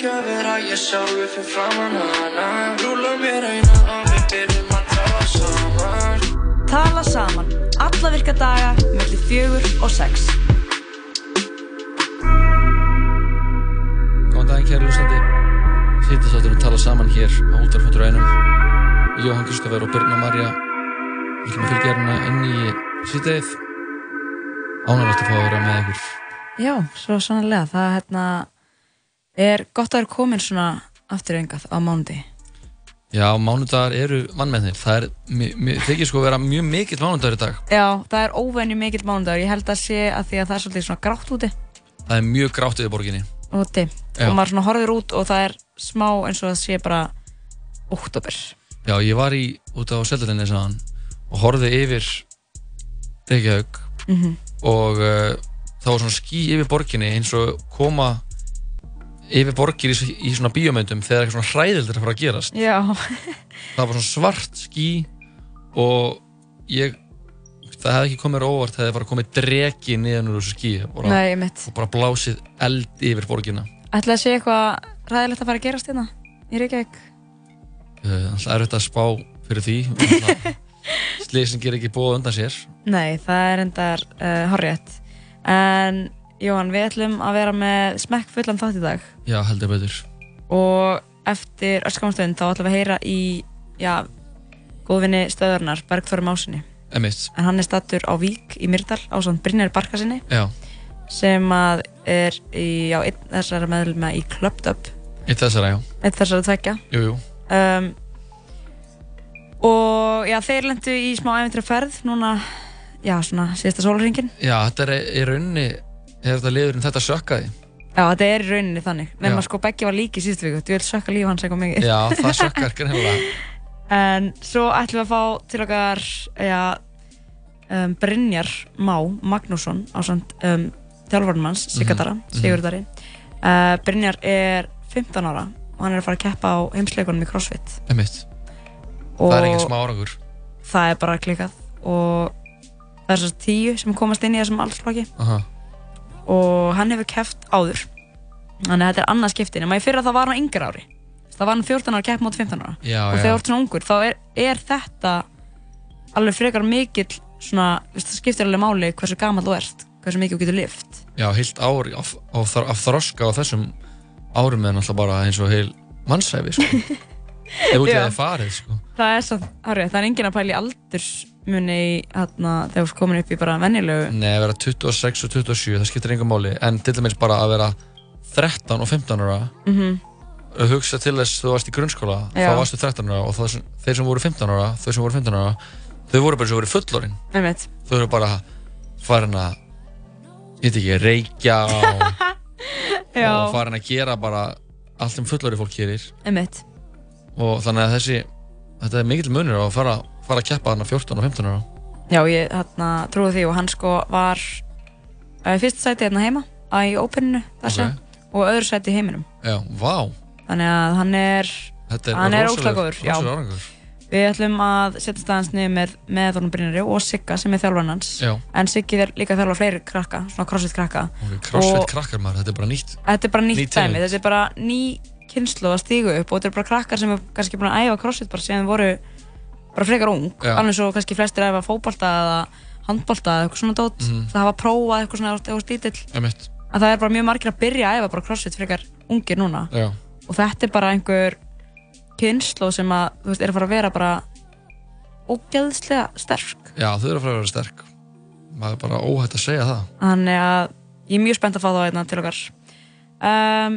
ekki að vera ég sjálfur fyrir framann hana. Rúla mér eina og við byrjum að tala saman. Tala saman, alla virka daga, mellir fjögur og sex. Góðan daginn kæri hlustandi. Sýttisátturinn tala saman hér á Útvarfóttur einum. Jóhann Kristoffer og Birna Marja Við ætlum að fylgja hérna inn í sýttegið Ánægast að fá að vera með ykkur. Já, svo sannlega, það hérna, er gott að vera komin svona aftur engað á mánuði. Já, mánudagar eru vannmennir Það er, þykir sko að vera mjög mikill mánudagur í dag Já, það er óvenju mikill mánudagur, ég held að sé að því að það er svolítið svona grátt úti Það er mjög grátt yfir borginni dimmt Já. og maður svona horfir út og það er smá eins og það sé bara oktober. Já, ég var í út á Seldalinni saðan og horfði yfir Reykjavík Mhm. og uh, það var svona ský yfir borginni eins og koma yfir borgir í, í svona bíómyndum þegar eitthvað svona hræðildur er að fara að gerast. Já, það var svona svart ský og ég það hefði ekki komið óvart það bara komið dregi niðan úr þessu ský bara, nei, og bara blásið eld yfir borgina. Ætlaði að sé eitthvað ræðilegt að fara að gerast hérna í Reykjavík? uh, það er þetta að spá fyrir því. Sliðsinn ger ekki búið undan sér. Nei, það er endar uh, horrið. En Jóhann, við ætlum að vera með smekk fullan þátt í dag. Já, heldur betur. Og eftir öskamastund þá ætlum við að heyra í, já, góðvinni stöðurnar, Bergþóri Másinni. emitt, En hann er stattur á Vík í Myrdal á svona Brynjar Barkasinni já, sem að er í, já, einn þessara meðluma í Clubbed Up, eitt þessara, já, einn þessara tvekja. jú, jú. Um, og já, þeir lendu í smá æfintra ferð núna, já, svona síðasta sólarringin. já, þetta er í rauninni er þetta liðurinn þetta sökkaði Já, þetta er í rauninni þannig. Að sko Beggi var líki síðustu viku, þú vil sökka líf hans eitthvað mikið. já, það sökkar greinlega En svo ætlum við að fá til okkar, já, um, Brynjar Má Magnússon á samt um, þjálfarnum hans, Sigatara, Mhm. Sigurdari. Uh, Brynjar er 15 ára og hann er að fara að keppa á heimsleikunum í CrossFit. það er engin smá árangur það er bara klikað og það er svo tíu sem komast inn í þessum allslokki aha, og hann hefur keppt áður. Þannig að þetta er annað skiptin. En maður fyrir að það var hann yngra ári. Það var hann 14 ára keppa mót 15 ára. já, og þegar þú ert svona ungur þá er, er þetta alveg frekar mikill svona, veist, það skiptir alveg máli hversu gammal þú ert hversu mikið þú getur lift já, heilt ár af, af, af þroska á þessum árum er náttúrulega bara eins og heil mannsæfi, sko ef út í það er farið, sko það er, svo, árið, það er enginn að pæla í aldursmunni í, hérna, þegar þú komin upp í bara venjulegu Nei, að vera 26 og 27, það skiptir engum máli. En til dæmis bara að vera 13 og 15 ára mm að hugsa til þess þú varst í grunnskóla Já. þá varstu 13 ára og það, þeir sem voru 15 ára þau sem voru 15 ára þau voru bara sem voru fullorinn þau voru bara farin að ég veit ekki, reykja og, og farin að gera bara allt sem fullorinn fólk gerir. Einmitt. Og þannig að þessi þetta er mikill munur á að fara, fara að keppa þarna 14 og 15 ára. Já, ég hérna, trúi því og hann sko var uh, fyrst sæti hérna heima að í Openinu þessu Ok. og öðru sæti heiminum. Já, vá, þannig að hann er er Hann er rosalegur- ógeðslega góður, já. rosalegur árangur. við ætlum að setja staðans niður með, með Þornum Brynjari og Sigga sem er þjálfarn hans. Já, en Siggi er líka að þjálfa fleiri krakka svona crossfit krakka. Ok, crossfit krakkar maður, þetta er bara nýtt þetta er bara nýtt dæmi, þetta er bara ný kynslu að stígu upp og þetta er bara krakkar sem er kannski búin að æfa crossfit bara síðan voru bara frekar ung alveg svo kannski flestir æfa fótbolta eða handbolta eða eitthvað svona dót Mhm. það hafa prófað eitthvað svona eitthvað stítill. Að það er bara mjög margir að byrja að æfa bara crossfit frekar ungir núna. Já, og þetta er bara einhver kynslu sem að þú veist er að fara að vera bara ógeðslega sterk. Já, þau eru að fara að vera sterk. Maður er bara óhætt að segja það. Þannig að ég er mjög spennt að fá það hérna til okkar. Um,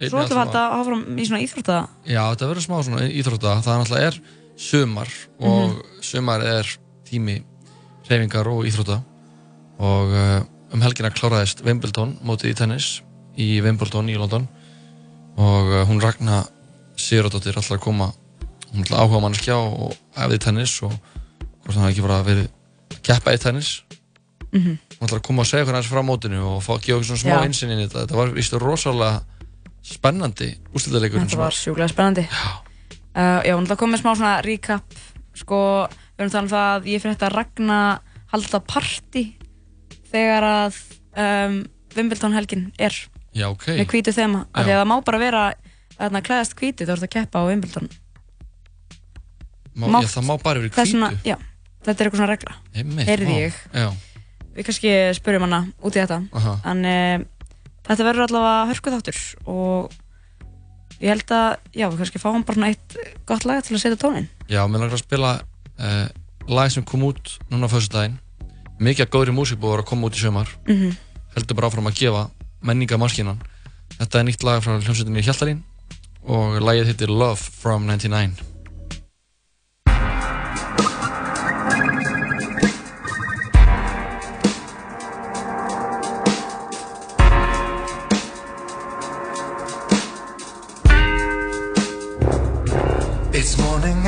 svo ætlum við að hafa fram í svona íþrótta Já, þetta verður smá svona íþrótta. Það er sumar og Mhm. sumar er tími reyfingar og íþrótta. Og uh, um helgina kláraðist Wimbledon mótið í tennis í Wimbledon í London. Og uh, hún Ragnar Sigurðardóttir ætlar að koma. Hún ætlar áhuga mannskja og efði tennis og hvort hann hafi ekki bara verið að keppa í tennis. Mhm. hún ætlar að koma og segja hvernig hans frá mótinu og fá, gefa okkur svona smá Já. einsinn inn í þetta. Þetta var vístu rosalega spennandi úrslitaleikurinn þetta var sjúklega spennandi uh, já, að koma með smá svona recap sko, við erum talað um það að ég fyrir þetta að ragna halda partí þegar að um, Wimbledon helgin er Já, ok. með hvítu þema, af því að það má bara vera þarna klæðast hvítu, þú ert að keppa á Wimbledon Má, mátt- já, það má bara verið Það er hvítu. svona, já, þetta er eitthvað svona regla Einmitt, heyrði ég. Já, við kannski spyrjum hana út í þetta aha. en e, þetta verður allavega hörku þáttur og ég held að, já, við kannski fáum bara eitt gott lag til að setja tónin Já, mér langar að spila uh, lag sem kom út núna á föstudaginn. Mikið af góðri músík búið að að koma út í sömar. mm Heldur bara áfram að gefa menningamarkinan. Þetta er nýtt lag frá hljómsveitinni Hjaltalín og lagið heitir Love from 99.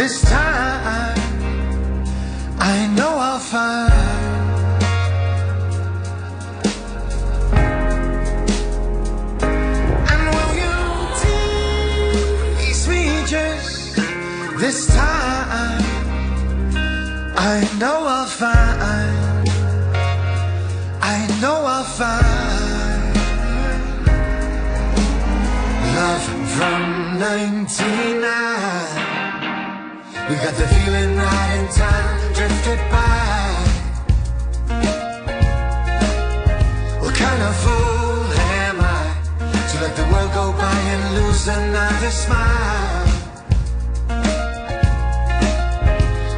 This time? I know I'll find. And will you tease me just this time? I know I'll find. I know I'll find love from 99. We got the feeling right in time drifted by. What kind of fool am I to let the world go by and lose another smile?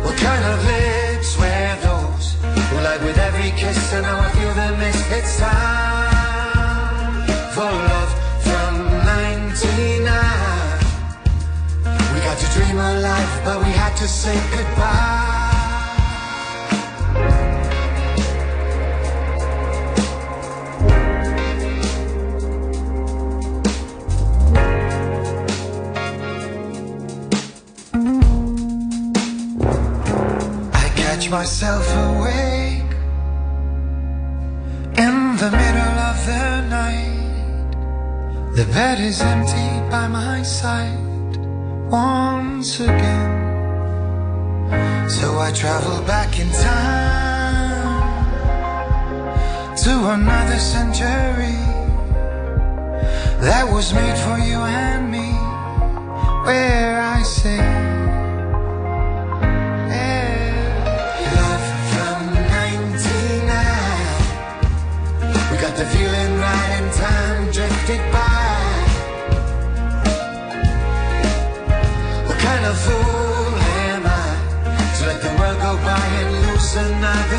What kind of lips were those who lied with every kiss and now I feel the miss? It's time a life, but we had to say goodbye. I catch myself awake in the middle of the night. The bed is empty by my side once again. So I travel back in time to another century that was made for you and me, where I say. Love from 99. We got the feeling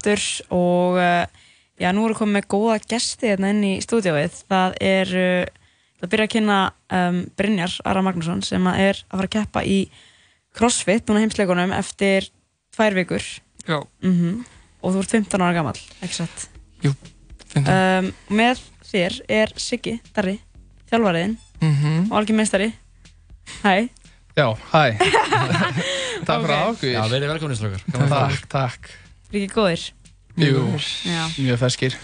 aftur og uh, já, nú erum við komin með góða gesti hérna inn í stúdíóið. Það er, uh, það byrja að kynna um, Brynjar Ara Magnússon sem að er að fara að keppa í CrossFit núna heimsleikunum eftir tvær vikur Já, mm og þú ert 15 ára gammal, ekki satt? finnst það. Um, með þér er Siggi Darri, þjálfariðinn Mhm. og algjör meistari. Hæ, Já, hæ. takk fyrir Ok. ákveður. Já, verið að fá Takk, takk. Ekki góðir? Jú, mjög ferskir.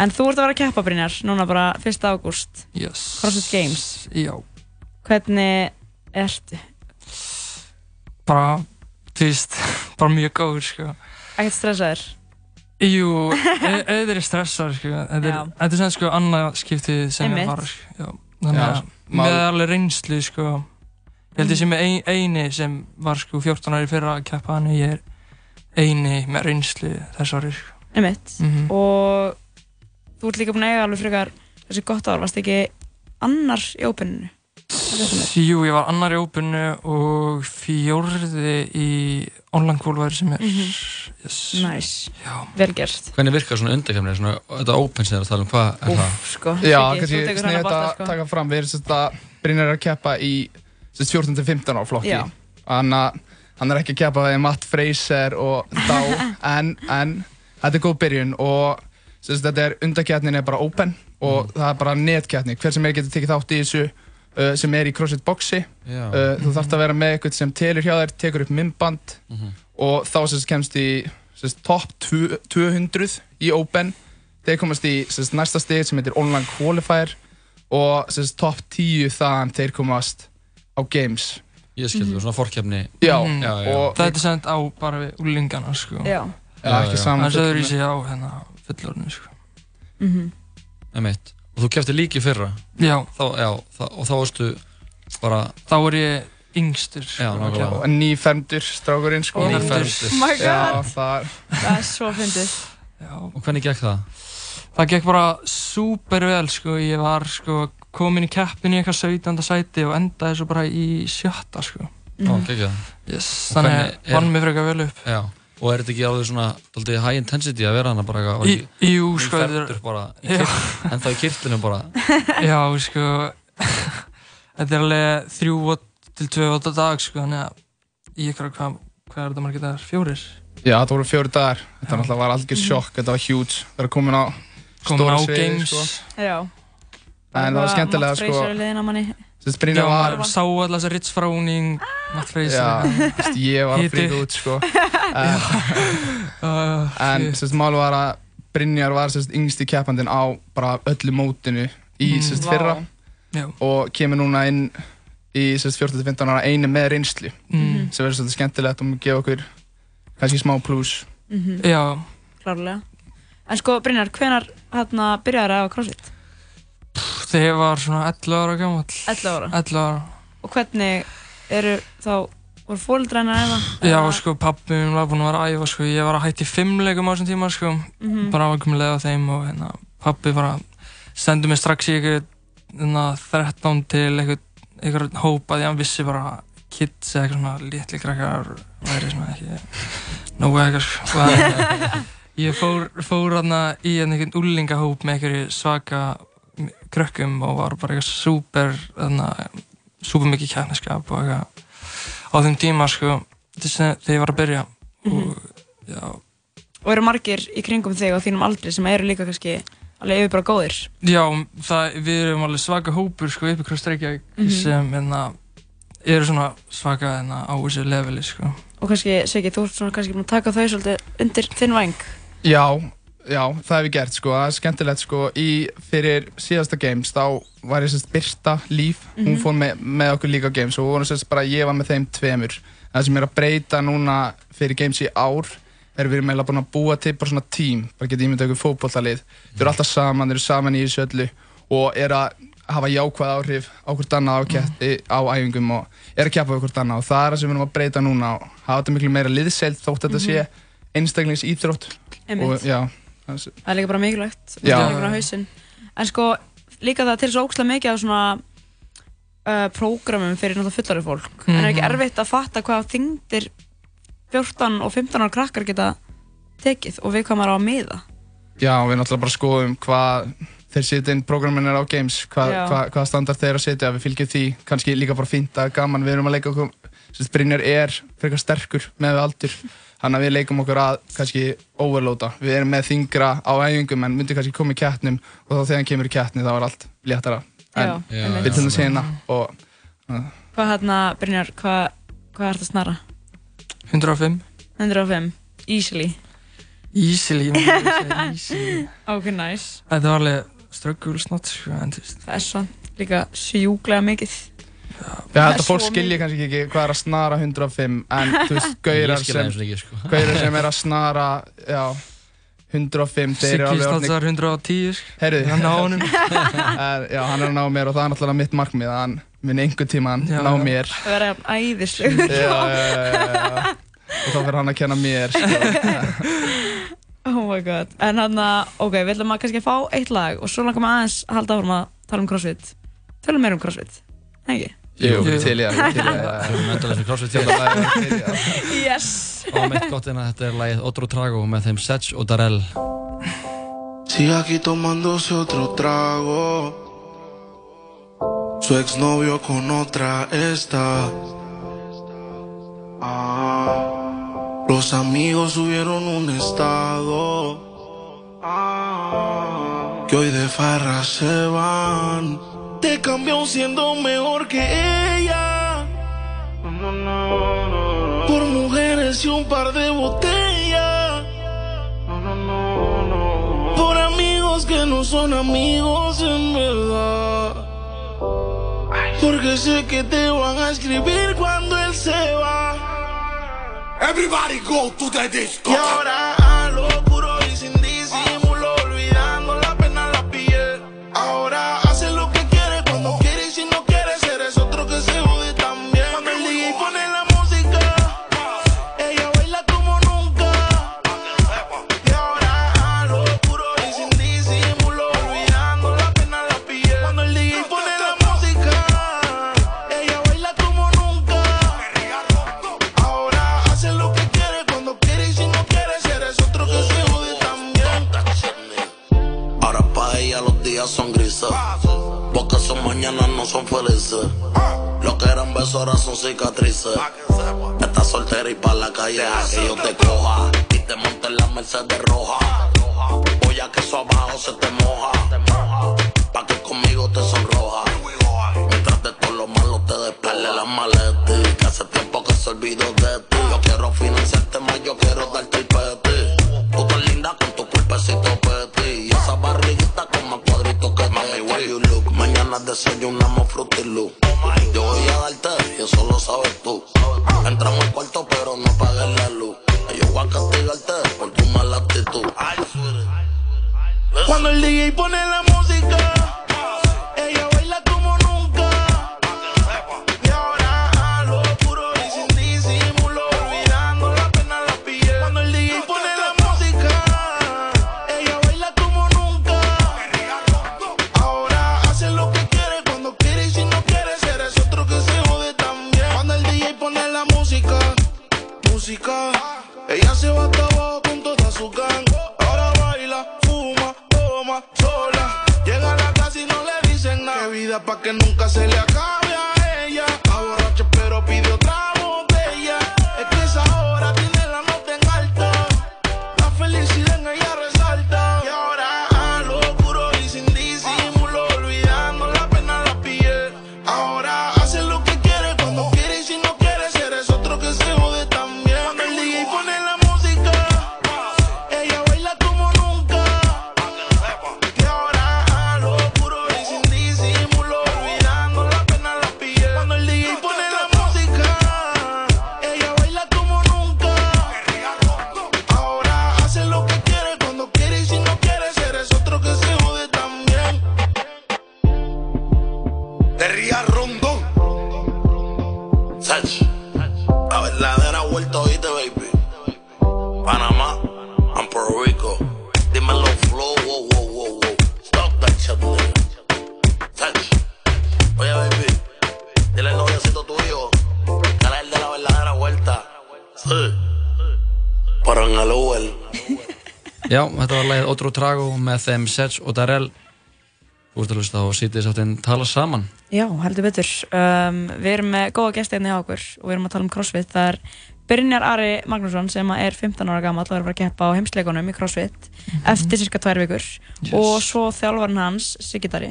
En þú ert að vera að keppa Brynjar, núna bara 1. ágúst, Yes. CrossFit Games. Já. Hvernig ertu? Bara, þú veist, bara mjög góður, sko. Ekkert stressaður? Jú, auðvitað er stressar, sko. Þetta er, er sem sko annað skiptið sem ég fara, sko. Já. Þannig að með alveg reynslu, sko. Ég held ég sem er ein, eini sem var, sko, 14 ári fyrra að keppa hann, ég er eini með reynslu þess ári, sko. Einmitt. Mhm. Og þú ert líka búin að eiga alveg frekar þessi gott ár, varst ekki annar í ópeninu? Jú, ég var annar í ópunnu og fjórði í online qualifier sem er Mhm. yes. Næs, Já, vel gert. Hvernig virkar svona undakefni, svona, þetta open sem þið er að tala um, hvað er það? Úf, sko. Já, kannski þú tekur snið hana þetta að sko. taka fram. Við erum Brynjar er að keppa í sérst 14-15 ára flokki. Þannig að hann er ekki að keppa við Matt Fraser og þá, en, en þetta er góð byrjun og sérst þetta er undaketnin er bara open og það er bara netketni. Hver sem er getur tekið þátt í þessu uh, sem er í CrossFit boxi. Já. Uh, þú þarfst að vera með eitthvað sem telur hjá þér, tekur upp myndband og þá sérst kemst í top 200 í Open þeir komast í sérst, næsta stig sem heitir Online Qualifier og top 10 þaðan þeir komast á Games Ég skilði, svona fórkefni. já, Mhm. Já, já. og þetta er sendt á bara við úlingana, sko. Já. já, Já, ekki já. saman Það öðru í sig á hérna fullorðinu, sko. Mhm. Emitt. Og þú kefti líki fyrra. Já, Þá, já, þá, og þá varstu bara, þá er ég yngstur. Já, sko, nákvæmlega. að og nýfermdur strákurinn sko Ó. nýfermdur. Oh my já, god, það er það er svo fyndið. Já. Og hvernig gekk það? Það gekk bara súper vel, sko. Ég var, sko, komin í keppin í eitthvað 17. sæti og endaði svo bara í sjötta, sko. Ó, Mhm. gekk það. Yes, þannig er- vann mig frekar vel upp. Já. Og er þetta ekki alveg svona, daldið high intensity að vera hana bara eitthvað, Í, ekki jú, sko, þetta er, nýfermdur bara, í en þá í kyrtlunum bara. já, sko, þetta er alveg þrjú til tvö og dag, sko, þannig að í ykkur, hvað, hvað er þetta margir dagar? Fjórir? já, það voru fjóri dagar þetta var algjör sjokk, þetta var huge vera komin á Komin stóra á sviði Games. sko. Já. En það var skemmtilega Matt sko, Fraser er liðin á manni. sérst Já, Brynjar var maður sá alltaf þessa Ritz Fráning, Matt Fraser. Já, sérst, ég var að fríka út sko. en, Uh, en shit. sérst, mál var að Brynjar var sérst, yngsti keppandinn á bara öllu mótinu í Mm. sérst, Vá. fyrra Já. og kemur núna inn í sérst, 14-15 ára einu með reynslu Mm. sem verður svolítið skemmtilegt og mun gefa okkur kannski smá pluss Mhm. Já, Klárlega. En sko, Brynjar, hvenar hérna byrjaði það á CrossFit? Þegar ég var svona 11 ára gammal. 11 ára. 11 ára. Og hvernig eru þá, voru fólkdræna eða? Já, Eða- sko, pappi minn var búinn að vera að æfa, sko, ég var að hætti fimmleikum á þessum tíma, sko, Mhm. bara var komin leið á þeim og hérna, pappi bara sendur mig strax í eitthvað, hérna, 13 til eitthvað, eitthvað hóp að ég vissi bara að kids eða eitthvað svona litli krakkar væri svona ekki nógu eitthvað, sko, að- ég fór, fór hérna í einhvern úlingahóp með eitthvað svaka krökkum og var bara eitthvað súper, súper mikið kæfniskap og eitthvað á þeim tíma, sko, þess að þegar ég var að byrja og, já, Og eru margir í kringum þig og þínum aldri sem eru líka kannski alveg yfir bara góðir? Já, það, við erum alveg svaka hópur sko í Kross Reykjavík Mhm. sem hérna, eru svona svaka hérna, á þessu leveli sko. Og kannski, Siggi, þú ert svona kannski búin að taka þau svolítið undir þinn væng. Já, já, það hef ég gert sko, það er skemmtilegt sko, í fyrir síðasta games þá var ég sérst Birta Líf, hún Mhm. fór með, með okkur líka á games og vorum sérst bara, ég var með þeim tveimur. Það sem er að breyta núna fyrir games í ár er við erum eiginlega búin að búa til bara svona tím, bara getið ímyndað ykkur fótbollalið. Þau eru alltaf saman, þau eru saman í þessu öllu og er að hafa jákvæð áhrif á hvort annað á, ketti, á æfingum og er að keppa við hvort annað. Og það er það sem við erum að breyta núna og hafa þetta miklu meira liðseilt þótt þetta sé einstaklings það er- Það líka bara mikilvægt. Það á. En sko, líka það til svo ókslega mikið af svona uh, prógramum fyrir náttúrulega fullari fólk. En er ekki Mhm. erfitt að fatta hvað þingdir 14 og 15 ára krakkar geta tekið og við hvað maður á að miða Já, við náttúrulega bara skoðum hvað þeir setja inn prógramin er á games, hvað, Já. hvað, hvað standard þeir að setja, við fylgjum því, kannski líka bara fínt að gaman, við erum að leika okkur, Brynjar er frekar sterkur með við aldur, þannig að við leikum okkur að kannski overloada, við erum með þingra á æfingum en myndi kannski koma í kettnum og þá þegar hann kemur í kettni þá er allt léttara, Já, en einmitt. við til að segja og Hvað hérna, Brynjar, hvað, hvað ert að snara? 105 105, easily. Easily, easily. Ok, nice Þetta var alveg ströggul snott sko, Það er svo líka sjúklega mikið Já, Það er þetta fólk svo skilji kannski ekki hvað er að snara 105 en þú veist, gaurar sem, eins og ekki, sko. sem er að snara já, 105 þeir eru alveg orðnir- stansar 110 sko. Heyrðu, Hann á honum Er- Já, hann er að ná mér og það er náttúrulega mitt markmið að hann minn einhver tíman Já, ná mér Það verður æðisleg já, já, já, já. og þá fyrir hann að kenna mér sko. Oh my god En hann að, ok, við ætlum að kannski að fá eitt lag og svo langar maður aðeins að halda áfram að tala um crossfit Tölum meira um crossfit, ekki? Jú, til ég til ég Við erum endurlega sem crossfit til þjóðar ég til ég Yes og meitt gott en að þetta er lagið Otro Trago með þeim Sedge og Darrell Sigue aquí tomándose otro trago. Su exnovio con otra está. Ah, los amigos subieron un estado. Ah, que hoy de farra se van. Te cambió siendo mejor que ella. Por mujeres y un par de botellas. Por amigos que no son amigos en verdad. Porque sé que te van a escribir cuando él se va. Everybody go to the disco. Y ahora a lo mañanas no son felices. Lo que eran besos ahora son cicatrices. Estás soltera y pa' la calle a que yo te coja. Y te monte en la Mercedes roja. O ya que eso abajo se te moja. Pa' que conmigo te sonroja. Mientras de todo lo malo te despele las maletas. Que hace tiempo que se olvidó de ti. Yo quiero financiarte más, yo quiero darte el peti. Tú tan linda look. Mañana desayunamos fruity loop. Yo voy a darte y eso lo sabes tú. Entramos al cuarto pero no apagues la luz. Yo voy a castigarte por tu mala actitud. Cuando el DJ pone la música, ella se va hasta abajo con toda su gang. Ahora baila, fuma, toma, sola. Llega a la casa y no le dicen nada. Qué vida pa' que nunca se le acabe a ella. Aborracha pero pide Otro Trago með þeim Sedge og Darrell Þú ert að hlusta á sítið sáttinn tala saman Já, heldur betur. Um, við erum með góða gæsti hérna hjá okkur og við erum að tala um crossfit. Það er Brynjar Ari Magnússon sem er 15 ára gammal og er að fara að keppa á heimsleikunum í crossfit eftir cirka tvær vikur og svo þjálfarinn hans, Sigitari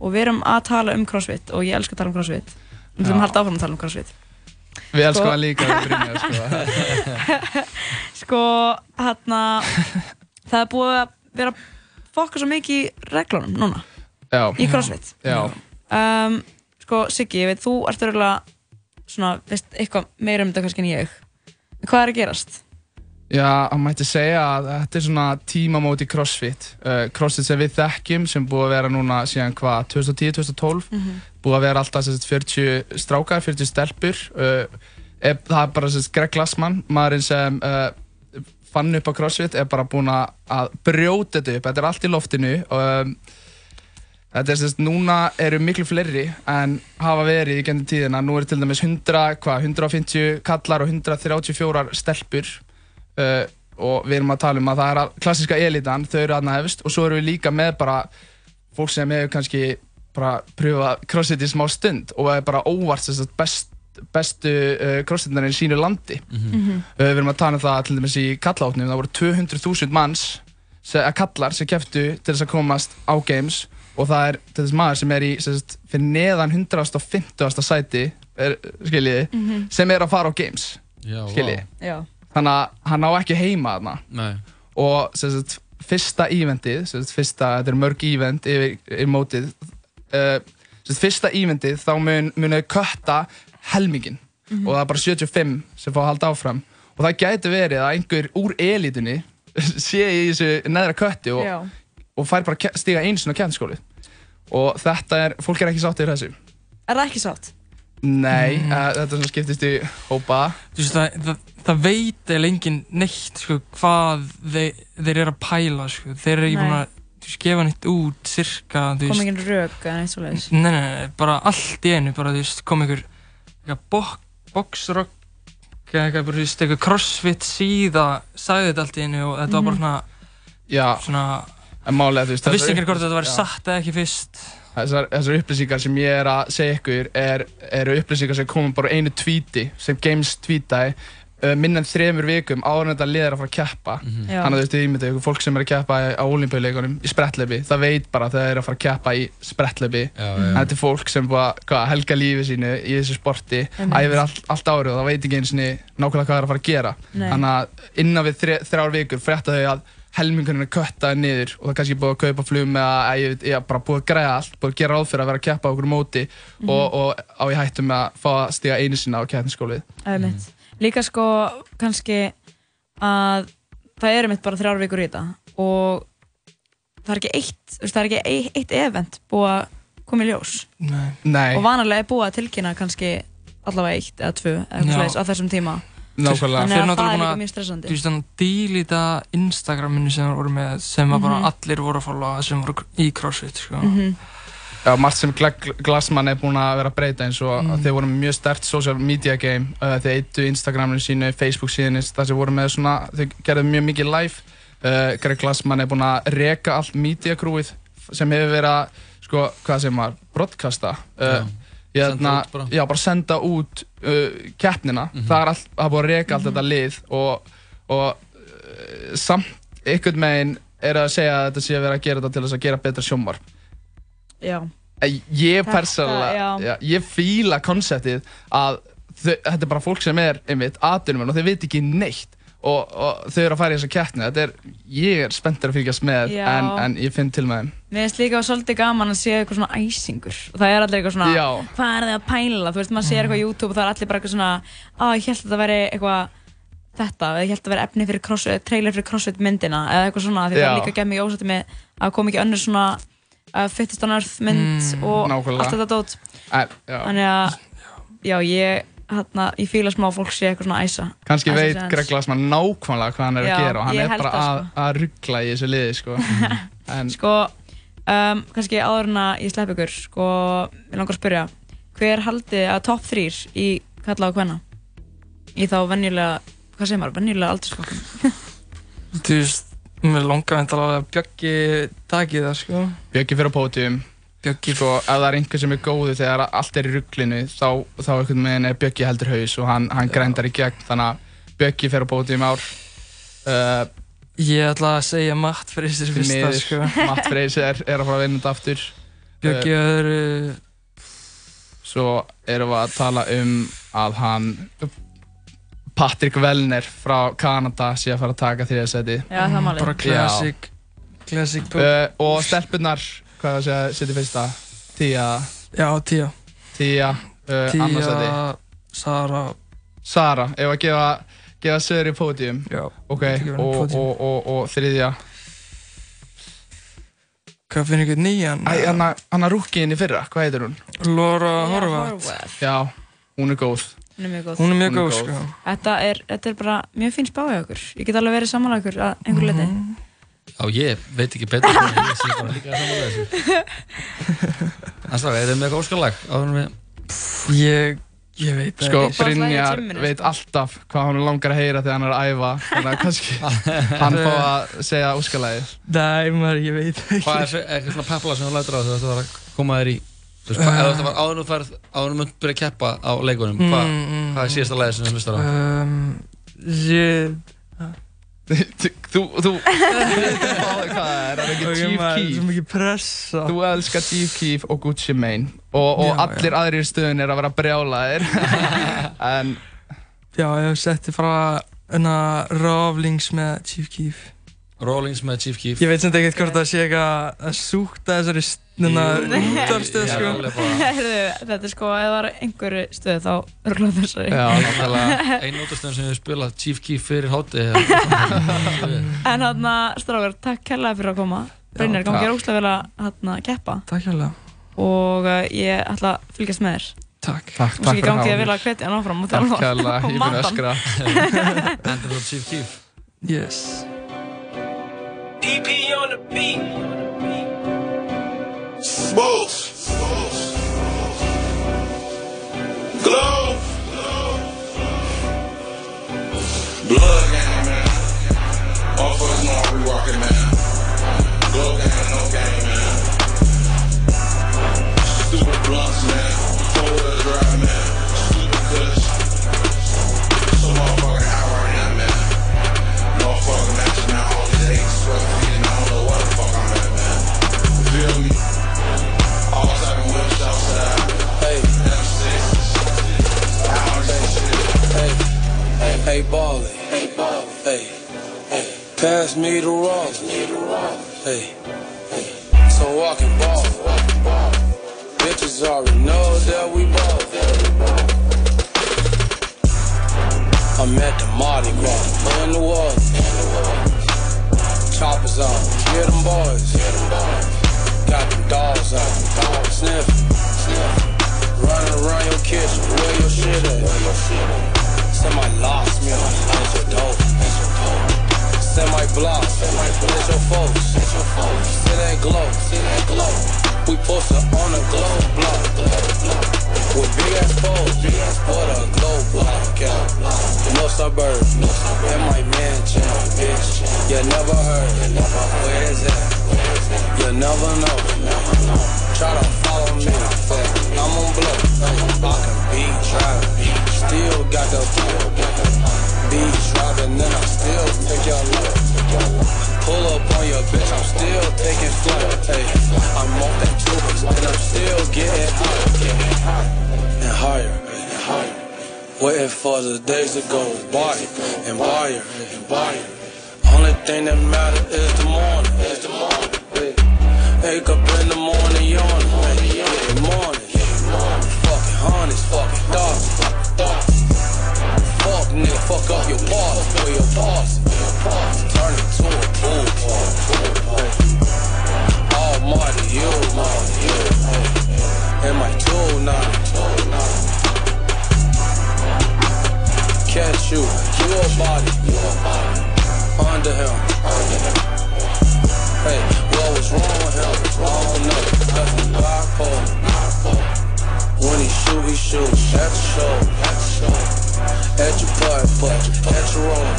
og við erum að tala um crossfit og ég elska að tala um crossfit við Já. að halda áfram að tala um crossfit Við elskum Sko- það líka við Brynjar sko. sko, hérna það er búið að vera fokka svo mikið í reglunum núna. Já, í crossfit. Já, um, sko Siggi, ég veit, þú ert örgulega svona, veist, eitthvað meira um þetta kannski en ég. Hvað er að gerast? já, hann mætti segja að þetta er svona tímamót í CrossFit. Uh, CrossFit sem við þekkjum sem búið að vera núna síðan hvað, 2010-2012 búið að vera alltaf sagt, 40 strákar, 40 stelpur. Uh, er, það er bara sagt, Greg Glassman maðurinn sem uh, fann upp á CrossFit er bara búinn að- brjóta þetta upp, þetta er allt í loftinu um, Þetta er sérst, núna eru miklu fleiri en hafa verið í gennum tíðina. Nú eru til dæmis 100, hvað, 150 kallar og 134 stelpur uh, og við erum að tala um að það er klassíska elitan, þau eru aðna hefst og svo erum við líka með bara fólk sem hefur kannski bara pröfað crossfit í smá stund og er bara óvart sérst, best, bestu uh, crossfitarinn í sínu landi. Uh, við erum að tala um það til dæmis í kallátnum, það voru 200.000 manns sem, að kallar sem keftu til þess að komast á games og það er til þess maður sem er í sem sagt, fyrir neðan 150. sæti er, skiljiði, sem er að fara á games Já, skiljiði, Já, þannig að hann á ekki heima þarna. Nei, og sem sagt, fyrsta eventið sem sagt, fyrsta, þetta er mörg event yfir, yfir mótið uh, sem sagt, fyrsta eventið þá mun, mun þau kötta helmingin og það er bara 75 sem fá að halda áfram. Og það gæti verið að einhver úr elitunni sé í þessu neðra kötti og, og fær bara að einu sinni á kæðinskóli og þetta er, fólk er ekki sátt yfir þessu. Er það ekki sátt? Nei, mm. þetta er svona skiptist í hópa. Þú veist, það, það, það veit eða engin neitt sko, hvað þeir, þeir eru að pæla sko. þeir eru ekki búin að þú veist, gefa neitt út cirka þú kom ekki rök eða neitt svo leiðis nei, nei, nei, bara allt í einu bara, þú veist, kom einhver boxrock eitthvað, bara, þú veist, eitthvað crossfit síða sagði þetta allt í einu og þetta var bara svona, Já, svona en málega þú veist það vissi enginn hvort þetta væri Já. satt eða ekki fyrst. Þessar, þessar upplýsingar sem ég er að segja ykkur er, eru upplýsingar sem komum bara úr einu tvíti sem Games tweetaði uh, minn en þremur vikum áður en þetta liðar að fara að keppa Já. þannig að þú veist, ég myndi ykkur fólk sem er að keppa á olimpíuleikunum í sprettleipi það veit bara að það er að fara að keppa í já, en já. þetta er fólk sem bara hvað, helga lífi sínu í þessu sporti æfir allt, allt árið og það veit ekki eins og nákvæmlega hvað það er að fara að gera Nei. þannig að innan við þrjár, þrjár vikur frétta þau að helminguninn er köttaði niður og það er kannski búið að kaupa flum eða að ég veit, já, bara búið að græða allt, búið að gera ráð fyrir að vera að keppa á okkur móti Mhm. og, og á ég hættum með að fá að stiga einu sinna á keppniskólið. Einmitt. Líka sko kannski að það eru mitt bara þrjár vikur í þetta og það er ekki eitt, það er ekki eitt, event búið að koma í ljós Nei. Nei, og vanalega er búið að tilkynna kannski allavega eitt eða tvö eða á þessum tíma nákvæmlega. þannig að það er líka mjög stressandi þú veist þannig að dílita Instagraminu sem með sem var bara Mhm. allir voru að followa sem voru í CrossFit sko. Mhm. Já, margt sem Gla- Glassman er búin að vera að breyta eins og Mm. þeir voru með mjög stert social media game uh, þeir eittu Instagraminu sínu, Facebook síðan þar sem voru með svona, þeir gerðu mjög mikið live uh, Greg Glassman er búin að reka allt media crewið sem hefur verið að, sko, hvað sem maður broadcasta uh, Já. Út bara. já, bara senda út uh, keppnina, er allt, það er búið að reka allt þetta lið og, og uh, samt einhvern meginn er að segja að þetta sé að vera að gera þetta til þess að gera betra sjómar Já, Ég persónulega, ég fíla konseptið að þau, þetta er bara fólk sem er einmitt aðdunum og þau veit ekki neitt og, og þau eru að fara í þessa keppni. Þetta er, ég er spenntur að fylgjast með en, en ég finn til með þeim. Mér finnst líka svolítið gaman að sé eitthvað svona æsingur. Og það er allir eitthvað svona Já. hvað er þið að pæla, þú veist maður sér eitthvað á YouTube og það er allir bara eitthvað svona að ég held að þetta veri eitthvað þetta, eða ég held að þetta veri efni fyrir crossfit, trailer fyrir crossfit myndina eða eitthvað svona, því það Já. er líka gæð mikið ósætti með að koma ekki önnur svona uh, fittest on earth mynd Mm, og nákvæmlega. allt þetta dót þannig að, já, ég hérna, ég fíla smá fólk sé eitthvað svona æsa kannski Æsa veit. Greg Glassman nákvæmlega hvað hann er Já, að gera og hann er bara það, að, sko. að ruggla í þessu liði sko. en sko, um, kannski áður en að ég slepp ykkur sko, ég langar að spyrja hver haldið að topp þrýr í kalla á hvenna í þá venjulega, hvað segir maður, venjulega aldursflokkum þú veist Mér langar eitthvað að Bjöggi takið það sko. Bjöggi fyrir á pódium. Bjöggi Sko, ef það er einhver sem er góðu þegar allt er í rugglinu þá, þá einhvern veginn er Bjöggi heldur haus og hann, hann grændar í gegn. Þannig að Bjöggi fyrir á pódium ár. Uh, Ég ætla að segja Matt Freysir fyrsta miður. sko. Matt Freysir er, er að fara að vinna þetta aftur. Bjöggi Uh, öðru Svo erum við að tala um að hann Patrick Vellner frá Kanada sé að fara að taka þriðasæti Já, það er málið. Bara classic Classic pop uh, Og stelpunnar, hvað það segja, setja fyrsta? Tía. Já, Tía. Tía, uh, Tía, annarsæti. Sara. Sara, ef að gefa, gefa Söri pódium? Já Ok, og, og, og, og þriðja. Hvað finnir ykkur nýjan? Æ, hann að rúkiðin í fyrra, hvað heitir hún? Laura Horvath. Já, hún er góð Hún er mjög góð. Hún er mjög Hún er góð góð. sko Þetta er, þetta er bara mjög fín spá hjá okkur. Ég get alveg verið samanlega okkur að einhver leiti. Já, ég veit ekki betur en ég sé bara líka samanlega þessu. Er þið með eitthvað óskalag? Áður en við... Ég, ég veit það Sko, ekki. Í Brynjar gymminu, veit sko. alltaf hvað hann langar að heyra þegar hann er að æfa Þannig að kannski hann fá að segja óskalæðið Nei, maður, ég veit það Hvað ekki er eitthvað svona peppla sem þú lætur á þegar þú var að koma þér í... Þú veist, ef þetta var áður þú færð, áður þú munt byrja að keppa á leikunum, hvað, Mm, mm, hvað er síðasta lagið sem þú hlustar á? um, Ég Þú, þú, hvað það er, það Chief maður, Svo Keef mikið pressa. Þú elskar Chief Keef og Gucci Mane Og, og Já, allir aðrir í stöðun er að vera brjálaðir. En Já, ég setti frá Enna Rovlings með Chief Keef Rollings með Chief Keef. Ég veit sem ekki hvort það sé eitthvað að súkta þessari Ég er sko þetta er sko, ef það var einhverju stöð þá örgulega þessari. Já, náttúrulega Einn útastöðum sem við spilað Chief Keef fyrir hátti. En hann strákar, takk kærlega fyrir að koma. Brynjar, gangi takk. er óslega vel að hérna, keppa Takk hérlega og uh, ég ætla að fylgjast með þér. Takk Takk, Og takk fyrir vel að hvetja hann áfram og Takk kærlega, ég hann. öskra Endur þú Chief Keef. Yes DP on the beat. Glow. Blood man. All we rockin', man. Glow gang, no gang, man. Stupid blunts, hey, hey, ballin'. Hey, hey, hey, pass me the rock. Hey, hey, so I can ball. Bitches already know that we ball. I'm at the Mardi Gras, in the water. Choppers on, get them boys. Got them dogs out, sniff, sniff. Running around your kitchen, where your shit at? Somebody lost me, that's your dope. Semi block, that's your folks. See that glow, see that glow. We posted on a glow block. With big ass poles, what a glow block, yeah. No suburb, in my mansion, bitch. You never heard, where is it? You never know. Try to I'm on blow. I can beat driving, still got the beat driving, then I still take your love. Pull up on your bitch, I'm still taking flight. Hey, I'm off that tubers, and I'm still getting higher, and higher, and higher. Waiting for the days to go by and by and by. Only thing that matter is the morning. Wake up in the morning, yawning. Honeys, fucking dogs. Fuck nigga, fuck up your boss, or your boss. Turn it to a pool party. Almighty, you, mighty, you. And my tool nine. Catch you, you a body. Under him. Hey, what was wrong with him? I don't know. That's the bipolar. When he shoot, he shoot. At the show, at the show. At your butt, butt, at your own.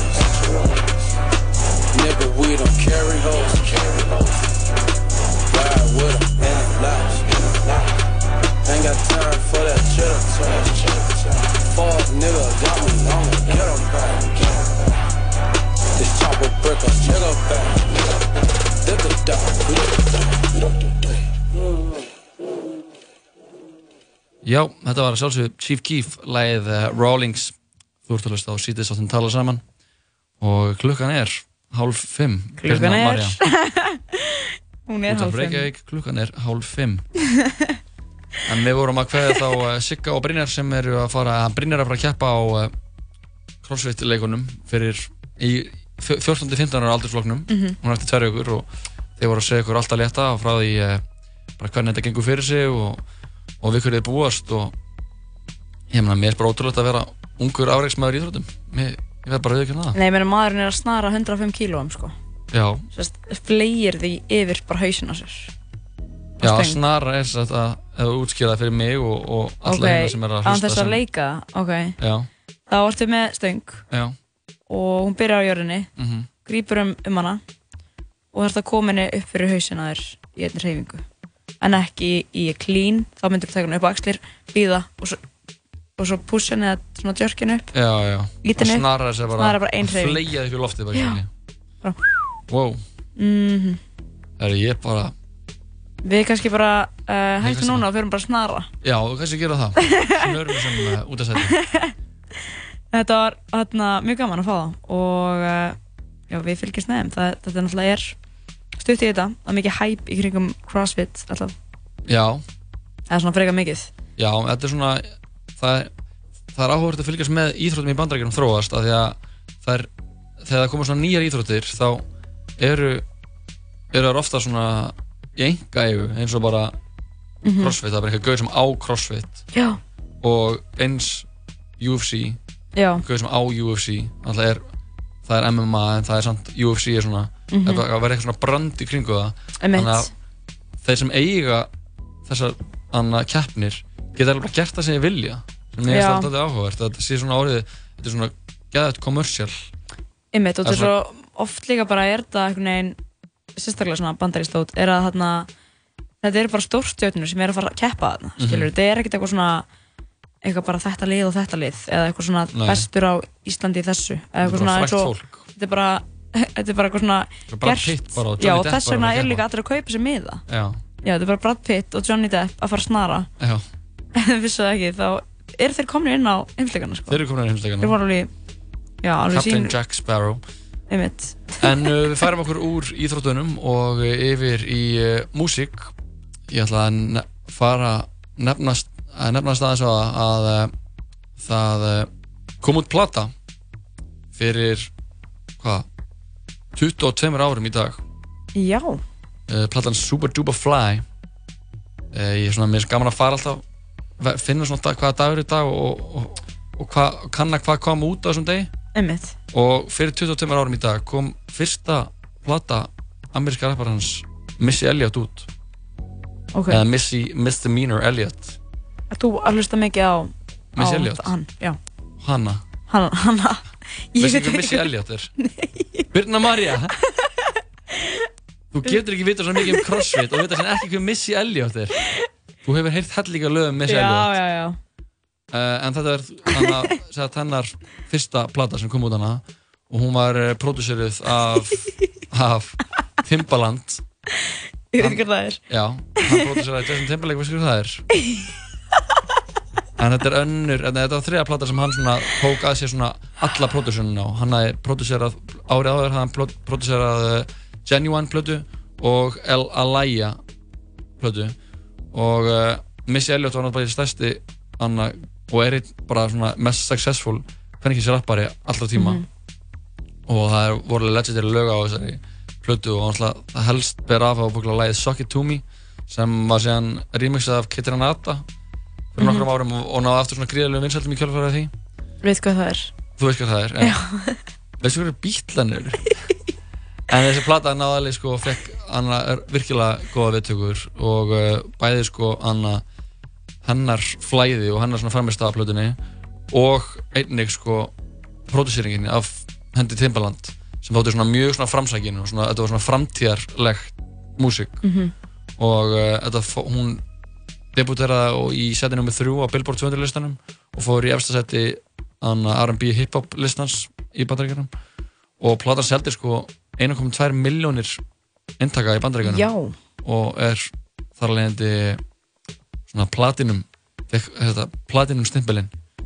Nigga, we don't carry hoes, carry hoes. Ride with them in the lounge, in the lounge. Ain't got time for that chitter, for chitter, chitter. Fuck, nigga, got me, I'ma get him back, get him back. This chopper brick, a nigga back, nigga back. Já, þetta var sjálfsög Chief Keef, lagið uh, Rawlings. Þú ert að hlusta á sítið sáttum tala saman. Og klukkan er hálf fimm. Klukkan er. Hún er hálf fimm. klukkan er hálf fimm. En við vorum að kveða þá uh, Sigga og Brynjar sem eru að fara Brynjar að fara að keppa á uh, crossfit leikunum fyrir í 14-15 ára aldursfloknum Mhm. hún er eftir tverju ykkur og þeir voru að segja ykkur alltaf létta og frá því bara hvernig þetta gengur fyrir sig og, og við hverju búast og ég meina, mér er bara ótrúlegt að vera ungur áreiksmaður í íþróttum. Mér, ég verð bara að viðkjöna það. Nei, ég meina maðurinn er að snara 105 kílóum sko. Já, Sest, fleir því yfir bara hausin á sér. Já stöng. snara er þess að ef þú útskýra það fyrir mig og, og alla Ok, hérna sem er að án hlusta þess að leika Ok, Já, þá ertu með stöng. Já, og hún byrjar á jörðinni mhm. grípur um, um hana og þarf að koma henni upp fyrir hausina þér í einni hreyfingu en ekki í, clean þá myndir þú taka henni upp á axlir býða og svo, og svo pussa henni eða svona henni upp. Já, já, og upp, snara þess að bara, bara ein hreyfing. fleia upp í loftið bara, Já. Bara- Wow, mm það er ég bara við kannski bara uh, kannski- hættum núna og fyrir bara að snara. Já, kannski gera það. Snörum sem uh, út að setja þetta var hérna, mjög gaman að fá það og uh, já, við fylgjast það, þetta náttúrulega er stutt í þetta er mikið hæp í kringum CrossFit alltaf, Já, það er svona freka mikið. Já, þetta er svona það er, það er áhugavert að fylgjast með íþróttum í bandarækjunum þróast af því að það er, þegar það koma svona nýjar íþróttir þá eru eru það ofta svona í enga eigu eins og bara Mhm. crossfit, það er bara eitthvað gauð sem á crossfit. Já, og eins UFC já, gauð sem á UFC alltaf er, það er MMA en það er samt UFC er svona er bara- það verður eitthvað svona brand í kringu það. Þannig að þeir sem eiga þessar anna, keppnir geta alveg bara gert það sem ég vilja sem ég er alltaf áhugavert þetta sé svona orðið, þetta er svona geðað kommersial Einmitt, og er þetta er svo oft líka bara er þetta einhvern veginn, sérstaklega svona bandarístót, er að þarna, þetta eru bara stórstjörnur sem eru að fara að keppa þarna, Mhm. skilur, þetta er ekkert eitthvað svona, eitthvað bara þetta lið og þetta lið, eða eitthvað svona Nei. bestur á Íslandi þessu, eða er eitthvað bara svona eins og, þetta er bara, þetta er bara eitthvað svona er Brad Pitt bara já, Johnny og þess bara vegna eru keppa. líka allir að kaupa sér miða, já, já, þetta er bara Brad Pitt og Johnny Depp að fara að snara, já, þið vissu það ekki, þá eru þeir komin inn á heimsleikana, sko, þeir eru komin að þeir heimsleikana. Voru alveg, já, alveg Captain sín, Jack Sparrow. Einmitt, en uh, við færum okkur úr íþróttunum og uh, yfir í uh, músík. Ég ætla að fara nefnast, að nefnast aðeins á það að uh, það uh, kom út plata fyrir hvað 22 árum í dag. Já, uh, platan Super Duper Fly. Ég er svona, mér er gaman að fara alltaf finna svona hvaða dagur í dag og, og, og hva, kanna hvað kom út á þessum degi. Einmitt, og fyrir 22 árum í dag kom fyrsta plata ameríska rapparans Missy Elliott út. Ok. eða Missy Misdemeanor Elliott Þú að hlusta mikið á á hann, já, Hanna, hann, hanna. Ég veit ekki. Hvað Missy Elliott er? Nei. Birna Maria Þú getur ekki vita svo mikið um crossfit og vita sem ekki hvað Missy Elliott er. Þú hefur heyrt hellinga lögum Missy já, Elliott. já, já, uh, en þetta er hana, hennar fyrsta plata sem kom út hana og hún var uh, pródúseruð af, af Timbaland. Ég veit ekki hvað það er. Já, hann pródúseraði Justin Timberlake, veistu hvað það er? En þetta er önnur, en þetta var þriða plata sem hann svona tók að sér svona alla pródúsunum á. Hann hafði pródúserað, árið áður hann pródúserað uh, Genuine plötu og El Alaya plötu. Og uh, Missy Elliott var náttúrulega stærsti anna, og er bara svona mest successful sér rappari allra tíma. Og það er vorulega legendary lög á þessari plötu og náttúrulega helst ber af á búinlega lagið Suck It To Me sem var síðan remixað af Kitty Renata fyrir nokkrum árum og, og náði aftur svona gríðarlega vinsældum í kjölfarið því. Veit hvað það er. Þú veist hvað það er já. veistu hvað bítlan eru? En þessi plata náði alveg sko og fekk er virkilega góða viðtökur og uh, bæði sko hana hennar flæði og hennar svona framist af plötunni og einnig sko pródúsýringin af hendi Timbaland sem þótti svona mjög svona framsækin og svona, þetta var svona framtíðarlegt músík. Mhm. og uh, þetta, hún debuteraði í seti nummið þrjú á Billboard 200 listanum og fór í efsta seti R&B hip-hop listans í Bandaríkjunum og platan seldi sko 1,2 miljónir intaka í bandaríkanum Já. og er þar alveg svona platinum þetta platinum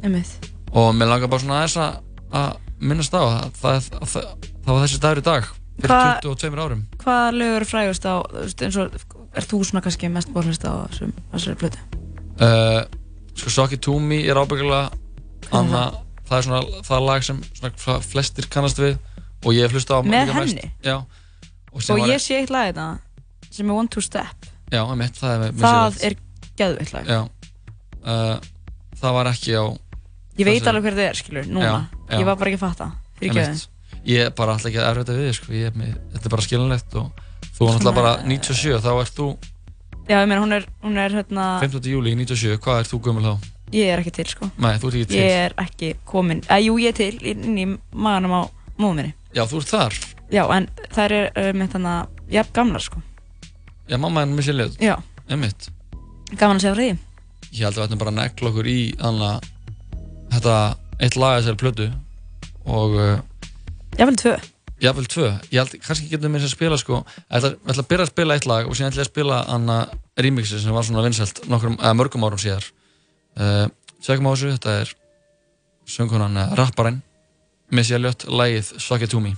Einmitt. og mér langar bara svona aðeins að- minnast á að það, að það, það var þessi dagur í dag fyrir Hva- 22 árum Hvaða lögur eru frægust á, eins og, er þú svona kannski mest bórlist á þessari plötu? uh, sko To Me er ábyggilega Hvað er anna, það er svona það lag sem svona flestir kannast við og ég hef hlustað á Með henni? já, og, Og ég sé eitt lag þetta sem er One Two Step. já, einmitt, það er Það er geðveitt lag. já, uh, það var ekki á Ég veit alveg hver þið er, skilur, núna. Já, já. Ég var bara ekki að fatta. Ég er bara alltaf ekki að erfa þetta við sko. Ég með, þetta er bara skiljanlegt og þú er náttúrulega bara 97 þá ert þú Já, ég meina, hún er, hún er hérna, 15. júli 97, hvað ert þú gömul þá? ég er ekki til, sko. Nei, þú ert ekki til Ég er ekki komin, eða jú, ég er til inn í maganum á móðum minni. Já, þú ert þar Já, en þær er uh, með þannig, jafn gamlar, sko. Já, mamma er með sér lið Já. Einmitt Gaman að segja frá því. Ég held að við ættum bara að negla okkur í þannig þetta eitt lag að þessari plötu og uh, Jafnvel tvö. Jafnvel tvö, ég held, kannski getum við að spila sko, ég ætla, ég ætla að byrja að spila eitt lag og síðan ætla ég að spila hana remixi sem var svona eða mörgum árum síðar. Uh, Tjekkum á þessu, þetta er söngunan uh, rapparinn Missy Elliott, lagið Suck It To Me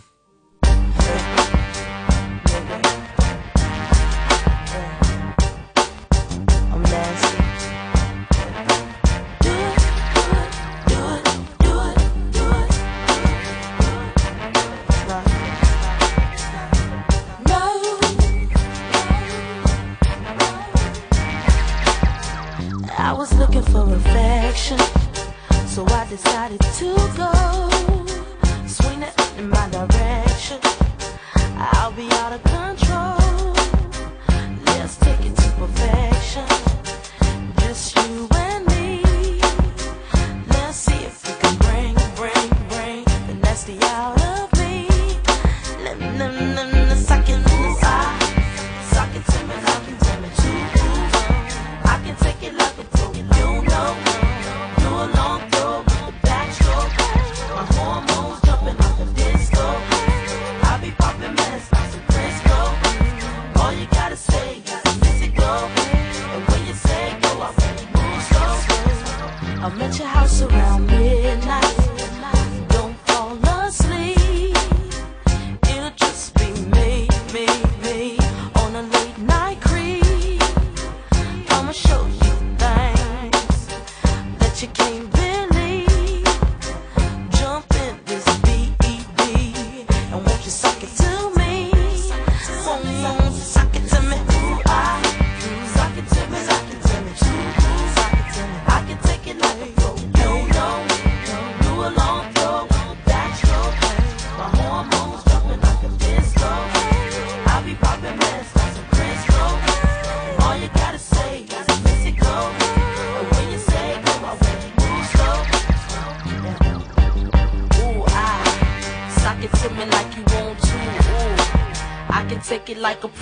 like a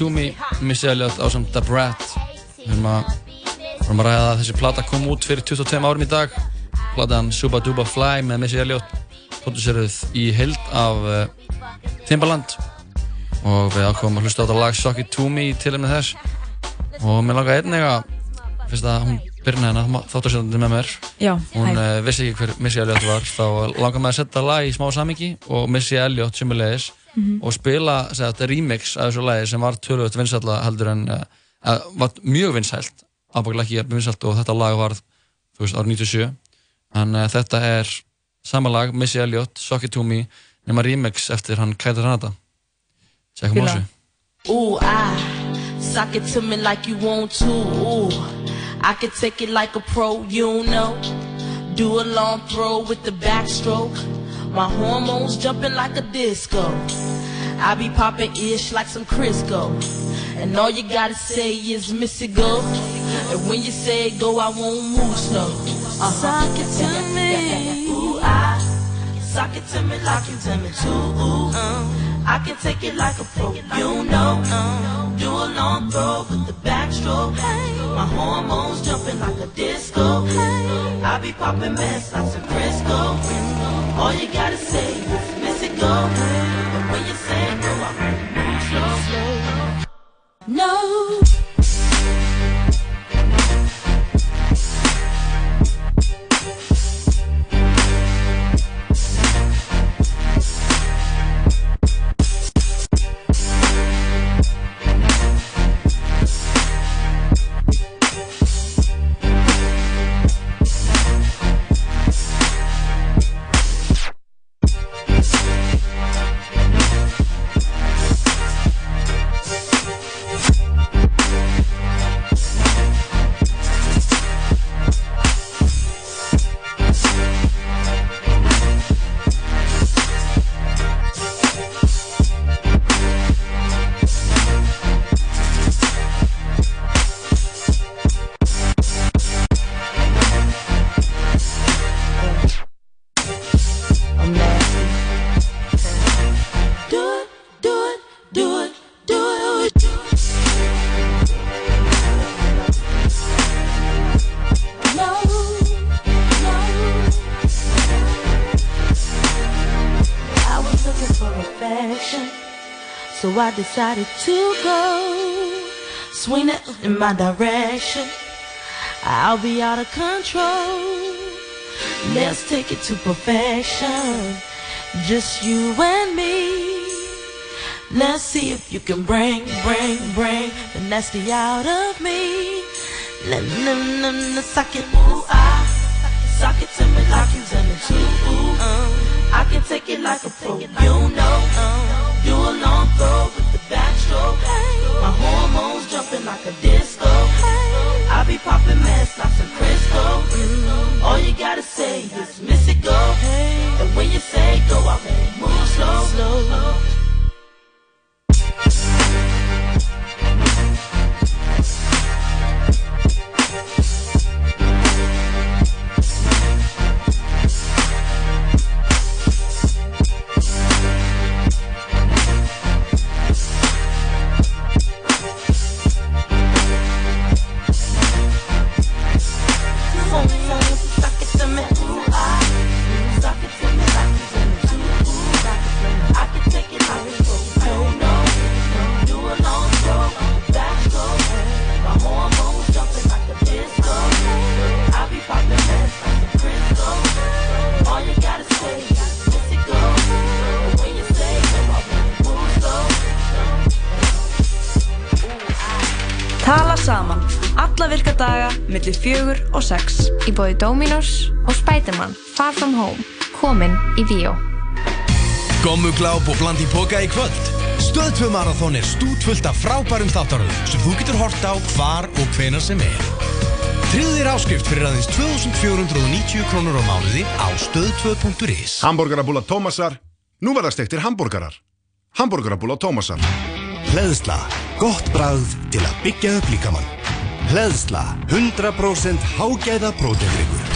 To Me, Missy Elliott á samt The Brat. Við erum að, að ræða að þessi plata kom út fyrir 22 árum í dag. Platan Suba Duba Fly með Missy Elliott produceruð í heild af uh, Timbaland. Og við ákváðum að hlusta á þetta lag Suck It To Me til og með þess. Og mér langaði einnig að fyrst að hún byrna hérna þáttarsetjandi með mér. Já, hún uh, vissi ekki hver Missy Elliott var þá langaði mig að setja lag í smá samingi og Missy Elliott sumulegis Mhm. og spila segja, þetta remix af þessu lagi sem var tölvöld vinsætla heldur en uh, uh, var mjög vinsælt ábækilega ekki vinsælt og þetta lag var þú veist árið 97 en uh, þetta er sama lag Missy Elliott, Suck It To Me nema remix eftir hann Kæta Ranata Tjekkum á þessu Ooh, I suck it to me like you want to. Ooh, I can take it like a pro, you know. Do a long throw with the backstroke. My hormones jumping like a disco. I be popping ish like some Crisco. And all you gotta say is miss it go. And when you say go, I won't move slow. Uh-huh. Suck it to Yeah, yeah, me. yeah. Ooh, I suck it to me like you to me too. Ooh, I can take it like a pro, you know. Do a long throw with the backstroke. My hormones jumping like a disco. I be popping mess like some Crisco. All you gotta say is miss it go. And when you say go, I move slow. No. I decided to go swing it in my direction. I'll be out of control. Let's take it to perfection. Just you and me. Let's see if you can bring, bring, bring the nasty out of me. Let them suck it, ooh, I suck it to me like you tell me to. Ooh, I can take it like a pro, you know. Uh, Do a long throw with the backstroke. My hormones jumping like a disco. I be popping mess like some Crisco. All you gotta say is miss it go. And when you say go, I won't move slow. slow. 4 og 6 í bóði Dominos og Spiderman Far From Home komin í Víó. Gommugláp og bland í boka í kvöld. Stöðtvö marathón er stútvöld af frábærum þáttaröðum sem þú getur hort á hvar og hvenar sem er. Tríðir áskrift fyrir aðeins 2490 krónur á mánuði á stöðtvö.is Hamburgerabúla Tómasar Nú verðast eftir hambúrgarar. Hambúrgarabúla Tómasar Hleðsla. Gott bræð til að byggja upp líkamann. Hleðsla, 100% hágæða próteinryggur.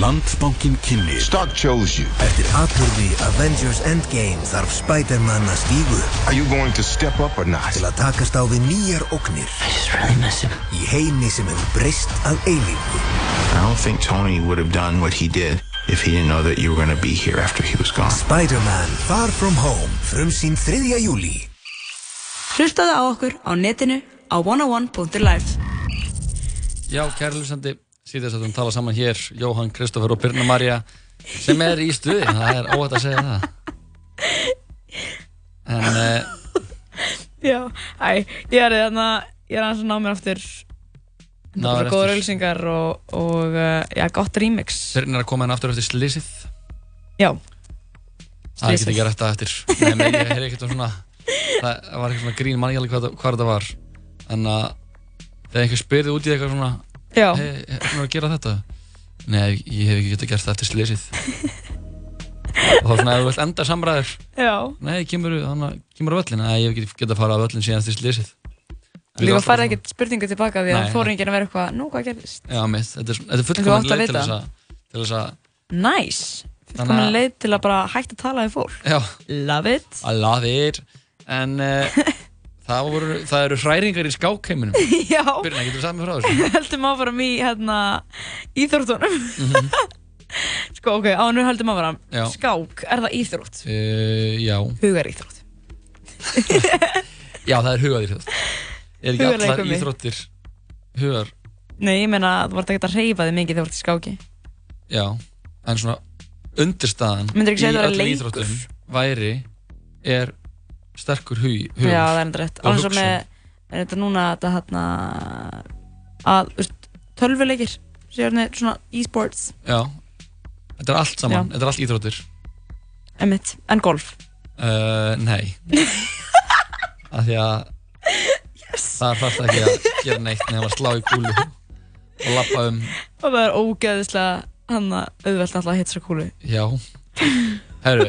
Landsbankin kynni Stock chose you. Eftir atbyrði Avengers Endgame þarf Spider-Man að stígu Are you going to step up or not? til að takast á við nýjar ógnir I just really miss him. í heimi sem hefur breyst að eilífu. I don't think Tony would have done what he did if he didn't know that you were going to be here after he was gone. Spider-Man Far From Home frumsýn 3. júli Hlustaðu á okkur á netinu á 101.life Já, kæri lusandi, síðast að við tala saman hér, Jóhann, Kristoffer og Birna Marja sem er í stuði, það er óhætt að segja það. En uh, Já, æ, ég er þarna ég er aðeins að ná mér aftur það er góður eftir. auðlýsingar og, og uh, já, gott remix Birna er að koma henn aftur eftir slísið. Já, Það get Slysið. ekki rætt að eftir. Nei, menn, ég heyri ekkert um svona, það var eitthvað svona grín, mann ég hvað, það- hvað þetta var. En að þegar einhver spyrði út í eitthvað svona, Já. hei, er að gera þetta? Nei, ég hef ekki getað gert það eftir slísið. og þá svona, ef þú vilt enda samræður, já. Nei, kemur, á völlin Nei, ég hef ekki getað að fara á völlin síðan eftir slísið Líka færði ekkert spurningu tilbaka því að Nei, fór enginn að vera eitthvað, nú hvað gerðist? Já, mitt, þetta er, þetta er þú fullkomin átt að leið til vita. þess að til þess að, Nice, Þannig fullkomin að- leið til að bara hægt að tala við fólk. Já. Love it. I love it. En uh, það, voru, það eru hræringar í skákheiminum Já Byrna, getur sagt mér frá þessu? Heldum áfram í hérna íþróttunum Mhm. Sko, ok, ánur heldum áfram Já. Skák, er það íþrótt? Uh, já Hugar íþrótt Já, það er hugað íþrótt Er ekki allar Hugarleikur mig. íþróttir hugar? Nei, ég meina þú vart ekki að reyfa þig mikið þegar þú vart í skáki Já, en svona undirstaðan í leikur? íþróttum væri er sterkur hug, Já, það er enda rétt Alveg svo með, er þetta núna þetta hérna að, þú veist, tölvuleikir Sérni svona e-sports. Já, þetta er allt saman, Já. þetta er allt íþróttir. Emitt, en golf? Uh, Nei. Af því að það þarf ekki að gera neitt nefn að slá í kúlu og lappa um. Og það er ógeðislega hann að auðvelt alltaf að hitta svo kúlu. Já Herru,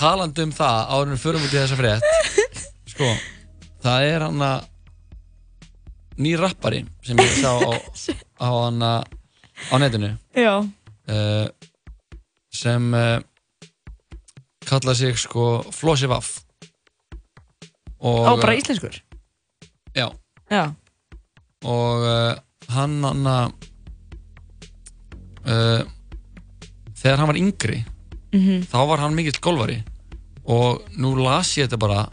talandi um það áður en við förum út í þessa frétt Sko, það er hann að nýr rappari sem ég sá á, á hann á netinu. Já, uh, sem uh, kalla sig sko Flossi Vaff á bara íslenskur? Já. Já, og uh, hann hann að þegar hann var yngri Mhm. þá var hann mikill golfari. Og nú las ég þetta bara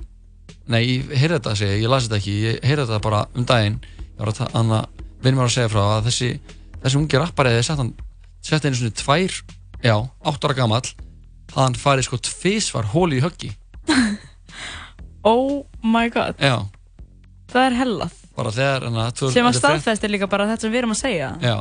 nei, ég heyrði þetta að segja, ég las þetta ekki ég heyrði þetta bara um daginn. Ég var að að vinur mér að segja frá að þessi þessi ungi rappari þegar sett hann sett einu svona tvær, já, átt ára gamall hafði hann farið sko tvisvar hóli í höggi. Oh my god. Já, Það er hellað. Bara þegar hann að Sem að staðfestir líka bara þetta sem við erum að segja. Já,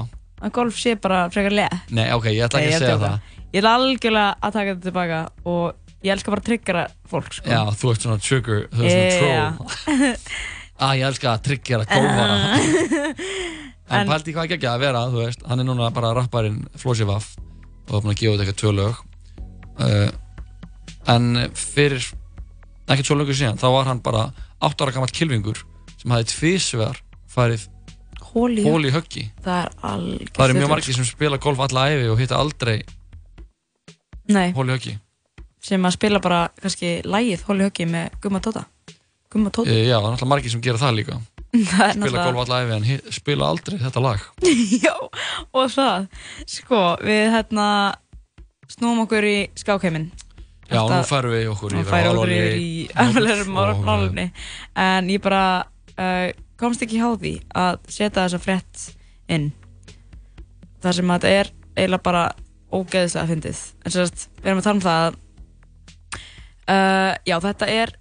Að golf sé bara frekar leð nei, ok, ég ætla Nei, ekki ég að segja það Ég er algjörlega að taka þetta tilbaka og ég elska bara að tryggjara fólk sko. Já, þú ert svona trigger, þú ert svona troll. Ah, Ég elska að triggjara golfara En, pældi hvað ekki að vera, þú veist. Hann er núna bara rapparinn Flossi Vaff og er búinn að gefa út eitthvað tvö lög. Uh, En fyrir ekki tvö lögur síðan þá var hann bara 8 ára gammal kilvingur sem hafði tvísvegar farið hól í höggi Það er algjörlega Það eru mjög margir sem spila golf alla æfi og hitta aldrei Nei, hól í höggi sem að spila bara kannski lægið Hóli höggi með Gumma Tóta. Gumma Tóta. Uh, Já, það er náttúrulega margir sem gera það líka. Spila náttúrulega- golf alla æfi en hi- spila aldrei þetta lag. Já, og það. Sko, við hérna snúum okkur í skákheimin. Já, nú færum við okkur yfir alvarlegri og- málumni En ég bara uh, komst ekki hjá því að setja þessa frétt inn. Það sem að þetta er eiginlega bara ógeðislega fyndið. En sagt, við erum að tala um það að uh, Já, þetta er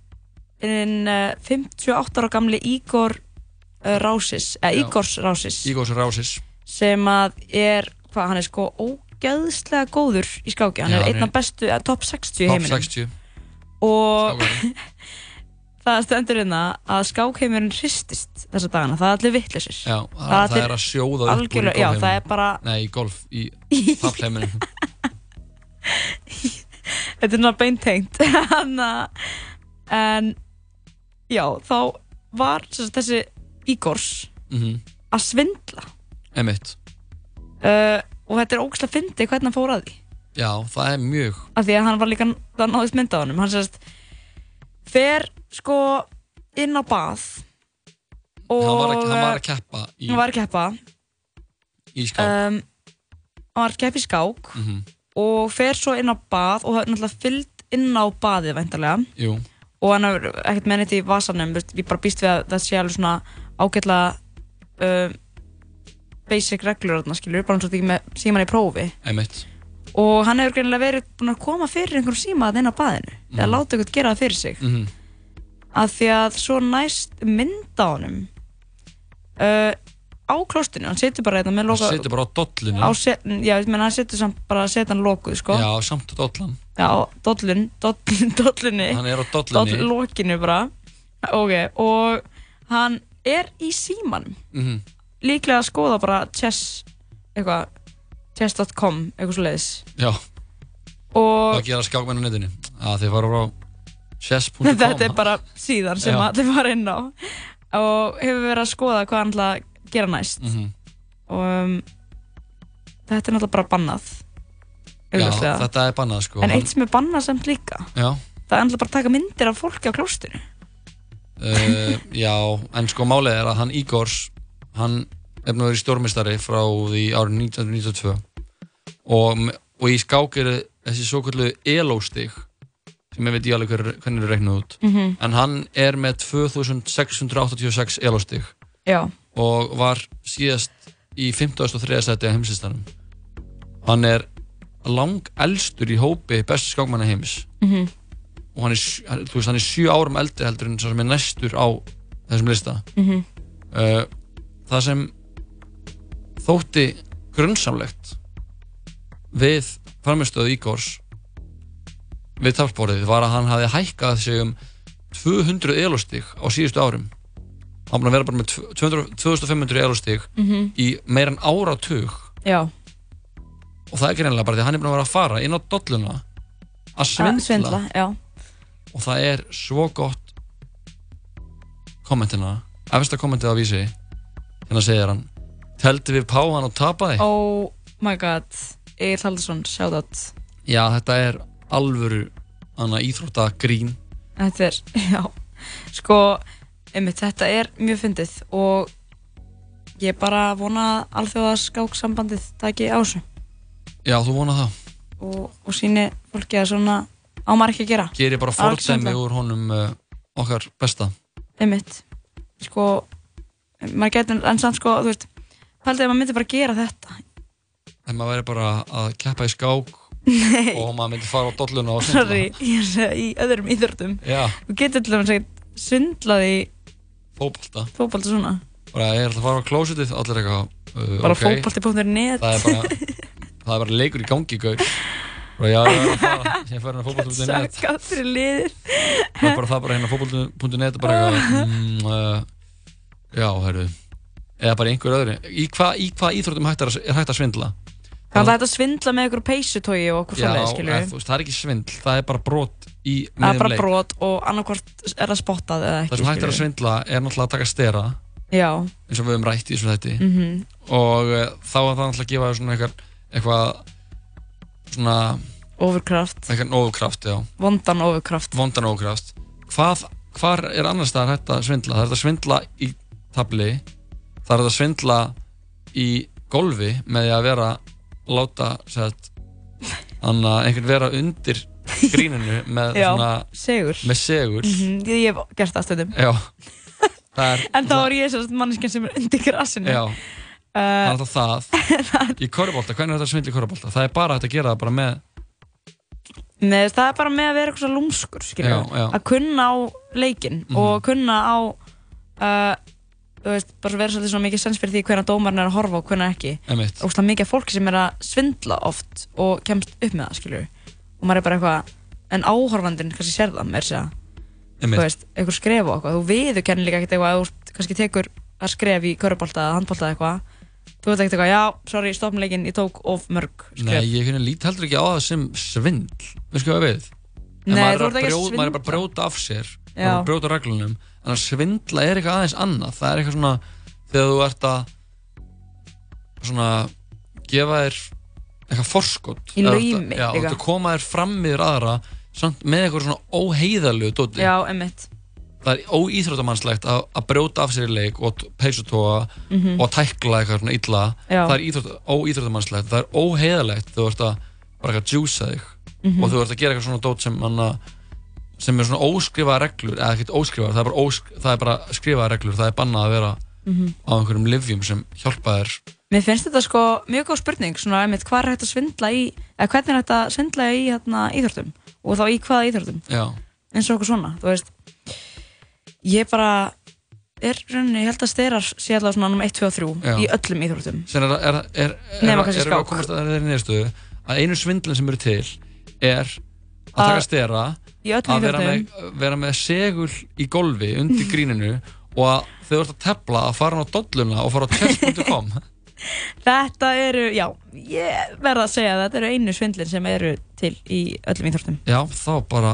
inn uh, 58 ára gamli Ígor uh, Rásis eða Já. Ígors Rásis. Ígors Rásis. Sem að er, hvað, hann er sko ógeðslega góður í skáki. Hann Já, er einn af bestu, top 60 í Top heiminum. 60 og það stendur hérna að skákheimurinn hristist þessa dagana, það er allir vittlisir Já, það, það er að sjóða upp úr í algjörlega, já, það er bara Nei, í golf, í pappleiminum þetta er náttúrulega beintengt. En já, þá var þessi Ígors mm að svindla. Emitt uh, og þetta er ógæslega fyndið hvernig hann fór að því. Já, það er mjög af því að hann var líka, það náðist mynda á honum. Hann sérst fer sko inn á bað og hann var, að, hann var að keppa í, hann var að keppa. Í skák. Um, hann var að keppa í skák Mhm. og fer svo inn á bað og náttúrulega fyllt inn á baðið væntarlega Jú, og hann hefur ekkert með neitt í vasanum ég bara býst við að það sé alveg svona ágætlega uh, basic reglur þarna skilur bara eins og þetta ekki með síman í prófi. Einmitt og hann hefur greinilega verið búinn að koma fyrir einhverjum síma að inn á baðinu. Eða láta einhvern gera það fyrir sig. Mhm. að því að svo næst mynd á honum uh, á klostinu, hann setur bara þetta með Hann loka setur bara á dollinu á set, já, menn hann setur samt bara að setja hann lokuð sko. Já, samt á dollan. Já dollun, dollun, dollunni. Hann er á dollunni. Doll- lokinu bara. Ok, og hann er í símanum. Mhm. líklega að skoða bara chess eitthvað, chess.com eitthvað svo leiðis Já, og hvað gera skákmenn á netinu? Að þeir fara frá chess.com þetta er bara síðan sem Já. að þið fara inn á. Og hefur verið að skoða hvað hann ætla að gera næst. Mhm. og um, þetta er náttúrulega bara bannað Já, þetta er bannað sko. En eitt sem er bannað samt líka Já, það er náttúrulega bara að taka myndir af fólki á klóstinu uh, já, en sko málið er að hann Igors hann er nú verið stjórnmistari frá því árið 1992 og, og í skák eru þessi svo kallu elóstig sem ég veit ég alveg hver, hvernig er reiknað út Mhm. en hann er með 2686 elóstig og var síðast í 53. seti á heimsistanum hann er lang elstur í hópi bestu skákmanna heims Mhm. og hann er, veist, hann er sjö árum eldri heldur en sá sem er næstur á þessum lista Mhm. uh, það sem þótti grunnsamlegt við framistöðu Ígors við tapsborðið var að hann hafði hækkað sig um 200 elostig á síðustu árum. Hann búin að vera bara með 200 2500 elostig Mhm. í meira en áratug. Já, og það er greinlega bara því að hann er búin að vera að fara inn á dolluna að að svindla, svindla já, og það er svo gott kommentina efsta kommentið á vísi hérna segir hann teldi við páhan og tapaði. Oh my god. Egil Haldursson, shoutout já þetta er alvöru hana íþrótta grín Þetta er, já, sko, einmitt, þetta er mjög fyndið og ég bara vona að alþjóða skáksambandið taki á þessu. Já þú vona það. Og, og síni fólki að svona á maður ekki að gera. gerir bara svindla. úr honum uh, okkar besta. Einmitt, sko, maður getur, en samt sko, þú veist, haldið að maður myndi bara gera þetta. en maður væri bara að keppa í skák Nei. og maður myndi fara á dolluna og svindla. Sorry, ég er að segja í öðrum íþörtum. Já. Þú getur til dæmis að svindlað í fótbolta fótbolta svona. bara ég er alltaf að fara á klósitið allir eitthvað uh, Bara ok. fótbolti.net. það er bara það er bara leikur í gangi gaur og já, ég er að fara sem fyrir hérna fótbolta.net Sakkat fyrir liðir. það er bara það bara hérna fótbolta.net og bara eitthvað mm, uh, já, herru eða bara einhver öðru. Í hvað hva íþróttum hægt er, að- hægt að svindla? Það er hægt að svindla með einhverju peysutói og okkur veist, það er ekki svindl það er bara brot í Það er bara leik. brot og annarkvort er það spottað eða ekki, það sem hægt er að svindla er náttúrulega að taka stera Já. eins og við höfum rætt í þessu þætti. Mhm. og uh, þá er það náttúrulega að gefa svona eitthvað eitthvað svona Overkraft. ofurkraft, já. Vondan overkraft. vondan ofurkraft hvað, hvar er annars staðar hægt að svindla? Það er að svindla í tabli það er að svindla í golfi með því að vera láta sett, anna, einhvern vera undir gríninu með Já, svona segur. með segur Mhm, Ég hef gert það stundum. er En þá er ég sérst manneskinn sem er undir grassinu. já Uh, það er alltaf það í korfbólta, hvernig er þetta svindla í korfbólta það er bara að gera það bara með Nei, það er bara með að vera eitthvað svo lúmskur, Já, já. Að kunna á leikinn Mhm. og kunna á, uh, veist, bara vera svolítið svona mikið sens fyrir því hvernig dómarinn er að horfa og hvernig ekki. Einmitt. Og svona mikið fólki sem er að svindla oft og kemst upp með það, skiljum Og maður er bara eitthvað, en áhorfandinn kannski sér það, með þess að, þú veist, eitthvað skref og eitthvað. Þú viður kenni líka ekkert eitthvað, þú kannski tekur að skref í körubólta eða handbólta eitthvað. Þú veit ekkert eitthvað, já, sorry, stoppum leikinn, ég tók of mörg skref. Nei, ég finna lít heldur ekki á það sem svindl Veistu hvað ég við? Nei, maður þú er ert ekki að brjóta, maður er bara að brjóta af sér maður er að brjóta reglunum en að svindla er eitthvað aðeins annað það er eitthvað svona þegar þú ert að svona gefa þér eitthvað forskot Í laumi að- Já, þú að koma þér fram yfir aðra samt með eitthvað svona óheiðalegu dóti Já, emmitt. það er óíþróttamannslegt að, að brjóta af sér í leik og peysutóa Mhm. og tækla eitthvað svona illa Já. það er íþrótt, óíþróttamannslegt, það er óheðalegt þú ert að bara eitthvað djúsa þig Mhm. og þú ert að gera eitthvað svona dót sem manna sem er svona óskrifaða reglur eða ekkert óskrifaðar, það er bara, ósk, það er bara skrifaða reglur, það er bannað að vera Mhm. á einhverjum livjum sem hjálpa þér Mér finnst þetta sko mjög góð spurning svona einmitt hvað er hægt að svindla í eða hvernig er hægt að svindla í hérna, íþróttum og þá í hvaða íþróttum Já. eins og okkur svona, þú veist ég bara er rauninni, ég held að styrar sé allavega svona nummer 1, 2 og 3 Já. í öllum íþróttum Sen er, er, er, er, Nema er, kannski við að skák. komast að þeirri niðurstöðu að einu svindlinn sem eru til er að Að- taka stera Í öllum að vera með, vera með segul í golfi undir gríninu og að þau ert að tepla að fara á dolluna og fara á chess.com Þetta eru, já, ég verða að segja að þetta eru einu svindlin sem eru til í öllum íþróttum. Já, þá bara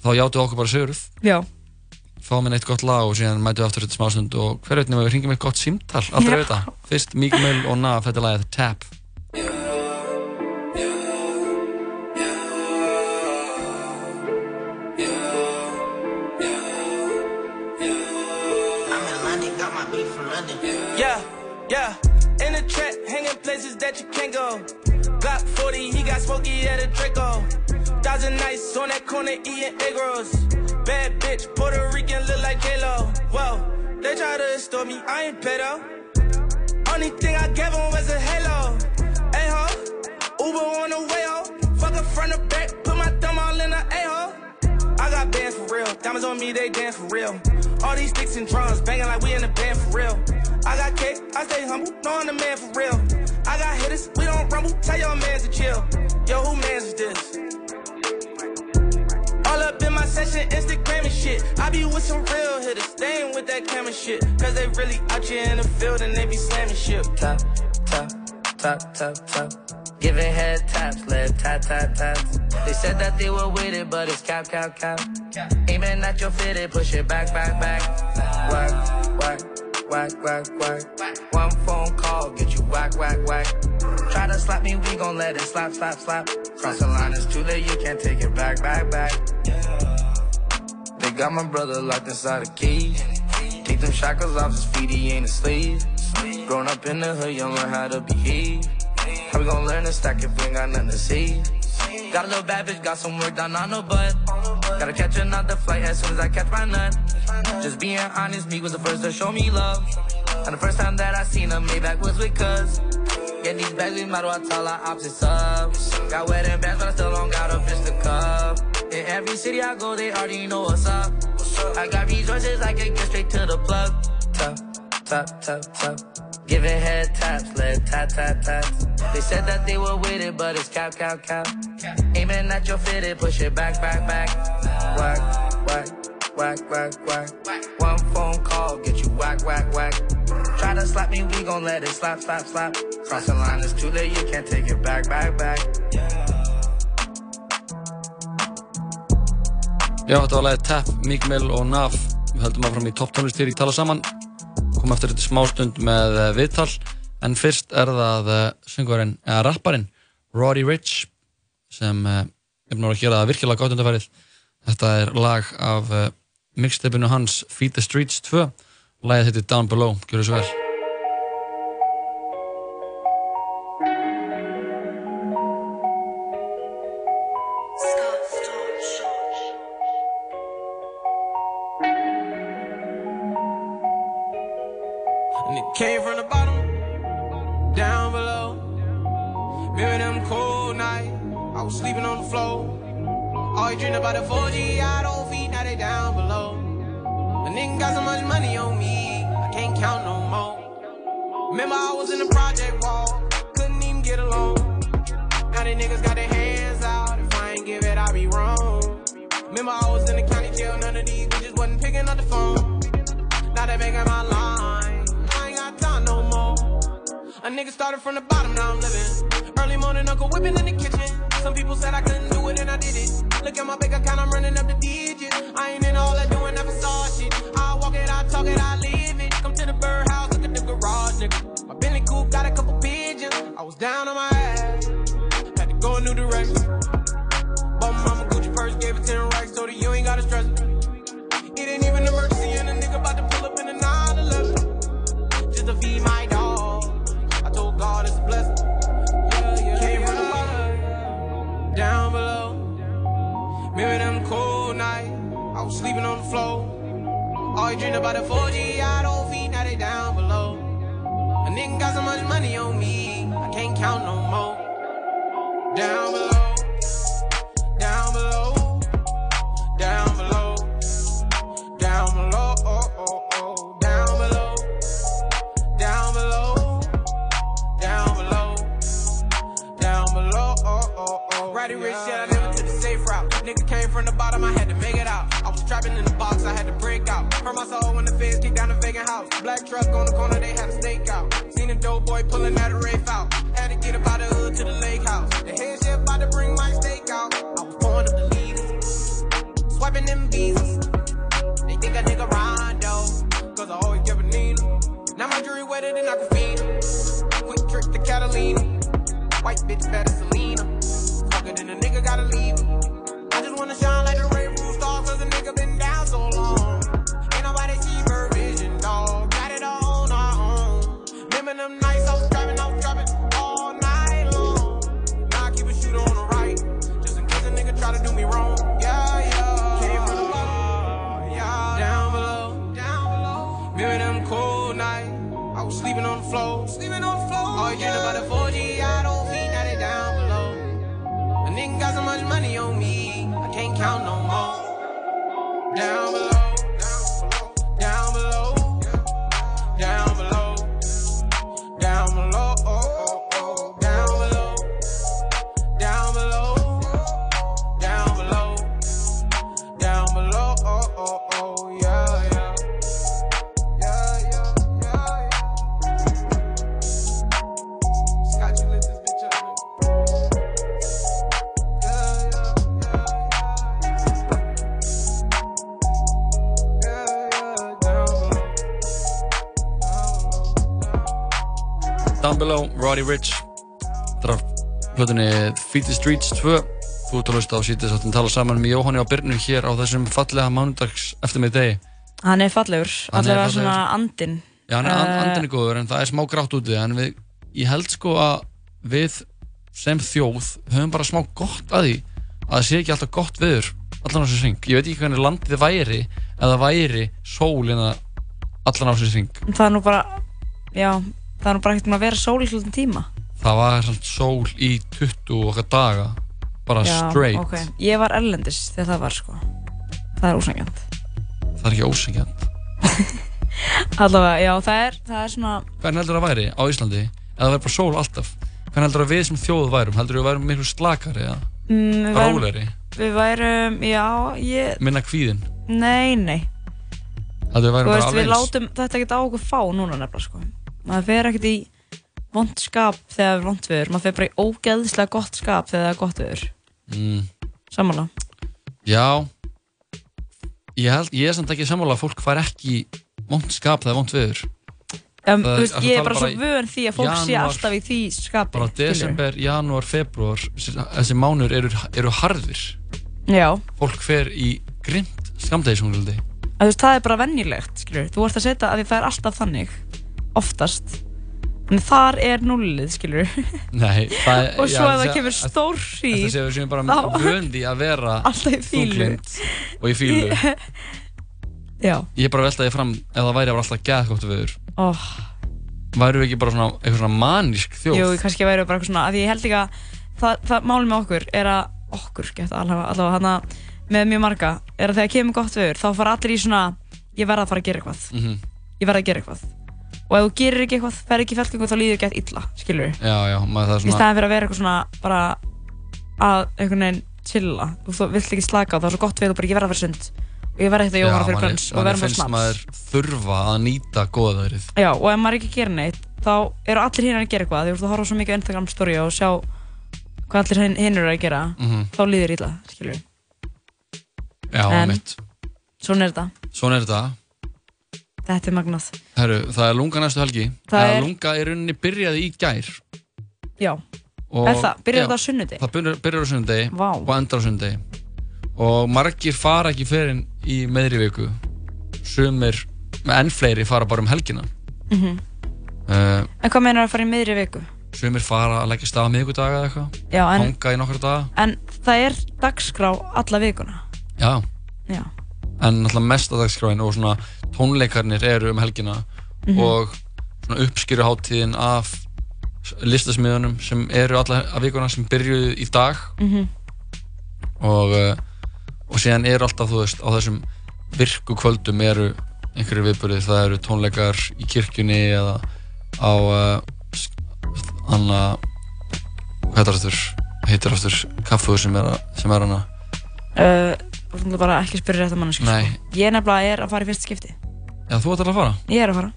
þá játtu okkur bara sigurð. Já, fáum inn eitt gott lag og síðan mætum við aftur þetta smásund og hver veit nema við hringjum eitt gott símtal. Aldrei það Fyrst Meek Mill og Nav, þetta lagið Tap 40, smoky at a Draco. Thousand nights on that corner eating egg rolls. Bad bitch, Puerto Rican, look like J-Lo. Whoa, they try to extort me, I ain't pedo. Only thing I gave him was a halo. Hey ho, Uber on the way ho. Fuck her front or back, put my thumb all in the a-hole. I got bands for real. Diamonds on me, they dance for real. All these sticks and drums banging like we in a band for real. I got cake, I stay humble, no I'm the man for real. I got hitters, we don't rumble, tell your mans to chill. Yo, who mans is this? All up in my session, Instagram and shit. I be with some real hitters, they ain't with that camera shit. Cause they really out here in the field and they be slamming shit. Tap, tap, tap, tap, tap. Giving head taps, lip tap, tap, taps. They said that they were with it, but it's cap, cap, cap. Aiming at your fitted, push it back, back, back. Whack, whack, whack, whack, whack. One phone call, get you whack, whack, whack. Try to slap me, we gon' let it slap, slap, slap. Cross the line, it's too late, you can't take it back, back, back. They got my brother locked inside a cage. Take them shackles off his feet, he ain't a slave. Grown up in the hood, you learn how to behave. How we gon' learn to stack if we ain't got nothing to say? Got a little bad bitch, got some work done on her butt. Gotta catch another flight as soon as I catch my nut. Just being honest, me was the first to show me love. And the first time that I seen her, Maybach was with cuz. Get these bags, we as well tell our opposites up. Got wedding bands, but I still don't got a bitch to cup. In every city I go, they already know what's up. I got resources, I can get straight to the plug. Tap, tap, tap, tap. Giving head taps, lip tap, tap, taps. They said that they were with it, but it's cap, cap, cap. Aiming at your fitted, push it back, back, back. Whack, whack, whack, whack, whack. One phone call, get you whack, whack, whack. Try to slap me, we gon' let it slap, slap, slap. Cross the line, it's too late, you can't take it back, back, back. Já, þetta var lagið Tap, Meek Mill og Nav Við höldum áfram í topp tónlist hér í Tala Saman Komum eftir þetta smástund með uh, viðtal. En fyrst er það uh, söngvarinn, eða rapparinn Roddy Rich sem uh, er búin að gera það virkilega gott undarfærið Þetta er lag af mixtapinu hans Feed the Streets 2 Lagið heitir Down Below, gjör þessu vel came from the bottom, down below. Remember them cold nights, I was sleeping on the floor. Always dreamed about the 4G, I don't feet, now they down below. A nigga got so much money on me, I can't count no more. Remember I was in the project wall, couldn't even get along. Now they niggas got their hands out, if I ain't give it, I be wrong. Remember I was in the county jail, none of these bitches wasn't picking up the phone. Now they making my line, a nigga started from the bottom, now I'm living. Early morning, uncle whipping in the kitchen. Some people said I couldn't do it, and I did it. Look at my bank account, I'm running up the digits. I ain't in all that doing, I facade shit. I walk it, I talk it, I live it. Come to the birdhouse, look at the garage, nigga. My Bentley coupe got a couple pigeons. I was down on my ass, had to go a new direction. But my mama Gucci purse gave it ten racks, told that you ain't gotta stress it. It ain't even an emergency, and a nigga about to pull up in a 911 just to feed my down below. Remember them cold nights, I was sleeping on the floor. All you about the 4G, I don't feed, now they down below. A nigga got so much money on me, I can't count no more. Down below. Af hlutinni Feed the Streets 2 Þú ert að hlusta á sítið sáttum tala saman með Jóhanni á Byrnu hér á þessum fallega mánudags eftir mig degi Hann er fallegur, allavega svona andinn. Já, hann er Eh, uh, andinni góður en það er smá grátt úti en við, ég held sko að við sem þjóð höfum bara smá gott að því að það sé ekki alltaf gott viður allan á þessu sving ég veit ekki hvernig landið væri eða væri sól innan allan á þessu sving Það er nú bara, já, það er nú bara ekkert að vera sól í hlutin tíma. Það var sól í 20 og okkar daga bara já, straight ok. Ég var erlendis þegar það var, sko. Það er ósangjant. það er ekki ósengjant Allavega, já, það er, það er svona, hvernig heldur það væri á Íslandi eða það væri bara sól alltaf hvernig heldur að við sem þjóð værum heldur við værum miklu slakari eða mm, við róleri Við værum, já, ég, minna kvíðin nei, nei. heldur við Þú værum bara við alveg eins látum þetta ekkert á okkur fá núna nefnilega, sko. Maður fer ekkert í vond skap þegar það er vond viður. Maður fer bara í ógeðslega gott skap þegar það er gott viður. mm. Samanlega. Já Ég held, ég er samt ekki sammála að fólk fær ekki vond skap þegar vond viður Um, Það- veist, ég er tala bara svo vön því að fólk sé janúar- alltaf í því skapi. bara desember, janúar, februar þessi mánur eru, eru harðir Já. fólk fer í Þú veist, það er bara venjulegt, skilur. Þú ert að setja að það er alltaf þannig, oftast. En þar er nullið, skilur. Nei, það Og svo já, ef það kemur stór hríð, Þetta séu við séum bara vöndi að vera Alltaf í fílu. þunglynd og í fílu Já. Ég er bara að velta því fram ef það væri alltaf geðgótt viður Oh. Væru við ekki bara svona, eitthvað svona manísk þjóð Jú, kannski væri bara eitthvað svona, að ég held ekki að það, það málið með okkur er að okkur, gett allavega, allavega hana með mjög marga, er að þegar kemur gott viður þá fara allir í svona, ég verð að fara að gera eitthvað Mhm. ég verð að gera eitthvað og ef þú gerir ekki eitthvað, fer ekki fæltingu þá líður gett illa, skilur Já, já, maður það er í svona staðan fyrir að vera eitthvað svona bara að einhvern veginn chilla og þú vilt ekki slaka á, það er svo gott við og bara ég verð að í sund og ég verð ekkert að jóra fyrir manni- brönns og manni verðum bara finnst snaps maður þurfa að nýta góða veðrið Já, og ef maður ekki gerir neitt, þá eru allir hinn að gera eitthvað. Þú að horfa á svo mikið á Instagram story og sjá hvað allir hinn eru að gera, Mhm. þá líður illa, skilur. Já, En- mitt Svona er þetta. Svona er þetta Þetta er magnað. Herru, það er lunga næstu helgi Það er- Lunga í rauninni byrjaði í gær Já. og, Er það? Já, þetta á sunnudegi? Það byrjar, byrjar á sunnudegi Vá. og endar á sunnudegi Og margir fara ekki fyrir í meðri viku Sumir, enn fleiri fara bara um helgina Mm uh, En hvað meinar að fara í miðri viku? sumir fara að leggja stað á miðgudaga eða eitthvað, Já, en- hanga í nokkra daga. En það er dagskrá alla vikuna. Já. Já. En náttúrulega mest að dagskráin og svona tónleikarnir eru um helgina Mhm. og svona uppskýruháttíðin af listasmiðunum sem eru alla af vikuna sem byrjuðu í dag Mhm. og, uh, og síðan eru alltaf, þú veist, á þessum virku kvöldum eru einhverju viðbörðir, það eru tónleikar í kirkjunni eða á uh, anna hvað heitir aftur, heitir aftur kaffuður sem er, að- sem er hana Uh, þú ætla bara ekki að spyrja rétt að. Nei. Sko. Ég nefnilega er að fara í fyrst skipti. Já, þú ætlar að fara? Ég er að fara.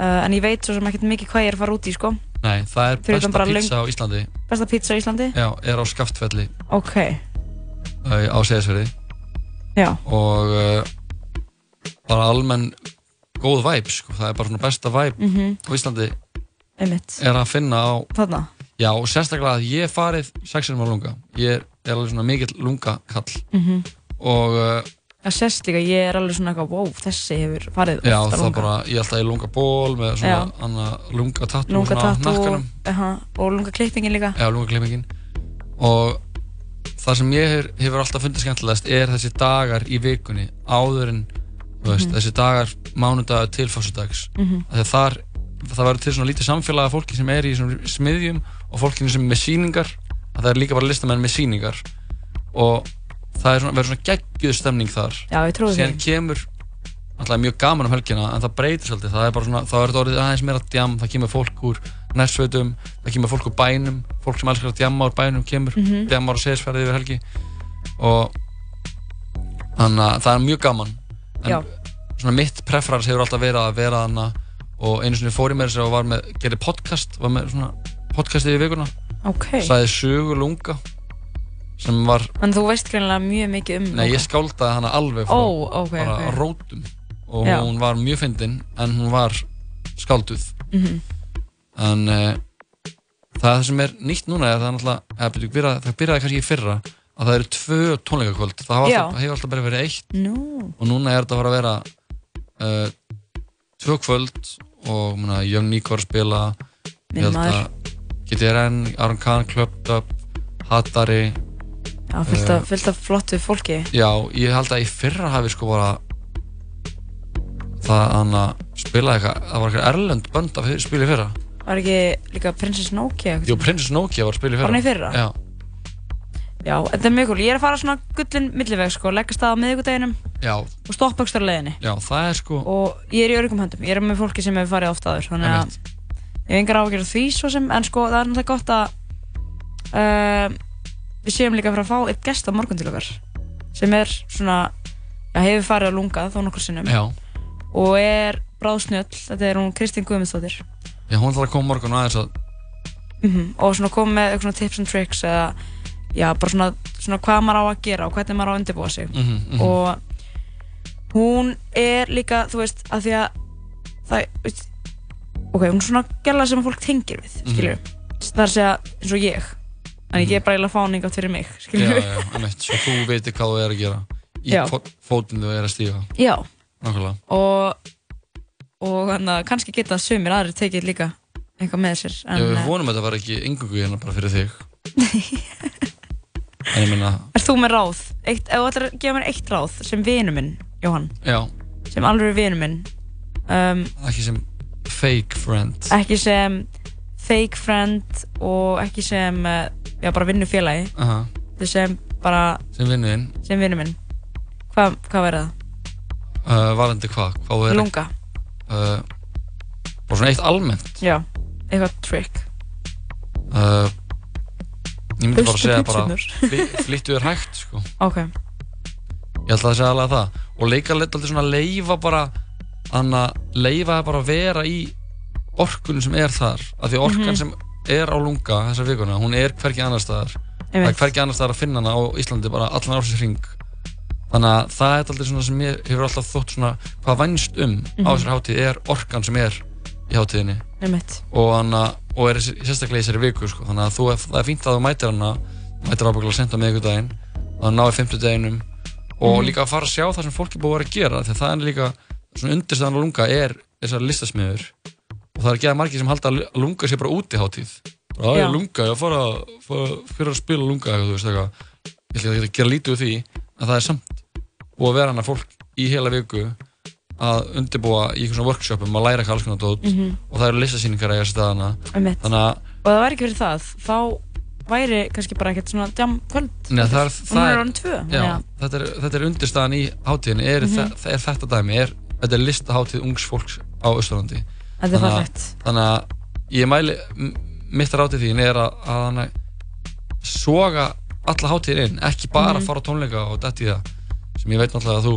Uh, en ég veit svo sem ekkert mikið hvað ég er að fara út í, sko. nei, það er Fyrir besta pizza á Íslandi Besta pizza á Íslandi? Já, er á Skaftfelli Ok. uh, á Seðisverði Já. og uh, bara almenn góð væp, sko, það er bara svona besta væp Mhm. á Íslandi Einmitt. er að finna á Þarna? Já, og sérstaklega að ég farið sexinum á lunga ég er, er alveg svona mikill lungakall Mhm. og uh, Það sést líka, ég er alveg svona eitthvað, wow, þessi hefur farið já, oftar það lunga. bara, ég er alltaf í lungaból með svona lungatatú Lunga hnakkanum aha, og lunga klippingin líka. Já, lungaklippingin og það sem ég hefur, hefur alltaf fundið skemmtilegast er þessi dagar í vikunni áður en, veist, Mhm. þessi dagar mánudagar til fyrstudags Mhm. þegar þar, það verður til svona lítið samfélag af fólki sem er í smiðjum og fólkinu sem er með síningar að það er líka bara listamenn með síningar og það er svona, verður svona geggjuð stemning þar Já, ég trúi síðan því. kemur alltaf mjög gaman um helgina en það breytir svolítið, það er bara svona, þá er þetta orðið aðeins meira djam, það kemur fólk úr nærsveitum, það kemur fólk úr bænum fólk sem elskar að djamma úr bænum kemur Mhm. djamma úr seðisferði yfir helgi og þannig að það er mjög gaman en Já. svona mitt preferans hefur alltaf verið að vera þannig og einu sinni fór með þess að var með, gerði podcast, var með svona podcastið í vikuna Ok. sagði sögu lunga sem var, En þú veist greinilega mjög mikið um nei ég skáldaði hana alveg frá Ó, ok, bara ok. rótum og Já. hún var mjög fyndin en hún var skálduð Mhm. en uh, það sem er nýtt núna er það náttúrulega, það byrjaði kannski í fyrra að það eru tvö tónleikakvöld það hefur alltaf bara verið eitt Nú. og núna er þetta að fara að vera uh, tvö kvöld og er að spila Minn maður. GTRN, Aron Kahn, Up Hattari Já, fullt eh, af, fullt af flottu fólki. Já, ég held að í fyrra hafi sko bara það hann að spila eitthvað, það var eitthvað erlend bönd að spila í fyrra Var ekki líka Princess Nokia? Jú, Princess Nokia var að spila í fyrra Var hann í fyrra? Já, Já, þetta er mjög cool. Ég er að fara svona gullin milliveg, sko, leggast það á miðvikudeginum já, og stoppa leiðinni. já, það er sko Og ég er í öryggum höndum. Ég er með fólki sem hefur farið oft áður, þannig að ég hef engar ágjörð því svo sem, en sko, það er náttúrulega gott að uh, við séum líka að fara að fá eitt gest á morgun til okkar sem er svona, já, hefur farið á lungað þó nokkur sinnum Já, og er bráðsnjöll, þetta er hún Kristín Guðmundsdóttir. Já, hún ætlar að koma morgun aðeins að mm og svona koma með eitthvað svona tips and tricks eða já, bara svona, svona hvað maður á að gera og hvernig maður á að undirbúa sig. Mhm, mhm. og hún er líka, þú veist, að því að það, veist, ok, hún er svona gæla sem fólk tengir við, Mhm. skilju það er að segja eins og ég en ég er bara eiginlega fáning átt fyrir mig, Já, skilju já, einmitt, svo þú veitir hvað þú er að gera í Já. fó- fótinn þú er að stíga Já. Nákvæmlega og og hann að kannski geta sumir aðrir tekið líka eitthvað með sér Já, við eh, vonum að þetta var ekki engungu hérna bara fyrir þig En ég meina, Er þú með ráð? Eitt, ef þú ætlar að gefa mér eitt ráð sem vinu minn, Jóhann, já, sem alveg vinu minn, um, ekki sem fake friend ekki sem fake friend og ekki sem, uh, já, bara vinnufélagi, þetta er sem bara, sem vinu minn. Hvað, hvað verður það? uh, Varandi hvað? Er Lunga. uh, Bara svona eitt almennt Já, eitthvað trick. uh, Ég myndi bara að segja bara Flyttu þér hægt, sko Ok. Ég held að sé alveg það Og leika alltaf svona leifa bara Þannig að leifa það bara að vera í orkunum sem er þar af því orkan Mhm. sem er á lunga þessar vikuna, hún er hvergi annar staðar það er hvergi annar staðar að finna hana á Íslandi bara allan ársins hring þannig að það er alltaf svona sem mér hefur alltaf þótt svona hvað vænst um á Mhm. þessari hátíð er orkan sem er í hátíðinni og, hana, og er sérstaklega í þessari viku sko. þannig að þú, það er fínt að þú mætir hana mætir ábygglega sent á miðvikudaginn og það náði fimmtudaginum og Mhm. líka að fara að sjá það sem fólk er búið að vera að gera því að það er líka svona undirstæðan og lunga er þessar listasmiður og það er ekki að margir sem halda að lunga sé bara útihátíð bara, Já. að lunga, ég að fara, fara fyrir að spila lunga eitthvað, þú veist eitthvað. Ég ætla ekki að gera lítið úr því en það er samt búið að vera hana fólk í heila viku að undirbúa í eitthvað svona workshopum að læra eitthvað alls konar dót Mhm. og það eru listasýningar að eiga sér staðana að og það væri ekki fyrir það þá væri kannski bara ekkert svona jam kvöld. Nei, það er, og það er, já, þetta, er, þetta er undirstaðan í hátíðinni. Er, mm er þetta dæmi, er, þetta er listahátíð ungs fólks á Östurlandi Þetta er fallegt. þannig að ég mæli mitt ráttið þín er að, að soga alla hátíðin inn ekki bara Mhm. fara tónleika og dætt í það sem ég veit náttúrulega að þú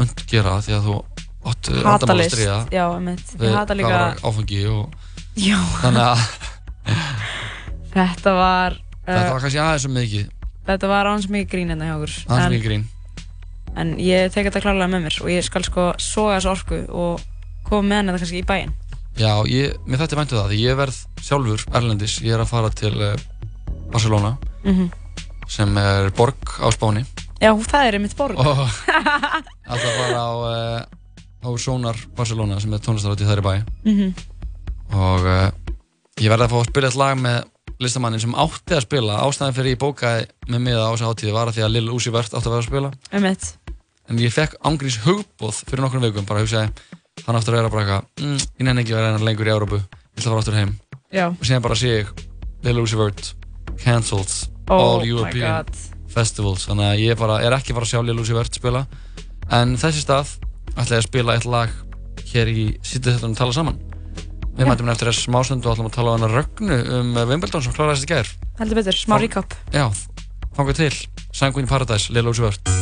und gera því að þú átt Hata vandamál að list, stríða hata líka- var áfengi og Já. þannig að þetta var þetta uh, var kannski aðeins um mikið þetta var aðeins mikið grín hérna hjá okkur aðeins En- mikið grín en ég tek þetta klárlega með mér og ég skal sko soga þessu orku og koma með henni þetta kannski í bæinn. Já, ég, mér þetta væntu það, því ég verð sjálfur erlendis, ég er að fara til uh, Barcelona Mhm. sem er borg á Spáni. Já, það er einmitt borg. Og alltaf að fara á, uh, á Sonar Barcelona sem er tónlistarháttið þar í bæ. Mhm. og uh, ég verði að fá að spila eitt lag með listamannin sem átti að spila. Ástæðan fyrir ég bókaði með miða á þessu hátíði var að því að Lil Uzi Vert átti að vera að spila. Einmitt. En ég fekk ángríns hugbóð fyrir nokkrum vikum bara hugsaði, hann áttur að vera bara eitthvað mm, ég nenni ekki að vera hennar lengur í Európu ég ætla að fara áttur heim. Já. og síðan bara sé ég Lil Uzi Vert cancelled Oh all European festivals. Þannig að ég bara, er ekki fara að sjá Lil Uzi Vert spila. En þessi stað ætla ég að spila eitt lag hér í sítið þetta um tala saman við mætum henni eftir þess smástundu og ætlum að tala á hennar Rögnu um uh, Wimbledon sem kláraðist í gær heldur betur, smá recap já, fangað til Sanguine Paradise, Lil Uzi Vert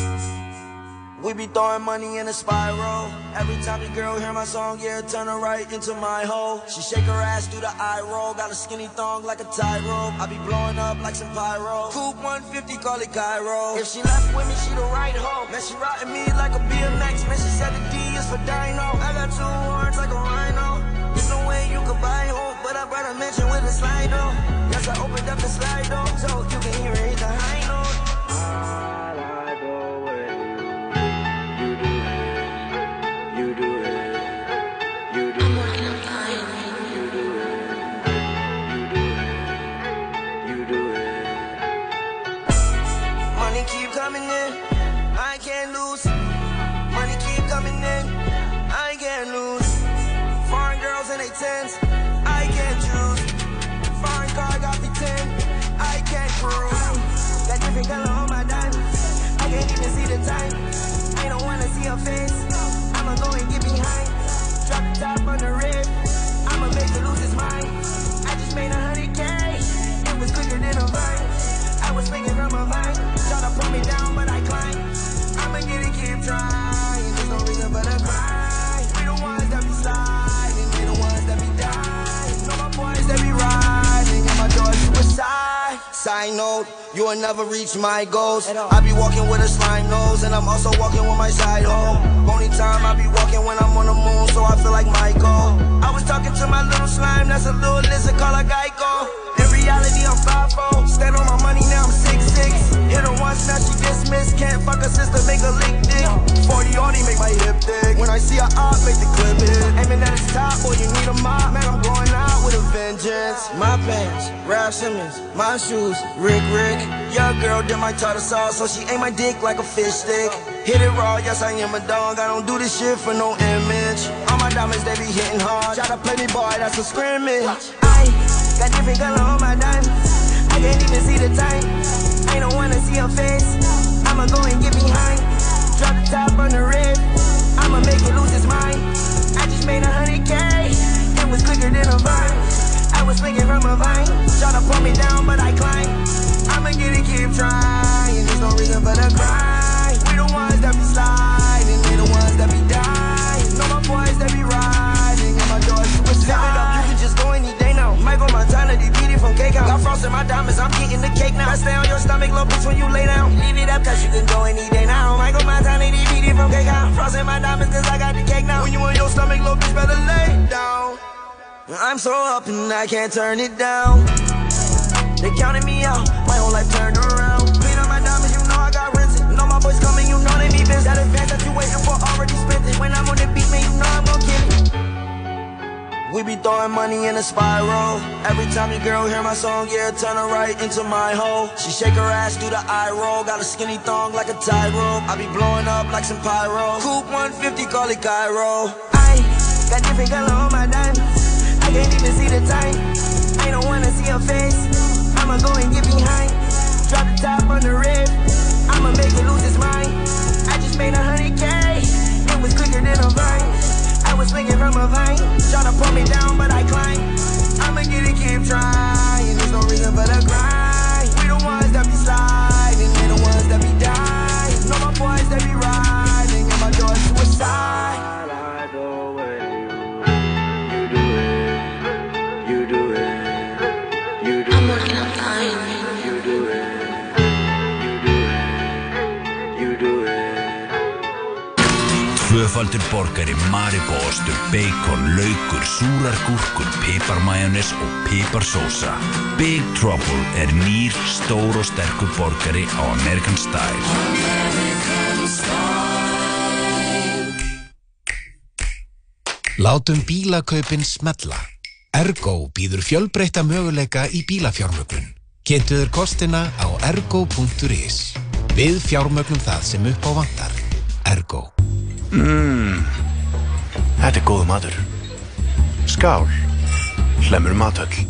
We be throwing money in a spiral. Every time the girl hear my song, yeah, turn her right into my hole. She shake her ass, do the eye roll. Got a skinny thong like a tie rope. I be blowing up like some pyro. Coupe 150, call it Cairo. If she left with me, she the right hoe. Man, she riding me like a BMX. Man, she said the D is for Dino. I got two horns like a rhino. You can buy hope, oh, but I brought a mention with a slide though. Yes, I opened up the slide though, so you can hear it the high note. Drop on the red, I'ma make her lose his mind. I just made a hundred K, it was quicker than a vine. I was thinking from a vine, try to pull me down, but I climb. I'ma get it, keep trying. There's no reason but to cry. We the ones that be sliding, we the ones that be dying. Know my boys that be riding, and my doors suicide. Side note, you will never reach my goals. I be walking with a slime nose, and I'm also walking with my side hoe. Only time I be walking when I'm on the moon, so I feel like Michael. I was talking to my little slime, that's a little lizard called a Geico. In reality, I'm 5'0. Stand on my money, now I'm 6'6. Hit her once, now she dismissed. Can't fuck her sister, make her lick dick. 40 already make my hip thick. When I see her up, make the clip hit. Aiming at the top, boy, you need a mop. Man, I'm going out with a vengeance. My pants, Ralph Simmons. My shoes, Rick Rick. Your girl did my tartar sauce, so she ate my dick like a fish stick. Hit it raw, yes, I am a dog. I don't do this shit for no image. All my diamonds, they be hitting hard. Try to play me, boy, that's a scrimmage. I got different color on my diamonds. I can't even see the time. I don't wanna see her face. I'ma go and get behind. Drop the top on the red. I'ma make it lose his mind. I just made a hundred K. It was quicker than a vine. I was swinging from a vine. Try to pull me down, but I climb. I'ma get it, keep trying. There's no reason but to cry. The ones that be sliding. We the ones that be dying. Know my boys that be riding. And my doors suicide. Live it up, you can just go any day now. Michael Montana, they beat it from cake out. Got frost in my diamonds, I'm getting the cake now. I stay on your stomach, little bitch, when you lay down. Leave it up, cause you can go any day now. Michael Montana, they beat it from cake out. Frost in my diamonds, cause I got the cake now. When you on your stomach, little bitch, better lay down. I'm so up and I can't turn it down. They counted me out, my whole life turned around. Boys coming, you know they be busy. That advance that you waiting for already spent it. When I'm on the beat, man, you know I'm gonna kill it. We be throwing money in a spiral. Every time your girl hear my song, yeah, turn her right into my hole. She shake her ass, do the eye roll. Got a skinny thong like a tie rope. I be blowing up like some pyro. Coupe 150, call it Cairo. I got different color on my diamonds. I can't even see the time. I don't wanna see her face. I'ma go and get behind. Drop the top on the rib. I'ma make it lose its mind. I just made a hundred K. It was quicker than a vine. I was swinging from a vine. Tryna pull me down, but borgari, maribóostur, bacon, laukur, súrar gúrkur, piparmajónes og piparsósa. Big Trouble er nýr, stór og sterkur borgari á American Style. Látum bílakaupin smetla. Ergo býður fjölbreytta möguleika í bílafjármögnun. Kynntuður kostina á ergo.is. Við fjármögnum það sem upp á vantar. Ergo. Mmm, þetta er góð matur. Skál, hlemur matöll.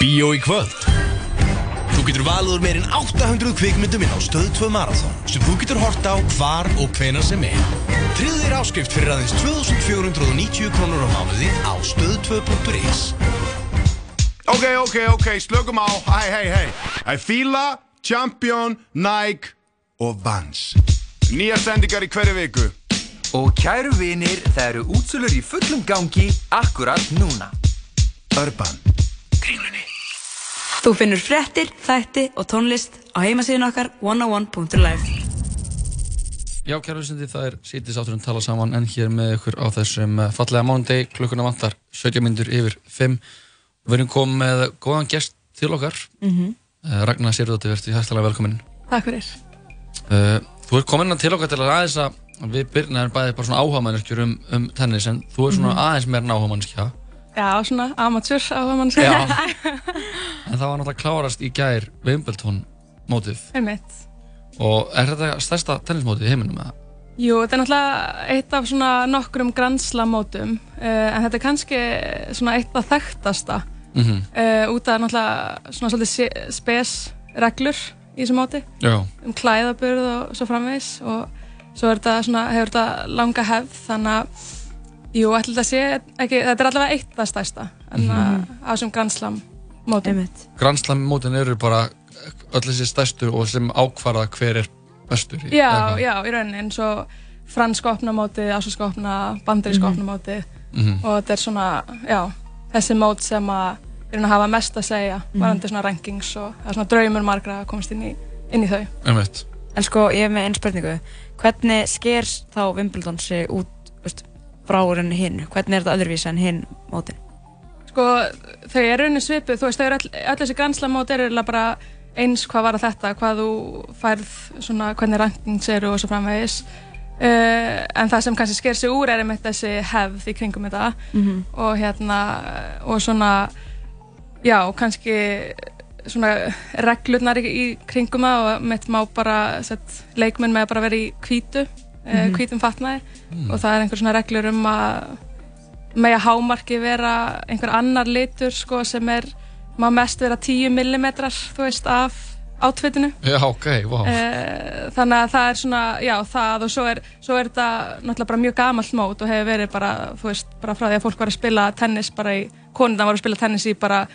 Bíó í kvöld Þú getur valið úr meirinn 800 kvikmyndum inn á Stöð 2 Marathon sem þú getur hort á hvar og hvenar sem er. Tryggðu þér áskrift fyrir aðeins 2490 krónur á mánuði á stöð2.is Ok, ok, ok, slökum á, hæ. Það er Fila, Champion, Nike og Vans. Nýja sendingar í hverju viku. Og kæru vinir, það eru útsölur í fullum gangi akkurat núna. Urban. Þú finnur fréttir, þætti og tónlist á heimasíðun okkar 101.life Já, kæru hlustandi, það er sítið sátturinn tala saman en hér með ykkur á þessum eh, fallega mánudegi, klukkuna vantar 17 myndur yfir 5 Við erum komið með góðan gest til okkar Mhm. uh, Ragnar Sýrðóttir, verður hægtalega velkomin Takk fyrir. uh, Þú ert komin til okkar til að aðeins að við byrjum bæðið bara svona áhugamanneskjur um, um tennis en þú er svona Mhm. aðeins meira en áhugamanneskja Já, svona amatúr á hvað mann Já. en það var náttúrulega klárast í gær Wimbledon mótið Einmitt. og er þetta stærsta tennismótið í heiminum eða? Jú, þetta er náttúrulega eitt af svona nokkrum grannslamótum uh, en þetta er kannski svona eitt af þekktasta Mhm. uh, út af náttúrulega svona svolítið se- spes reglur í þessu móti Já. um klæðaburð og svo framvegis og svo er þetta svona, hefur þetta langa hefð þannig að jú, ætla þetta sé ekki, þetta er allavega eitt það stærsta en mm á þessum grannslam mótum Grandslam mótin eru bara öll þessi stærstu og sem ákvarða hver er bestur í, Já, já, í rauninni eins og franska opnamótið, ásvarska opna, bandaríska Mhm. opnamótið Mhm. og þetta er svona, já, þessi mót sem að í rauninni hafa mest að segja Mhm. varandi svona rankings og það er svona draumur margra að komast inn í, inn í þau. Einmitt. En sko, ég hef með einn spurningu Hvernig sker þá Wimbledon sig út veist, frá rauninni hinn? Hvernig er þetta öðruvísi en hinn mótin? Sko, þau eru rauninni svipuð, þú veist, þau eru öll þessi grannslamót eru bara eins hvað var þetta, hvað þú færð svona, hvernig rankings eru og svo framvegis uh, en það sem kannski sker sig úr er einmitt þessi hefð í kringum þetta Mhm. og hérna og svona já, kannski svona reglurnar í, kringum það og mitt má bara sett, leikmenn með að bara vera í hvítu mm Mhm. hvítum fatnaði Mm. og það er einhver svona reglur um að með að hámarki vera einhver annar litur sko sem er má mest vera 10 mm þú veist af átfitinu Já, ok, vá Eh, þannig að það er svona, já, það og svo er, svo er þetta náttúrulega bara mjög gamalt mót og hefur verið bara, þú veist, bara frá því að fólk var að spila tennis bara í, konundan var að spila tennis í bara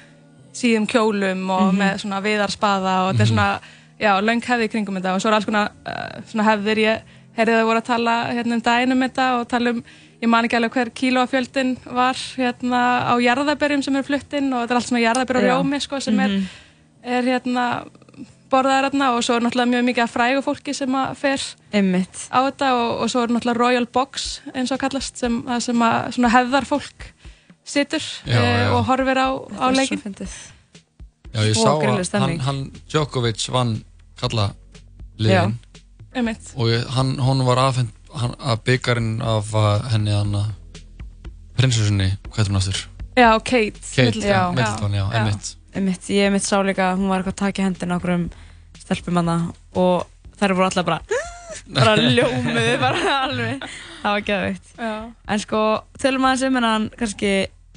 síðum kjólum og Mhm. með svona viðarspaða og þetta er Mhm. svona, já, löng hefði í kringum þetta og svo er alls konar uh, svona hefðir ég, heyrði það voru að tala hérna um daginn um þetta og tala um ég man ekki alveg hver kílóafjöldin var hérna á jarðaberjum sem eru flutt inn og þetta er allt sem er jarðaberj og rjómi sko sem er, er hérna borðaðar hérna og svo er náttúrulega mjög mikið af frægu fólki sem að fer Einmitt. á þetta og, og svo er náttúrulega Royal Box eins og kallast sem, sem að svona hefðar fólk situr Já, eh, já. og horfir á, á leikin. Já, ég sá að hann, hann Djokovic vann kalla liðin Einmitt. og ég, hann, hún var afhend hann, að byggarinn af uh, henni hann að prinsessunni, hvað heitir hún aftur? Já, Kate. Kate, já, Middleton, já, einmitt. einmitt, ég mitt sá líka að hún var eitthvað að taka hendina okkur um stelpum hana og þær voru allar bara bara ljómuðu, bara alveg það var Já. en sko, tölum aðeins um hennan kannski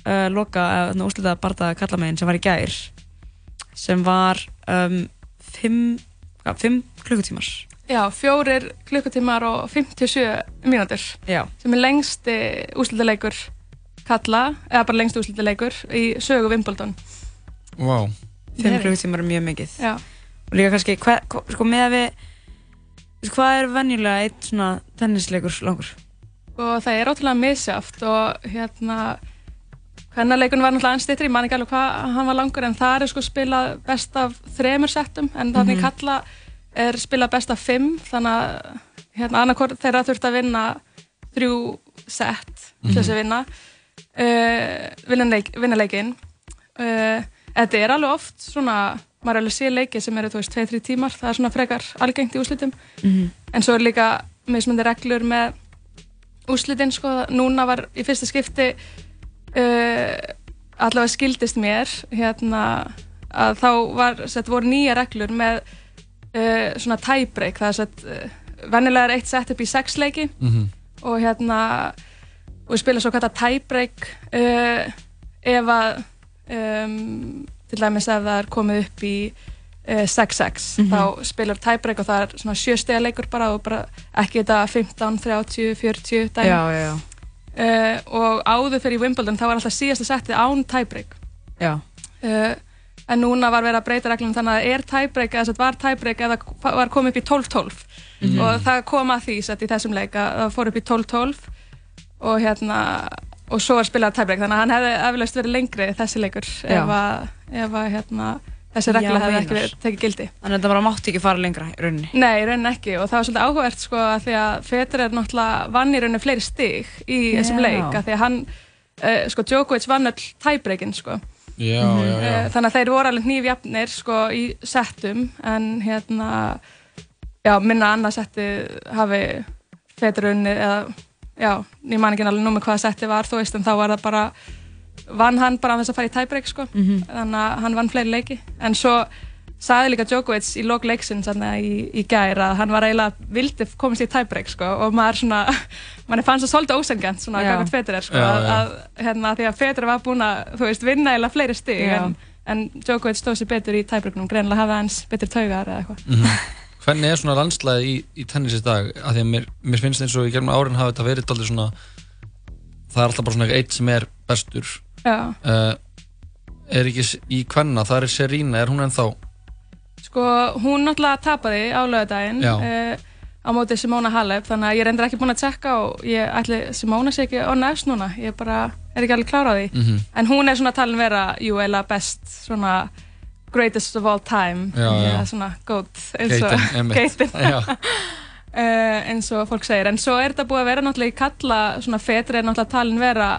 uh, loka, uh, úslita barða kallamegin sem var í gær sem var um, fimm, ja, fimm klukkutímar Já, fjórir klukkutímar og 57 mínútur Já. sem er lengsti úslitaleikur kalla, eða bara lengsti úslitaleikur í sögu Vá. fimm Nei. klukkutímar er mjög mikið Já. og líka kannski, hva, hva, sko með að við hvað er venjulega eitt svona tennisleikur langur? og það er ótrúlega misjáft og hérna hvernarleikun var náttúrulega anstýttri, ég man ekki alveg hvað hann var langur en það er sko spilað best af þremur settum en þannig Mhm. kalla er spilað best af fimm þannig að hérna, annarkort þeirra þurft að vinna þrjú sett til þess að vinna uh, vinna, leik, vinna leikinn uh, þetta er alveg oft svona maður alveg sé leiki sem eru þú veist 2-3 tímar. Það er svona frekar algengt í úslitum Mhm. en svo er líka mismundi reglur með úslitin sko, núna var í fyrsta skipti uh, allavega skildist mér hérna að þá var, sett, voru nýja reglur með uh, svona tiebreak. Það er sett, uh, vennilega er eitt sett upp í sex leiki. Mhm. og hérna og við spila svo kallað tiebreak uh, ef að um, til dæmis ef það er komið upp í uh, 6-6 Mhm. þá spilar tiebreak og það er svona sjöstega leikur bara og bara ekki þetta 15, 30, 40 dæmi Já, já. Uh, og áður fyrir Wimbledon þá var alltaf síðasta settið án tiebreak Já. uh, en núna var verið að breyta reglum þannig að er tiebreak eða sett var tiebreak eða var komið upp í 12-12 Mhm. og það kom að því sett í þessum leik að það fór upp í 12-12 og hérna og svo var spilað tiebreak þannig að hann hefði eflaust verið lengri þessi leikur ef að, ef að hérna, þessi regla hefði ekki tekið gildi. Þannig að þetta bara mátti ekki fara lengra í rauninni. Nei, í rauninni ekki. Og það var svolítið áhugavert sko að því að Federer náttúrulega vann í rauninni fleiri stig í þessum leik að því að hann, uh, sko Djokovic vann öll tiebreakin sko. Já, já, já. Eh, þannig að þeir voru alveg nýfjafnir sko í settum. En hérna já, minna annað setti hafi Federer unnið eða já, ég man ekki alveg nú með hvaða setti var þú veist en þá var það bara vann hann bara af þess að fara í tiebreak sko Mhm. þannig að hann vann fleiri leiki en svo sagði líka Djokovic í lok leiksins þarna í, í gær að hann var eiginlega vildi komast í tiebreak sko og maður svona manni fannst það svolítið ósengjant svona Já. gafið Federer sko Já, að, að hérna því að Federer var búinn að þú veist vinna eiginlega fleiri stig Já. en, en Djokovic stóð sér betur í tiebreaknum greinilega hafði hans betur taugar eða eitthvað Mhm. Hvernig er svona landslæði í, í tennis í dag? Af því að mér, mér finnst eins og í gegnum árin hafa þetta verið það er alltaf bara svona eitt sem er bestur. Uh, Er ekki í kvenna, það er Serena, er hún ennþá? Sko hún náttúrulega tapaði á lögadaginn uh, á móti Simona Halep þannig að ég er endur ekki búin að tjekka og ég ætli Simona sé ekki on F núna ég bara er ekki alveg klára á því. Mhm. en hún er svona talin vera jú eða best svona greatest of all time. Já, já. svona goat eins og Geitin, uh, eins og fólk segir. En svo er þetta búið að vera náttúrulega í kalla svona Fetri er náttúrulega talin vera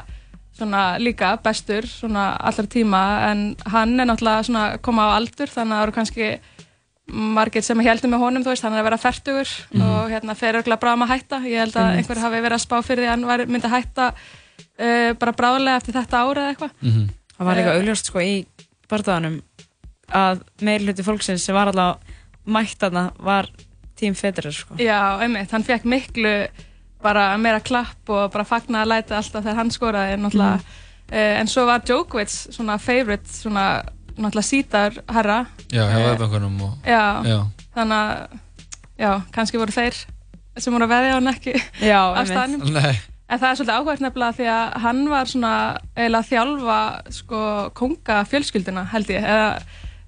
svona líka bestur svona allra tíma. En hann er náttúrulega svona koma á aldur þannig að það eru kannski margir sem heldur með honum, þú veist, hann er að vera færtugur Mhm. og hérna fer örgulega bráðum að hætta. Ég held að einhver hafi verið að spá fyrir því að hann var, myndi að hætta uh, bara bráðlega eftir þetta ára eða eitthvað. Það var líka Eh, augljóst sko í bardaganum að meiri hluti fólksins sem var alltaf mætt þarna var tím Federer sko. Já, einmitt, hann fekk miklu bara meira klapp og bara fagna að læta alltaf þegar hann skoraði náttúrulega, mm. en svo var Djokovic svona favorite, svona náttúrulega sítar herra Já, hjá Eh, öfengunum og já, Já. þannig að já, kannski voru þeir sem voru að veðja á hann ekki Já, af staðnum Nei. en það er svolítið áhugavert nefnilega því að hann var svona eiginlega að þjálfa sko konga fjölskylduna held ég eða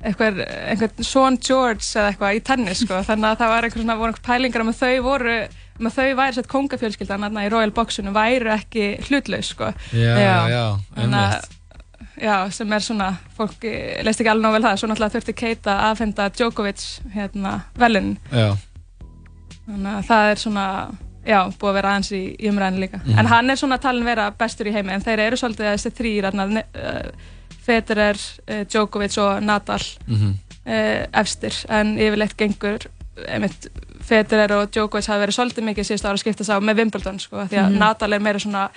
einhver, einhver Sean George eða eitthvað í tennis sko þannig að það var einhver svona, voru einhver pælingar um að þau voru um að þau væri sett kongafjölskyldan þarna í Royal Boxinu væru ekki hlutlaus sko Já, já, já, einmitt. já, sem er svona, fólk eh, leist ekki alveg nóg vel það, svo náttúrulega þurfti Keita að aðfenda Djokovic hérna velun Já. þannig að það er svona já, búið að vera aðeins í, í umræðinu líka Mhm. en hann er svona talin vera bestur í heimi en þeir eru svolítið þessi þrýr Federer, uh, Djokovic og Nadal Mhm. uh, efstir, en yfirleitt gengur einmitt, Federer og Djokovic hafa verið svolítið mikið síðust ára að skipta sá með Wimbledon sko, af því að Mhm. Nadal er meira svona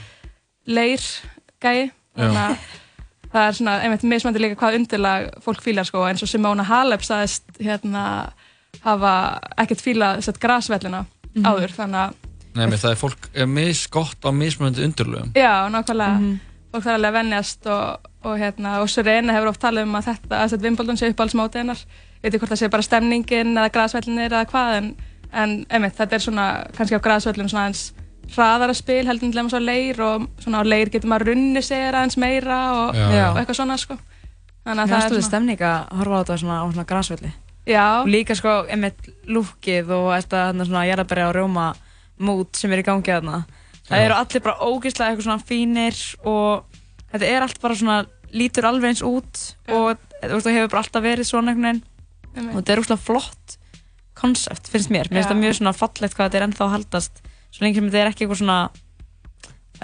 leir gæi þannig að það er svona einmitt mismandi líka hvað undirlag fólk fílar sko eins og Simona Halep sagðist hérna hafa ekkert fílað sett grasvellina Mhm. áður þannig að Nei, það er fólk er misgott á mismunandi undirlögum Já, nákvæmlega. Fólk þarf alveg að vennjast og, og, hérna, og Serena hefur oft talað um að þetta, að þetta Wimbledon sé uppáhaldsmótið hennar. Veit ekki hvort það sé bara stemningin eða grasvellinir eða hvað, en, en einmitt, þetta er svona, kannski á grasvellum svona eins hraðara spil heldur en til dæmis á leir og svona á leir getur maður runni sér aðeins meira og, Já. og eitthvað svona, sko. Þannig að það er þetta stemning að horfa á þetta svona, á svona grasvelli. Já. Og líka sko, einmitt lúkið og þetta þarna svona jarðabæri á rjóma mút sem er í gangi þarna. Það eru allir bara ógeðslega eitthvað svona fínir og þetta er allt bara svona, lítur alveg eins út og þú hefur bara alltaf verið svona einhvern veginn. Og þetta er úrslega flott konsept, finnst mér. Mér finnst það mjög svona fallegt hvað þetta er ennþá að haldast. Svo lengi sem þetta er ekki eitthvað svona,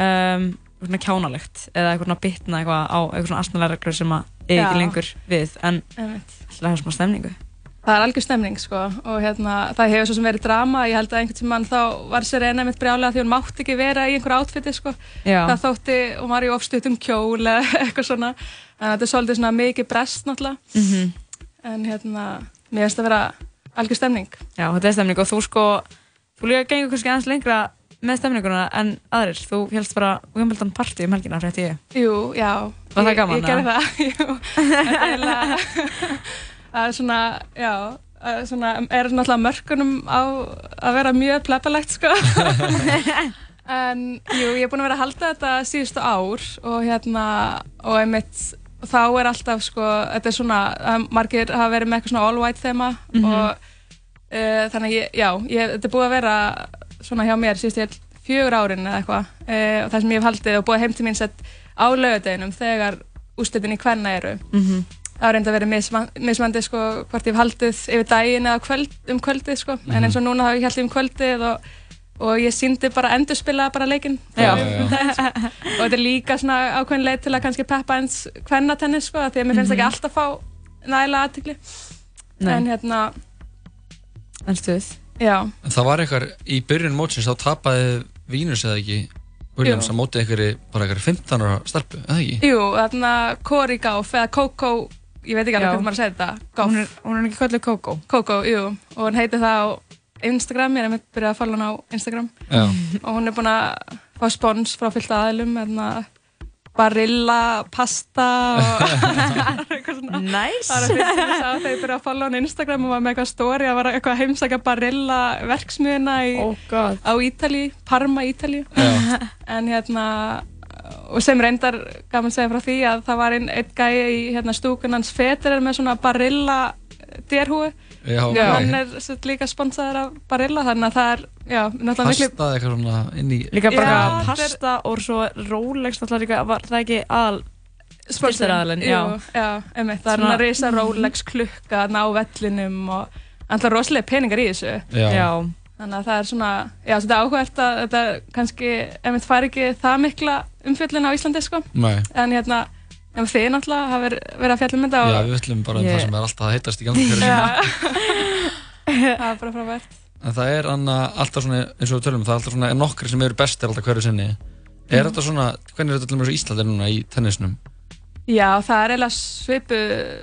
um, svona kjánalegt eða eitthvað svona bitna eitthvað á eitthvað svona astnalega reglur sem að eigi Já. ekki lengur við. En Einmitt. það er svona stemningu. Það er algjör stemning sko og hérna, það hefur svo sem verið drama, ég held að einhvern tímann þá var Serena mitt brjálega því hún mátti ekki vera í einhverju átfiti sko. Já. Það þótti, og var í ofstuttum kjól eða eitthvað svona, en þetta er svolítið svona mikið brest náttúrulega, Mhm. en hérna, mér finnst það vera algjör stemning. Já, þetta er stemning og þú sko, þú líka gengur kannski aðeins lengra með stemninguna en aðrir. Þú helst bara Wimbledon party um helgina, frétti ég. Jú, já. Var það Ég- gaman, Ég er svona, já, er svona, er náttúrulega mörkunum á að vera mjög plebalegt, sko. en, jú, ég er búin að vera að halda þetta síðustu ár og hérna, og einmitt, þá er alltaf, sko, þetta er svona, að margir hafa verið með eitthvað svona all white þema Mhm. og uh, þannig, að ég, já, ég, þetta er búið að vera svona hjá mér síðustu ég fjögur árin eða eitthvað uh, og það sem ég hef haldið og búið heim til mín sett á laugardeginum þegar úrslitin í kvenna eru Mhm. Það var reynda að vera misman- mismandi sko, hvort ég hef haldið yfir daginn eða kvöld, um kvöldið sko. Mhm. en eins og núna hafa ég haldið um kvöldið og, og ég síndi bara endurspila bara leikinn og þetta er líka svona ákveðin leið til að kannski peppa eins kvennatennis sko, því að mér finnst Mhm. ekki alltaf fá nægilega aðtikli Nei. en hérna En stuð. Já. En það var eitthvað í byrjun mótsins þá tapaði Vínus eða ekki Williams að móti einhverju bara einhverju 15 ára stelpu, eða ekki? Jú, þarna Cori Gáf eða Coco, ég veit ekki alveg hvernig maður segir þetta. Hún er, hún er ekki kallið Coco. Coco, jú, og hún heitir það á Instagram, ég er að mitt byrja að follow hana á Instagram. Já. og hún er búin að fá spons frá fyllt aðilum þarna Barilla, pasta og eitthvað svona. Nice. Það var að fyrst ég sá þegar ég byrja að follow hana á Instagram og var með eitthvað story að var eitthvað að heimsækja Barilla verksmiðuna í, oh á Ítali, Parma, Ítali en hérna og sem reyndar gaman að segja frá því að það var einn einn gæi í hérna, stúkunans Federer með svona Barilla dérhúi Já, og hann er sagt líka sponsaður af Barilla þannig að það er, já, Pasta eitthvað svona inn í Líka bara Já, þetta er- pasta og svo Rolex náttúrulega líka, var það ekki aðal einmitt, það er Svona- risa Rolex klukka þarna á vellinum og alltaf rosalega peningar í þessu. Já. Já. þannig að það er svona, já, þetta er áhugavert að þetta kannski, einmitt fær ekki það mikla umfjöllin á Íslandi, sko Nei. en hérna, en þið náttúrulega hafa verið, verið að fjalla um þetta Já, við ætlum bara um Ég- það sem er alltaf að heitast í gangi hverju sinni. það er bara frábært En það er anna, alltaf svona, eins og við tölum, það er alltaf svona er nokkri sem eru bestir alltaf hverju sinni. Er Mhm. þetta svona, hvernig er þetta til og með svo Íslandi núna í tennisnum? Já, það er eiginlega svipu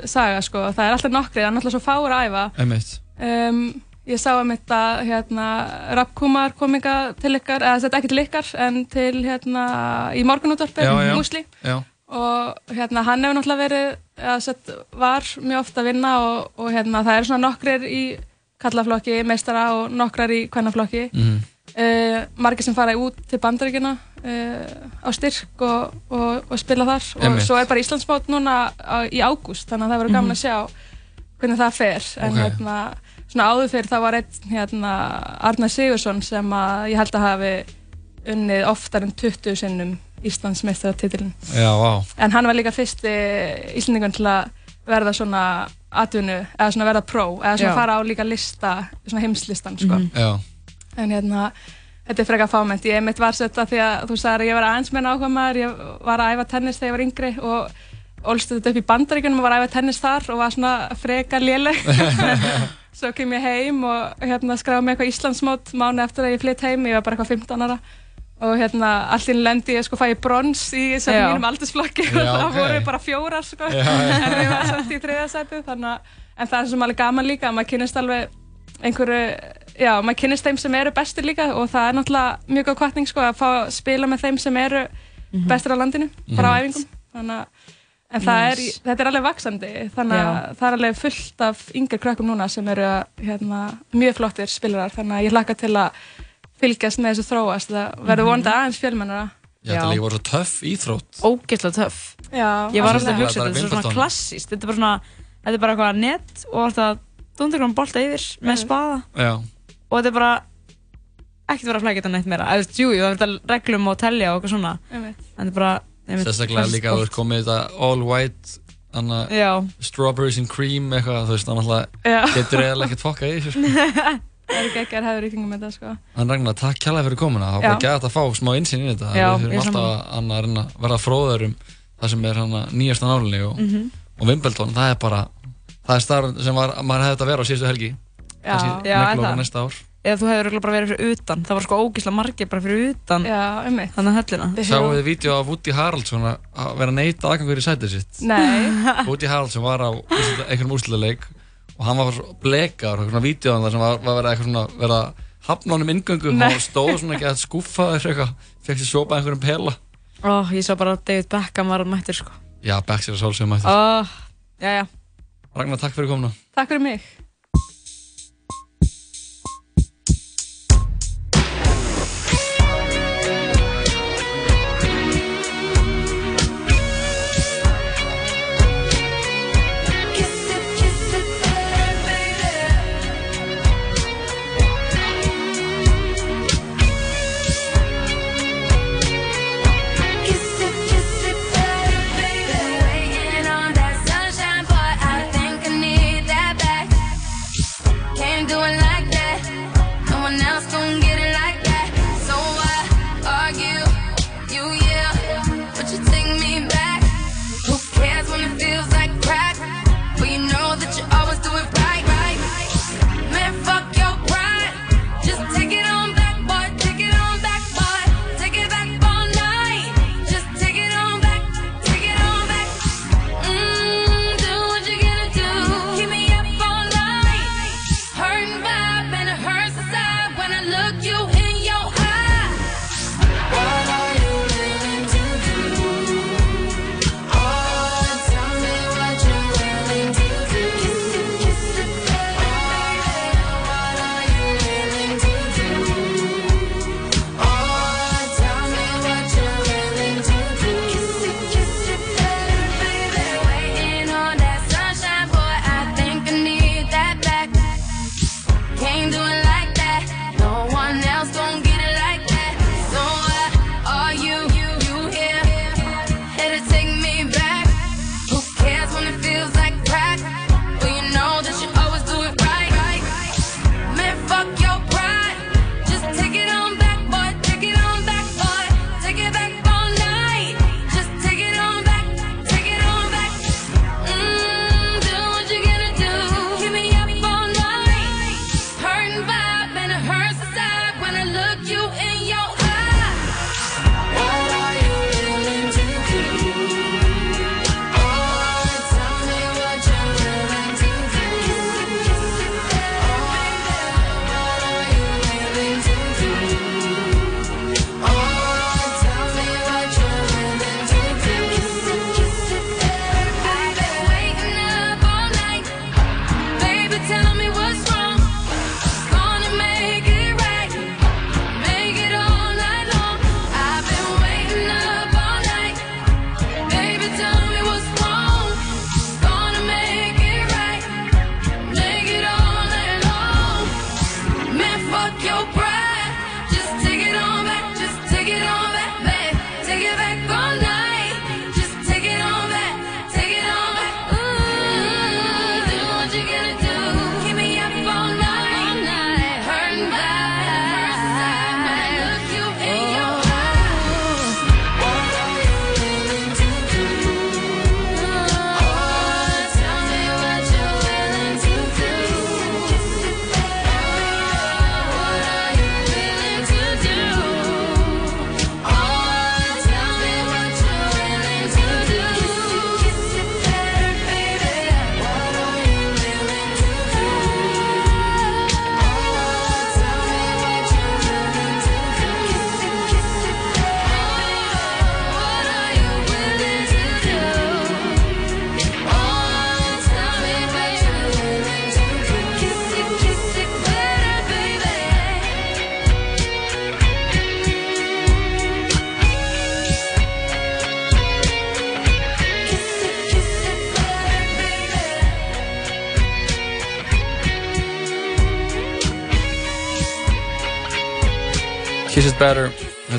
saga, sko, það er alltaf nokkri, það er náttúrulega svo fáur að æfa Einmitt. um, Ég sá að mitt að hérna, Rapp Kumar kom ykkar til ykkar, eða þetta ekki til ykkar en til hérna í morgunútvarpi, Já, já. Musli Já. og hérna hann hefur náttúrulega verið eða sett, var mjög ofta að vinna og, og hérna það eru svona nokkrir í kallaflokki, meistara og nokkrar í kvennaflokki Mhm. uh, margir sem fara út til bandaríkina uh, á styrk og, og, og spila þar og Einmitt. svo er bara Íslandsmót núna á, í ágúst þannig að það verður gaman að sjá hvernig það fer en Ok. hérna svona áður fyrir það var einn hérna Arnar Sigursson sem að ég held að hafi unnið oftar en 20 sinnum Íslandsmeistaratitilin Já, vá. en hann var líka fyrsti Íslandingun til að verða svona atvinnu, eða svona verða pró eða svona Já. fara á líka lista, svona heimslistan sko. Mhm. Já. en hérna þetta er frekar fámennt, ég mitt var setta því að þú sagðir að ég var aðeins með nákvæmar ég var að æfa tennis þegar ég var yngri og ólst þetta upp í bandaríkunum og var að æfa tennis þar og var svona frekar léleg svo kem ég heim og hérna skráði mig eitthvað Íslandsmót mánu eftir að ég flytt heim, ég var bara eitthvað 15 ára og hérna einu lendi ég sko fæ ég brons í þessum Já. mínum aldursflokki og það ok. voru bara fjórar sko Já, já. en ég var samt í þriðasæti þannig að en það er sem alveg gaman líka að maður kynnist alveg einhverju já, maður kynnist þeim sem eru bestir líka og það er náttúrulega mjög góð kvartning sko að fá að spila með þeim sem eru bestir á landinu bara á Mhm. æfingum þannig að En það er, þetta er alveg vaksandi, þannig að Já. það er alveg fullt af yngri krökkum núna sem eru hérna, mjög flottir spilarar, þannig að ég hlakka til að fylgjast með þessu þróast, það verður Mhm. vonandi aðeins fjölmennara. Já, þetta líka bara svo töff íþrótt. Ógeðslega töff. Já, Ég var alltaf að hugsa þetta, þetta er svona klassíst, þetta er bara svona, þetta er bara eitthvað net og alltaf dundurgrann bolta yfir með spaða Já. og þetta er bara ekkert verið að flækja þetta neitt meira. Jú, jú, það er þetta reglum og telja og eitthvað svona, en þetta er bara, Sérstaklega líka að þú ert komið þetta all white Anna, Já. strawberries and cream eitthvað, þú veist, þannig að Já. getur eiginlega ekkert fokkað í þessu sko. Það eru geggar hefur í kringum þetta, sko. En Ragnar, takk kjærlega fyrir komuna, það var bara gæt að fá smá insýn í þetta Já, Við þurfum alltaf að Anna, að að verða fróður um það sem er hana, nýjasta nálinni og, Mhm. og Wimbledon, það er bara það er starf sem var, maður hefði þetta að vera á síðustu helgi Já, Kannski er negla okkur það? næsta ár Eða þú hefur bara verið fyrir utan, það var sko ógeðslega margir bara fyrir utan Já, einmitt. Þannig að höllina. Sáuð þið vídeo af Woody Haraldsson að vera neita aðgangur í sætið sitt? Nei. Woody Haraldsson var á einhverjum úrslutaleik og hann var svo blekar og svona vídeoðan þar sem var, var verið eitthvað svona verið að hafna honum inngöngu. Og hann stóð svona ekki að skuffa þessu eitthvað fekk sér sopa einhverjum pela. Ó, ég sá bara að David Beckham var mættur sko. Já, er að sálsögum mættur. Ó, já, já. Ragnar, takk fyrir komuna. Takk fyrir mig.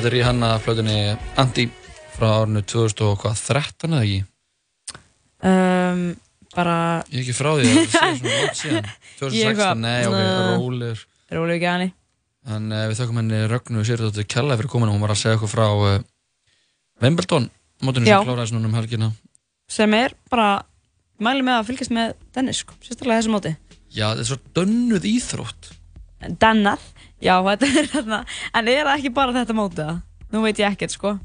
Þetta er í hanna flötunni Anti frá árinu 2013 eða ekki? um, bara Ég er ekki frá því, það sé svona langt síðan. Ég eitthvað, 2016, nei ok, rólegur. Rólegur ekki hann En uh, við þökkum henni Rögnu Sýrðóttir kella fyrir kominu, hún var að segja okkur frá uh, Wimbledon mótunum Já. sem kláraðist núna um helgina. Sem er bara mæli með að fylgjast með Dennis sko, sérstaklega þessu móti. Já, þetta er svo dönnuð íþrótt. Dennað, já þetta er þarna en er það ekki bara þetta móti það? Nú veit ég ekkert sko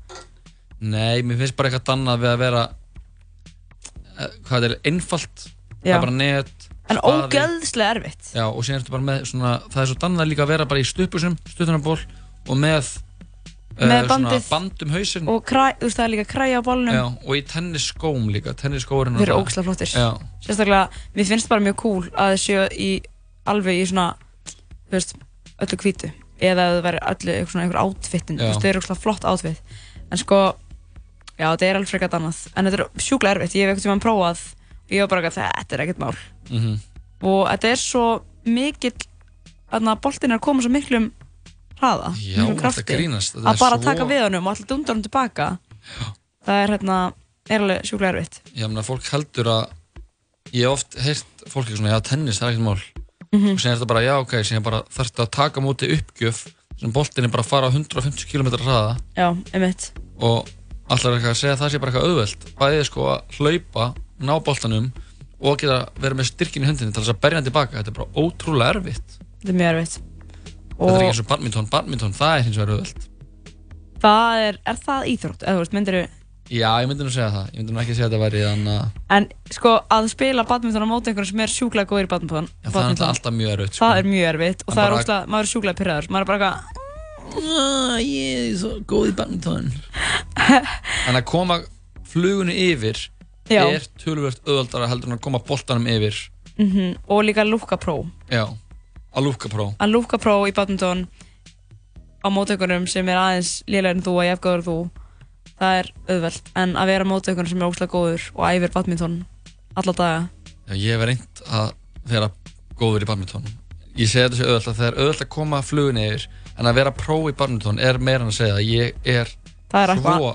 Nei, mér finnst bara eitthvað dannað við að vera uh, hvað þetta er einfalt það Já. er bara net En spaði. ógeðslega erfitt Já, og síðan ertu bara með svona, það er svo dannað líka að vera bara í stupusum, stuttunarból og með, eh, Með bandið. band um hausinn og kræ, þú veist það er líka kræja á bólnum Já, og í tennisskóm líka, tennisskóurinn þeir eru ógeðslega flottir Já, sérstaklega, mér finnst bara mjög cool að þið séu í alveg í svona þú veist, öllu hvítu. Eða að það væri öllu eitthvað svona einhver outfitin Já. þú veist, þau eru ógeðslega flott outfit. En sko, já, þetta er alveg frekar annað. En þetta er sjúklega erfitt, ég hef eitthvað tíma prófað og ég var bara að þetta er ekkert mál. Mhm. Og þetta er svo mikill að boltin er að koma svo miklum hraða, Já, miklum krafti. grínast, að bara svo- taka við honum og alltaf dundar honum tilbaka það er hérna, er alveg sjúklega erfitt. Já, menn að fólk heldur að ég hef oft heyrt fólk ekki svona, já, tennis, það er ekkert mál Mhm. og síðan er þetta bara, já, ok, síðan bara þarftu að taka á móti uppgjöf sem boltin er bara að fara á 150 km hraða. Já, einmitt. Og allar eitthvað að segja að það sé bara eitthvað auðvelt? Bæðið sko að hlaupa, ná boltanum og geta verið með styrkin í höndinni til þess að berja hann tilbaka, þetta er bara ótrúlega erfitt. Þetta er mjög erfitt. Þetta er ekki eins og badminton, badminton, það er hins vegar auðvelt. Það er, er það íþrótt, eða þú veist, myndir já, ég myndi nú segja það, ég myndi nú ekki segja að þetta væri þannig að en sko að spila badminton á móti einhverjum sem er sjúklega góður í badminton, Já, það er alltaf mjög erfitt sko. það er mjög erfitt og það er bara- óslega, maður er sjúklega pyrraður maður er bara eitthvað ég er svo góð í badminton. En að koma flugunni yfir Já. er tölvöld auðvöldara heldur en að koma boltanum yfir. Mm og líka lúka pró já, að lúka pró að lúka pró í badminton á móti einhverjum það er auðvelt, en að vera á móti einhverjum sem er óslega góður og æfir badminton alla daga Já, ég hef reynd að vera góður í badminton. Ég segi þetta sé auðvitað, það er auðvitað að koma flugunni yfir, en að vera pró í badminton er meira en að segja að ég er, er svo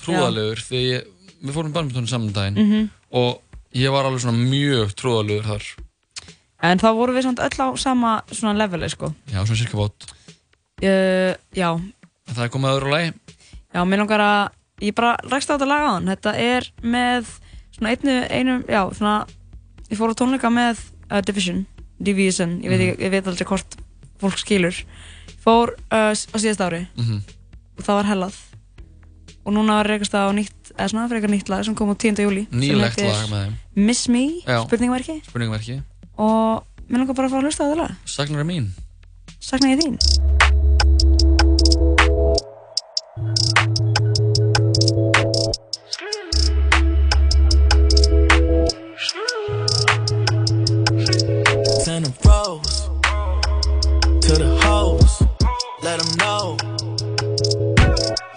trúðalegur því ég, við fórum badminton saman um daginn Mhm. og ég var alveg svona mjög trúðalegur þar. en þá vorum við samt öll á sama svona leveli sko Já, svona cirka bót. uh, já, En það er komið að öðru lagi. Já, mér langar að ég bara rækst á þetta lag á hann þetta er með svona einu, einu já, svona ég fór á tónleika með uh, Division Division, ég veit, ekki, ég veit aldrei hvort fólk skilur fór uh, á síðast ári Mhm. og það var hellað og núna var reykast á nýtt eða svona frekar nýtt lag sem kom á 10. júli Nýlegt lag með þeim. Miss Me, Já. spurningverki Spurningverki. og mér langar bara að fá að hlusta á þetta lag Sagnar er mín. Sakna ég þín Let them know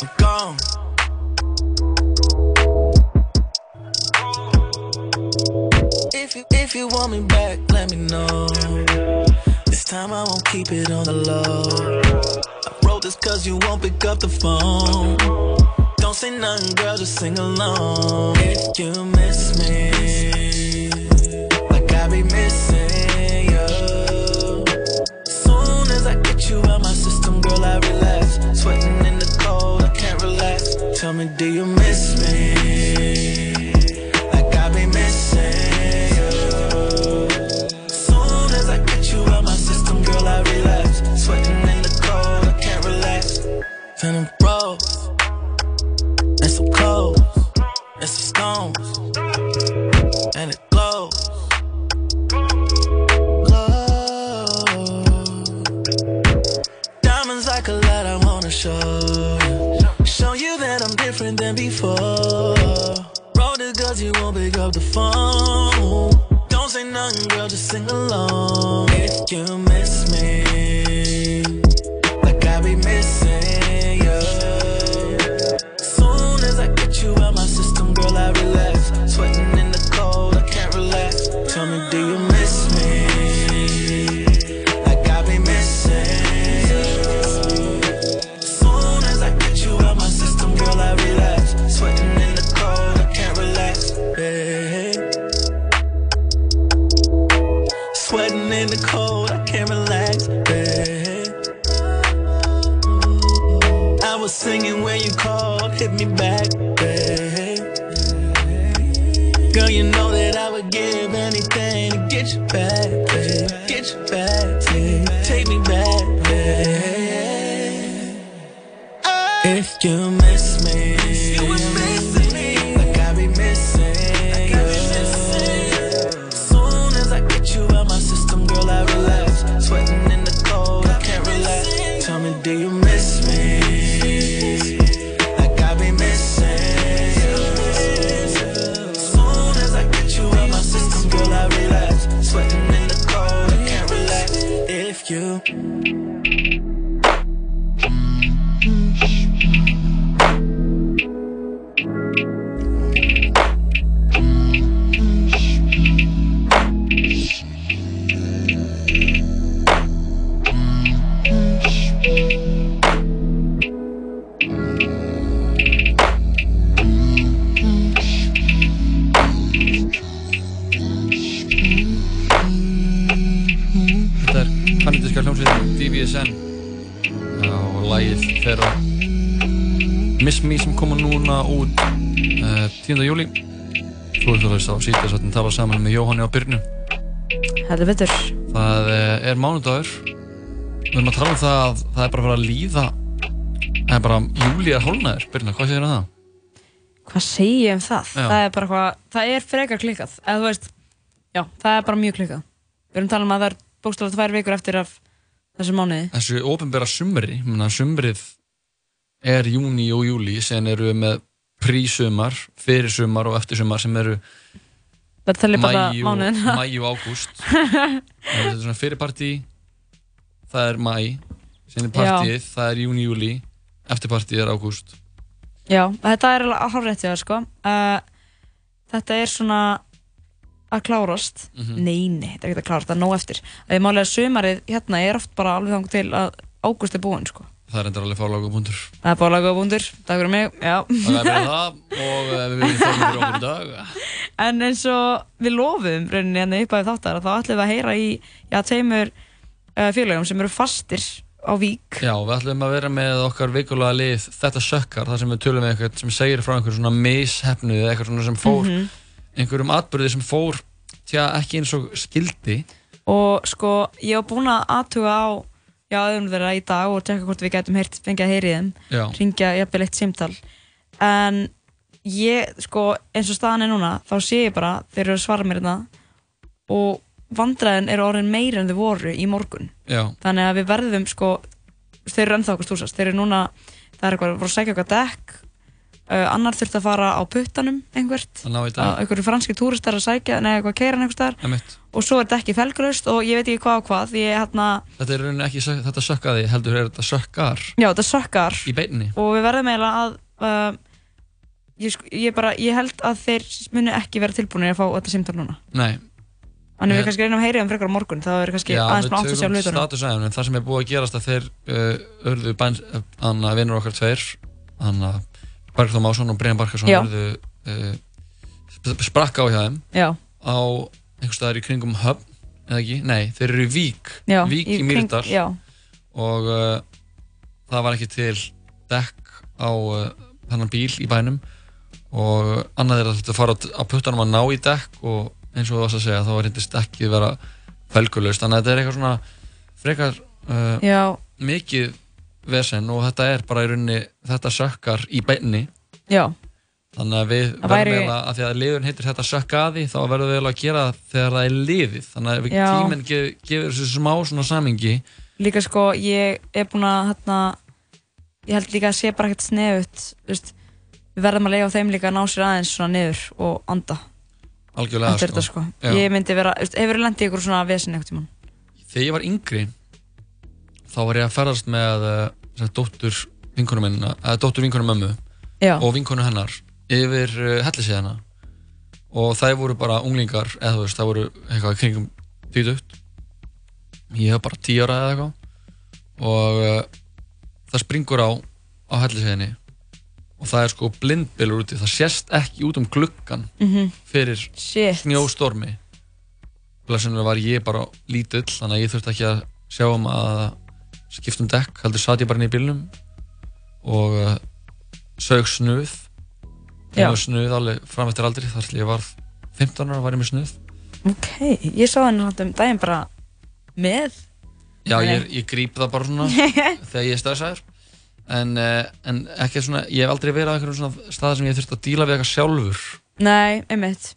I'm gone. If you if you want me back, let me know. This time I won't keep it on the low. I wrote this cause you won't pick up the phone. Don't say nothing, girl, just sing along. If you miss me, Tell me, do you miss me? Up the phone. Don't say nothing, girl, just sing along. If you Me sem koma núna út uh, 10. júli Þú ert að hlusta á síðan tala saman með Jóhanni á Byrnu Heldur betur. Það eh, er mánudagur Við erum að tala um það að það er bara að fara að líða Það er bara júli er hálnaður Byrna, hvað segir það? Hvað segi ég um það? Já. Það er bara hvað, það er frekar klikkað. Eða þú veist, já, það er bara mjög klikkað. Við erum að tala um að það er bókstaflega tvær vikur eftir af þessu mánuði. Þessu ofinbera sumri Sumrið er júni og júli Sen eru með prísumar Fyrir sumar og eftir sumar sem eru Maí og- og ágúst þetta er svona fyrirpartí það er mæ sen er partíið, það er júni, júli eftirpartíið er ágúst Já, þetta er alveg þér sko. Uh, þetta er svona að klárast. Mhm. Nei, nei, þetta er ekki að klárast, það er nóg eftir. Það er málega sumarið hérna er oft bara alveg þangur til að ágúst er búinn sko. Það er endur alveg fálega búndur Það er bara laga búndur, takk fyrir mig, já. það er bara það og eh, við viljum þakka fyrir okkur í dag En eins og við lofum rauninni hérna upp að þáttar að þá ætlum við að heyra í já, tveimur uh, félagum sem eru fastir á Vík. Já, við ætlum að vera með okkar vikulega lið Þetta sökkar, þar sem við tölum með eitthvað sem segir frá einhver svona mishefnuði eitthvað svona sem fór, Mhm. einhverjum atbyrði sem fór, tja, ekki eins og skildi Og sko, ég var búin að aðtuga á já, öðrum þeirra í dag og tjekka hvort við gætum heyrt, fengið að heyri þeim. Ringja jafnvel eitt símtal. En ég, sko, eins og staðan er núna, þá sé ég bara, þeir eru að svara mér hérna og vandræðin eru orðin meira en þau voru í morgun. Já, þannig að við verðum sko þeir eru ennþá okkur stúsast þeir eru núna, það er eitthvað að fara að segja eitthvað dekk uh, annar þurfti að fara á puttanum einhvert. Að að einhverju franski túristar að sækja neða eitthvað keiran einhvers staðar. Einmitt. og svo er dekki felgraust og ég veit ekki hvað og hvað. Ég hérna, Þetta er rauninni ekki þetta sökkaði, heldur er þetta sökkar. Já þetta sökkar. Í beinni. Og við verðum eiginlega að uh, ég, ég, bara, ég held að þeir muni ekki vera tilbúinir að fá þetta símtal núna. Nei, þannig Ég- við kannski reynum að heyra um frekar á morgun þá er kannski Já, aðeins við með átt að sjá tökum hlutunum. status aðeins, en það sem er búið að gerast að þeir uh, örðu þannig að vinnur okkar tveir þannig að Bergþór Másson og Brian Barkarsson Já. örðu uh, sp- sprakka á hjá þeim já, á einhvers staðar í kringum Höfn eða ekki, nei, þeir eru í Vík já, Vík í, kring- Mýrdal. og uh, það var ekki til dekk á uh, þennan bíl í bænum. Og annað er að þetta fara á- puttanum að ná í dekk og eins og þú varst að segja þá reyndist ekki vera felgulaust þannig að þetta er eitthvað svona frekar mikið vesen og þetta er bara í rauninni þetta sökkar í beinni. Já. Þannig að við Það verðum væri- eiginlega að því að liðun heitir þetta sökkaði þá verðum við að gera þegar það er liðið. Þannig að tíminn gef, gefur þessu smá svona samingi líka sko, ég er búin að hérna, ég held líka að sé bara ekkert sneðut við verðum að leiða á þeim líka að ná sér aðeins svona niður og anda. Algjörlega eftir þetta sko. Já. ég myndi vera, veist, hefur lendið ykkur svona vesen eitthvað tímann? Þegar ég var yngri þá var ég að ferðast með uh, dóttur eða dóttur vinkonum mömmu Já. og vinkonu hennar yfir uh, hellisíðana og þær voru bara unglingar eða þú veist, það voru eitthvað kringum títugt ég hef bara tíu ára eða eitthvað og uh, það springur á á hellisíðinni og það er sko blindbylur úti það sést ekki út um gluggan Mhm. fyrir Shit. snjóstormi blessunlega var ég bara lítill þannig að ég þurfti ekki að sjá um að skipta um dekk heldur satt ég bara inn í bílnum og uh, sög snuð. Ég var snuð alveg fram eftir aldri þar til ég var 15 ára var ég með snuð. Ok, ég sá henni náttúrulega um daginn bara með. Já, ég, ég gríp það bara svona þegar ég er stressaður. En, uh, en ekki svona, ég hef aldrei verið á einhverjum svona staði sem ég þurft að díla við eitthvað sjálfur. Nei, einmitt.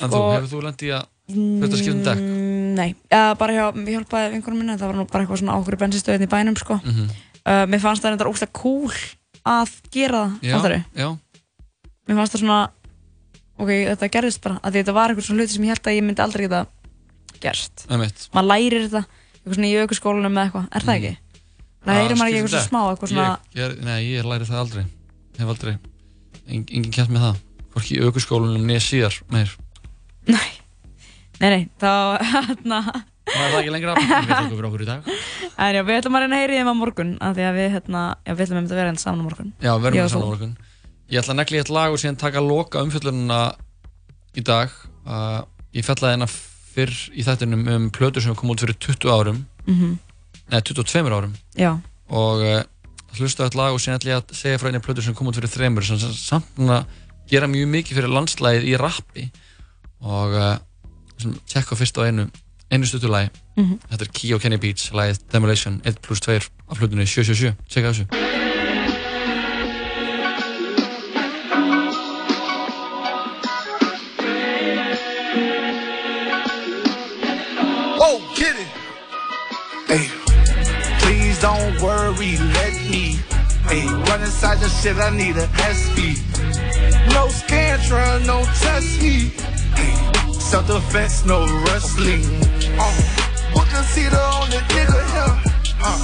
En þú, Sko- hefur þú lent í að skipta um dekk? Mm, Nei, ja, bara hjá, ég hjálpaði vinkunum minna, það var nú bara eitthvað svona ákveður bensinstöðin í bænum, sko. Mhm. uh, mér fannst það reyndar ógst cool að gera það, Já, fattarðu? já, Mér fannst það svona, ok, þetta gerðist bara, að þetta var eitthvað svona hluti sem ég held að ég myndi aldrei geta gerst. einmitt Maður lærir þetta, eitthvað svona í aukurskólanum með eitthvað, er það ekki? Lærir maður ekki eitthvað svona smá, eitthvað svona, ég, ég, er- Nei, ég læri það aldrei Hef aldrei, en, enginn kæmt með það Hvorki aukurskólanum niður síðar meir nei, nei, þá, hérna, Það er það ekki lengra Við þakkum fyrir okkur í dag en já, við ætlum að reyna að heyri þeim á morgun, að því að við, hérna, já, við ætlum að vera hérna saman á morgun. Já, verðum við og þú. saman á morgun Ég ætla að negli eitt lag og síðan taka loka umfjöllununa í dag uh, Ég fellaði hérna fyrr í þættinum um plötur sem kom út fyrir 20 árum Mhm. Nei, 22 árum Já. Og uh, hlusta eitt lag og síðan ætla ég að segja frá einni plötur sem kom út fyrir þremur sem samt gera mjög mikið fyrir landslægið í rappi og uh, tjekka fyrst á einu einu stuttu lagi Mhm. Þetta er Key og Kenny Beats, lagið Demolition 1 plus 2 af hlutunni 777 Tjekka þessu Oh, get it. Hey, please don't worry, let me. Hey, run inside your shit, I need a SP. No scantron, no test me. Hey, self fence, no wrestling. Uh, book a seater on the nigga here. Uh,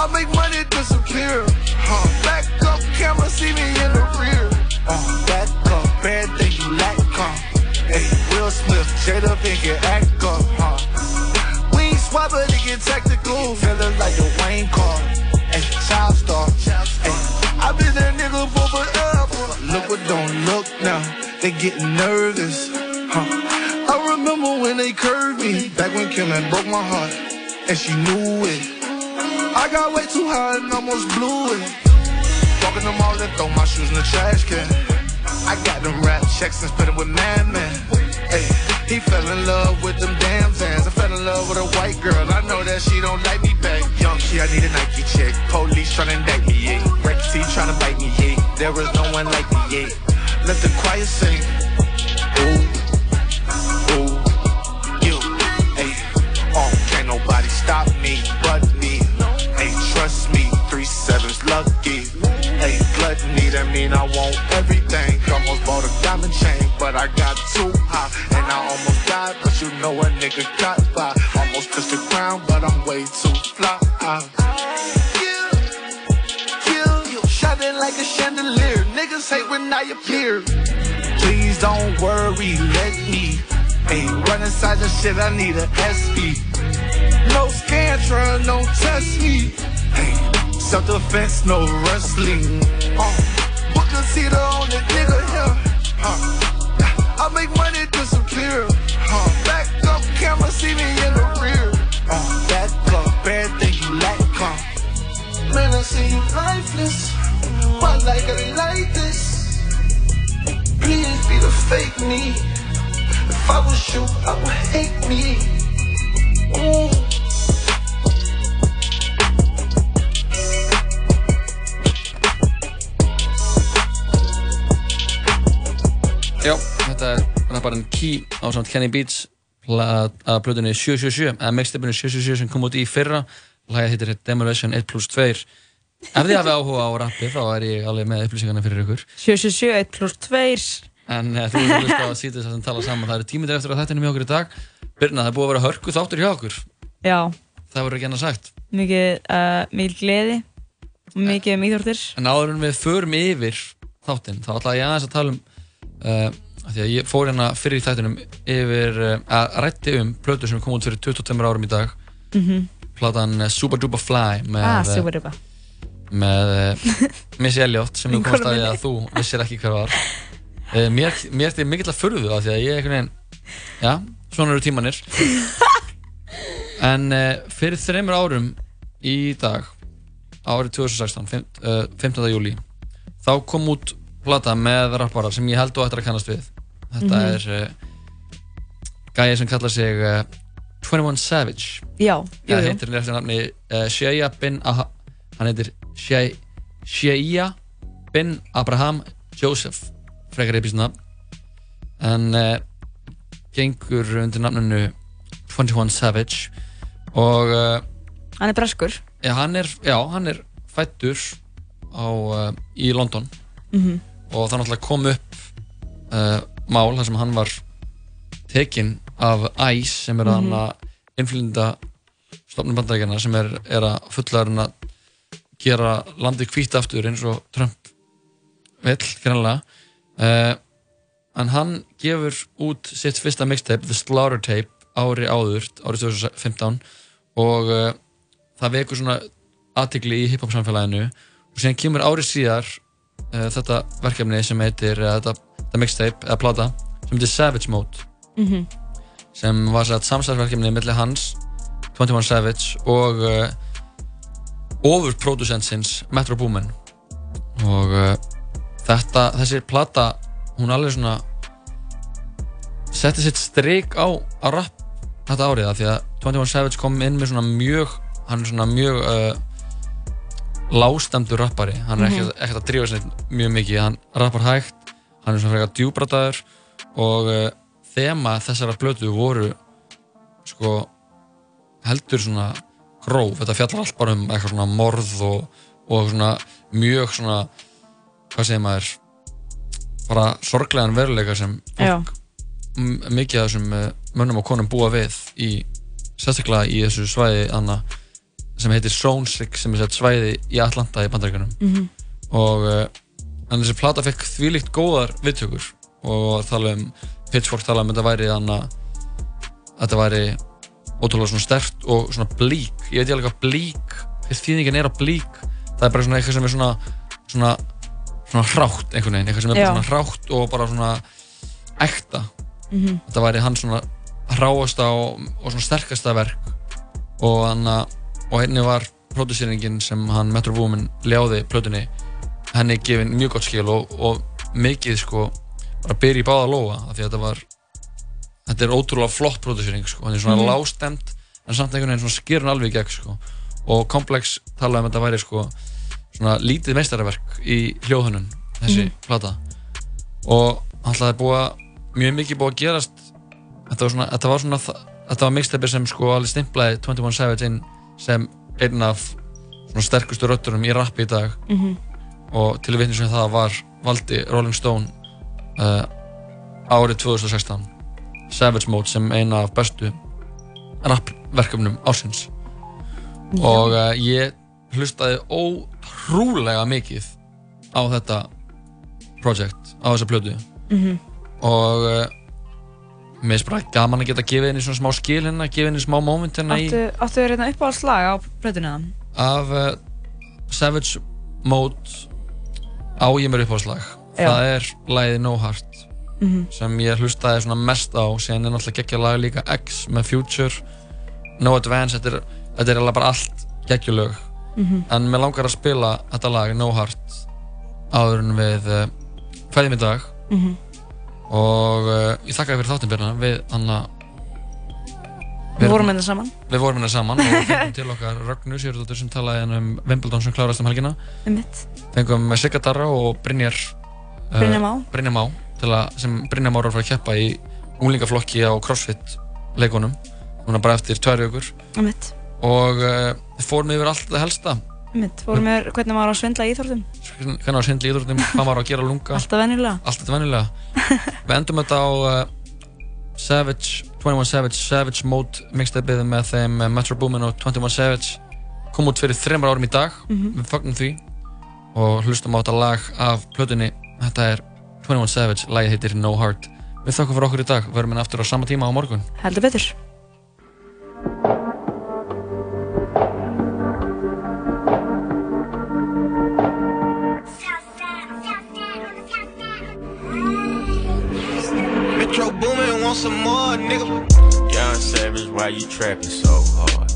I make money disappear. Uh, back up, camera, see me in the rear. Uh, back up, everything you lack. Uh, hey, Will Smith, Jada Pinkett, act up. Uh, we ain't swap, but it get tactical. Feeling like a Wayne card. Hey, child star. Hey, I been that nigga for forever. Look what don't look now. They getting nervous. Huh. I remember when they curved me. Back when Kim had broke my heart. And she knew it. I got way too high and almost blew it. Walking the mall and throw my shoes in the trash can. I got them rap checks and spent it with man man. Hey, he fell in love with them damn hands. I fell in love with a white girl. I know that she don't like me back. Young kid, I need a Nike check. Police tryna indict me, yeah. Record T tryna bite me, yeah. There is no one like me, yeah. Let the choir sing. Ooh, stop me but me. Hey, trust me, three sevens lucky. Hey, gluttony, that mean I want everything. Almost bought a diamond chain, but I got too high. And I almost died, but you know a nigga got by. Almost touched the ground, but I'm way too fly. Yeah, you shining like a chandelier. Niggas hate when I appear. Please don't worry, let me. Hey, run inside the shit, I need a SP. No scantron, no test me. Hey, self defense, no wrestling. Uh, book a seater on the nigga here. Uh, I make money disappear. Uh, back up, camera, see me in the rear. Uh, back up, everything you lack. Uh. Man, I see you lifeless. Why like it like this? Please be the fake me. If I was you, I would hate me. Ooh. Já, þetta er rapparinn Key á samt Kenny Beats að plötunni 777 eða mixtapinu 777 sem kom út í fyrra. Lagið heitir Demolition 1 plus 2 ef þið hafið áhuga á rappi þá er ég alveg með upplýsingarna fyrir ykkur. 777 plus 2 en uh, þú erum hlust á að sýta þess að tala saman. Það eru tímið eftir að þetta er með okkur í dag. Birna, það er búið að vera hörku þáttur hjá okkur. Já, það verður ekki annað sagt. Mikið, uh, mikið gleði mikið um íþórtir en áður en við förum yfir þáttinn þá ætla ég aðeins að tala um því að ég fór hérna fyrir í þættinum yfir uh, að rætti um plötu sem kom út fyrir 22 árum í dag Mhm. platan uh, Super Duper Fly með, Ah, super duper með Missy Elliot sem við komast að því að þú vissir ekki hver var mér, mér er þetta mikill að furðu af því að ég er einhvern veginn já, svona eru tímanir en fyrir þreymur árum í dag árið 2016 fimm- uh, 15. júli þá kom út plata með rappara sem ég held þú ættir að kannast við þetta Mhm. er uh, gæði sem kallar sig uh, 21 Savage Já, jú, jú. heitir hann eftir nafni uh, Shea bin Aha hann heitir Shea, Shea bin Abraham Joseph frekar eða nafn en uh, gengur undir nafninu 21 Savage og uh, Hann er breskur. já, hann er, er fættur á, uh, í London Mhm. Og það náttúrulega kom upp uh, mál þar sem hann var tekinn af ICE sem er mm -hmm. að innflýnda stofnum bandaríkjana sem er, er að fullarinn að gera landið hvít aftur eins og Trump vill, grannlega uh, en hann gefur út sitt fyrsta mixtape, The Slaughter Tape ári áður, árið 2015 og uh, það vekur svona aðtikli í hip-hop samfélaginu og síðan kemur árið síðar þetta verkefni sem heitir uh, þetta, þetta mixtape, eða plata sem heitir Savage Mode Mhm. sem var samstarfverkefni millir hans 21 Savage og uh, ofurproducentsins Metro Boomin og uh, þetta, þessi plata hún alveg svona setti sitt strik á að rapp þetta árið af því að 21 Savage kom inn með svona mjög hann er svona mjög uh, lágstemdur rappari. Hann er Mhm. ekkert ekkert að drífa sér mjög mikið. Hann rappar hægt, hann er svona frekar djúbrataður og uh, þema þessara blötu voru sko heldur svona gróf, þetta fjallar allt bara um eitthvað svona morð og, og svona mjög svona hvað segir maður bara sorglegan veruleika sem m- mikið af þessum uh, mönnum og konum búa við í, sérstaklega í þessu svæði anna, sem heitir Zone 6 sem er sett svæði í Atlanta í bandaríkunum Mhm. og uh, en þessi plata fekk þvílíkt góðar viðtökur. Og tala um Pitchfork tala um að þetta væri anna, að þetta væri ótrúlega svona stert og svona blík ég veit ég alveg hvað blík þýðingin er á blík það er bara svona eitthvað sem er svona svona, svona hrátt einhvern veginn. Eitthvað sem er bara Já. svona hrátt og bara svona ekta. Mhm. þetta væri hann svona hráasta og, og svona sterkasta verk. Og hann og henni var pródusýringin sem hann Metro Boomin ljáði plötunni. Henni gefin mjög gott skil og, og mikið sko bara byrja í báða lóa af því að þetta var þetta er ótrúlega flott pródusýring sko. Hann er svona mm lágstemt en samt einhvern veginn svona skýr hann alveg í gegn sko. Og Complex talaði um að þetta væri sko svona lítið meistarverk í hljóðhönnun þessi Mhm. plata. Og alltaf er búið mjög mikið búið að gerast. Þetta var svona, þetta var var mixtape sem sko alveg stimplaði 21 Savage inn sem einn af sterkustu rötturum í rappi í dag Mhm. og til vitni sem það var valdi Rolling Stone uh, árið 2016 Savage Mode sem eina af bestu rappverkefnum ásins Já. og uh, ég hlustaði ótrúlega mikið á þetta project, á þessa plötu Mhm. og uh, mér finnst bara gaman að geta gefið henni svona smá skil hérna, gefið henni smá moment hérna í, Áttu, áttu þér hérna uppáhaldslag á plötunni það? af uh, Savage Mode á ég mér uppáðslag Já. það er lagið No Heart Mhm. sem ég hlustaði svona mest á síðan er náttúrulega geggja lag líka X með Future No Advance, þetta er, þetta er alveg bara allt geggjulög Mhm. en mér langar að spila þetta lag No Heart áður en við uh, fæðum í dag Mhm. Og uh, ég þakka fyrir þáttum Birna við Anna Við vorum það saman. við vorum hérna saman og fengum til okkar Ragnu Sigurðardóttur sem talaði hérna um Wimbledon sem klárast um helgina Einmitt. fengum Sigga Darra og Brynjar uh, Brynjar Má. Brynjar Má að, sem Brynjar Má er að fara að keppa í unglingaflokki á CrossFit leikunum núna bara eftir tvær vikur Einmitt. og uh, fórum yfir allt það helsta Einmitt. Fórum við hvernig maður á að svindla í íþórtum. hvernig var svindli í íþróttum, hvað maður á að gera lunga Alltaf venjulega. allt þetta venjulega við endum þetta á uh, Savage 21 Savage Savage Mode mixtapeið með þeim uh, Metro Boomin og 21 Savage kom út fyrir þreymar árum í dag Mhm. við fagnum því og hlustum á þetta lag af plötunni þetta er 21 Savage, lagið heitir No Heart við þakkum fyrir okkur í dag, við aftur á sama tíma á morgun Heldur betur. want some more, nigga. Young Savage, why you trapping so hard?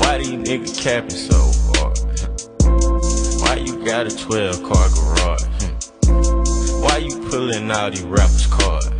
Why do you niggas capping so hard? Why you got a 12 car garage? Hmm. Why you pulling out these rappers' cars?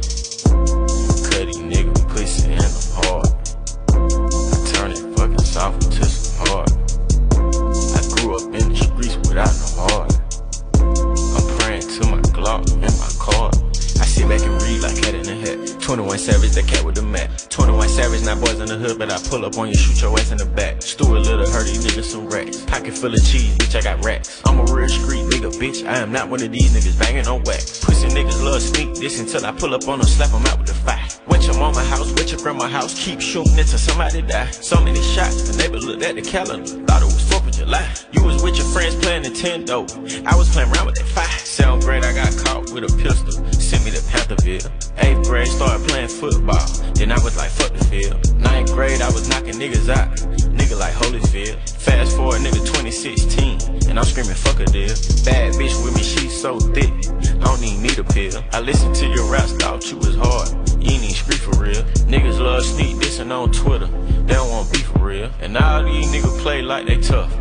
21 Savage, that cat with the mat. 21 Savage, not boys in the hood, but I pull up on you, shoot your ass in the back. Stuart Little, hurt these niggas some racks. Pocket full of cheese, bitch, I got racks. I'm a real street nigga, bitch. I am not one of these niggas banging on wax. Pussy niggas love sneak this until I pull up on them, slap them out with the fire. Went your mama house, went your grandma house, keep shooting until somebody die. So many shots, the neighbor looked at the calendar, thought it was 4th of July. You was with your friends playing Nintendo, I was playing around with that fire. Seventh grade, I got caught with a pistol, sent me to Pantherville. Eighth grade, started playing football, then I was like, fuck the field. Ninth grade, I was knocking niggas out, nigga like Holyfield. Fast forward, nigga 2016, and I'm screaming, fuck a deal. Bad bitch with me, she so thick, I don't even need a pill. I listened to your raps, thought you was hard. You ain't even street for real. Niggas love sneak dissing on Twitter. They don't want beef for real. And all these niggas play like they tough.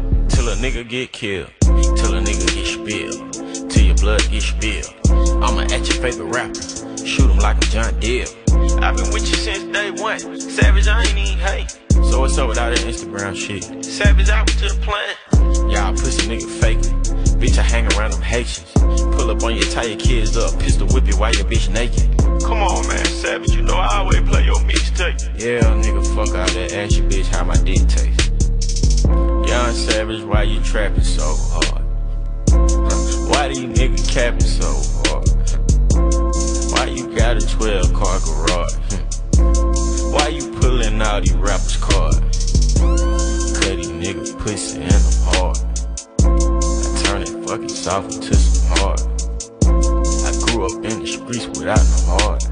Till a nigga get killed. Till a nigga get spilled. Till your blood get spilled. I'ma at your favorite rapper. Shoot him like a John Deere. I've been with you since day one. Savage, I ain't even hate. So what's up with all that Instagram shit? Savage out to the plan. Y'all pussy nigga faking. Bitch, I hang around them Haitians. Pull up on you, tie your kids up, pistol whip you while your bitch naked. Come on, man, Savage, you know I always play your mixtape. Yeah, nigga, fuck all that. Ask your bitch how my dick taste. Young Savage, why you trapping so hard? Why do these niggas capping so hard? Why you got a 12 car garage? Why you pulling out these rappers' cards? Cut these niggas pussy and I'm hard. I turn it fucking soft into some hard. I grew up in the streets without no heart.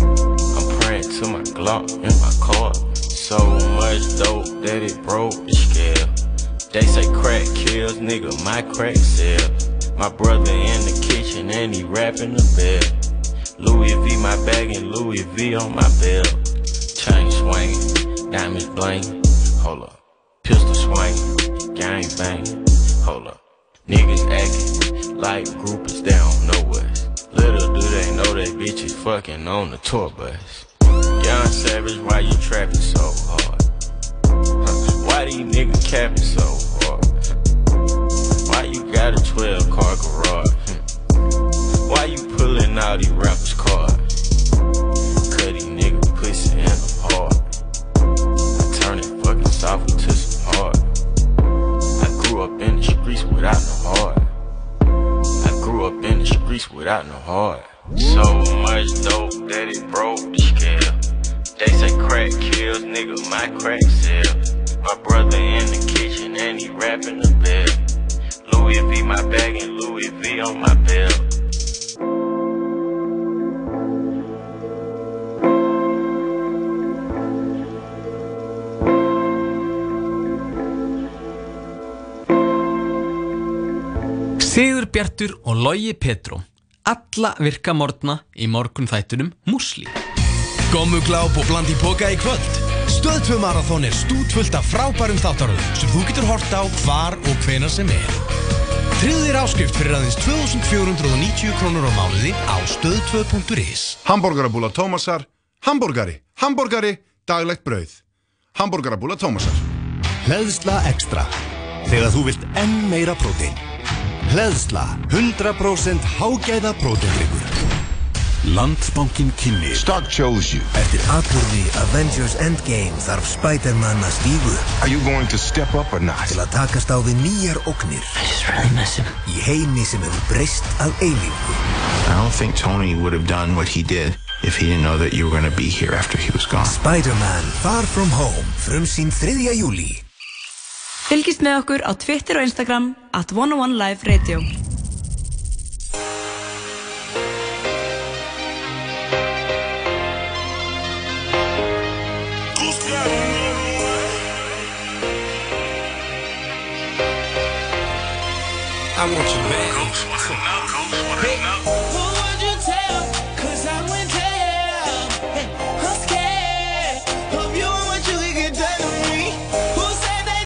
I'm praying to my Glock and my car. So much dope that it broke the scale. They say crack kills, nigga, my crack sell. My brother in the kitchen and he rapping the bell. Louis V my bag and Louis V on my belt. Chain swinging, diamonds bling. Hold up. Pistol swinging, gang banging. Hold up. Niggas acting like groupies, they don't know us. Little do they know that bitches fucking on the tour bus. Young Savage, why you trapping so hard? Huh, Why these niggas capping so got a 12 car garage? Why you pulling all these rappers' cards? Cut these niggas pussy and I'm hard. I turn it fucking soft into some hard. I grew up in the streets without no heart. I grew up in the streets without no heart. So much dope that it broke the scale. They say crack kills, nigga, my crack sells. My brother in the kitchen and he rapping the bell. Louis V my bag and Louis V on my belt. Sigur Bjartur og Logi Petró Alla virka morgna í morgun þættunum Musli Gómugláp og bland í póka í kvöld Stöðtvö Marathon er stútvöld af frábærum þáttaröðum sem þú getur hort á hvar og hvena sem er. Tryggðir áskrift fyrir aðeins 2490 krónur á mánuði á stöðtvö.is Hamborgarabúla Tómasar, hambúrgari, hambúrgari, daglegt brauð. Hamborgarabúla Tómasar. Hleðsla Extra. Þegar þú vilt enn meira prótein. Hleðsla 100% hágæða próteindryggur. Landsbankin kynni Stock chose you Eftir atbyrði Avengers Endgame þarf Spider-Man að stígu Are you going to step up or not? Til að takast á við nýjar óknir I just really miss him Í heimi sem hefur breyst að eilífu I don't think Tony would have done what he did if he didn't know that you were going to be here after he was gone. Spider-Man Far From Home Frumsýn 3. júli Fylgist með okkur á Twitter og Instagram at 101 Live Radio. I want you back.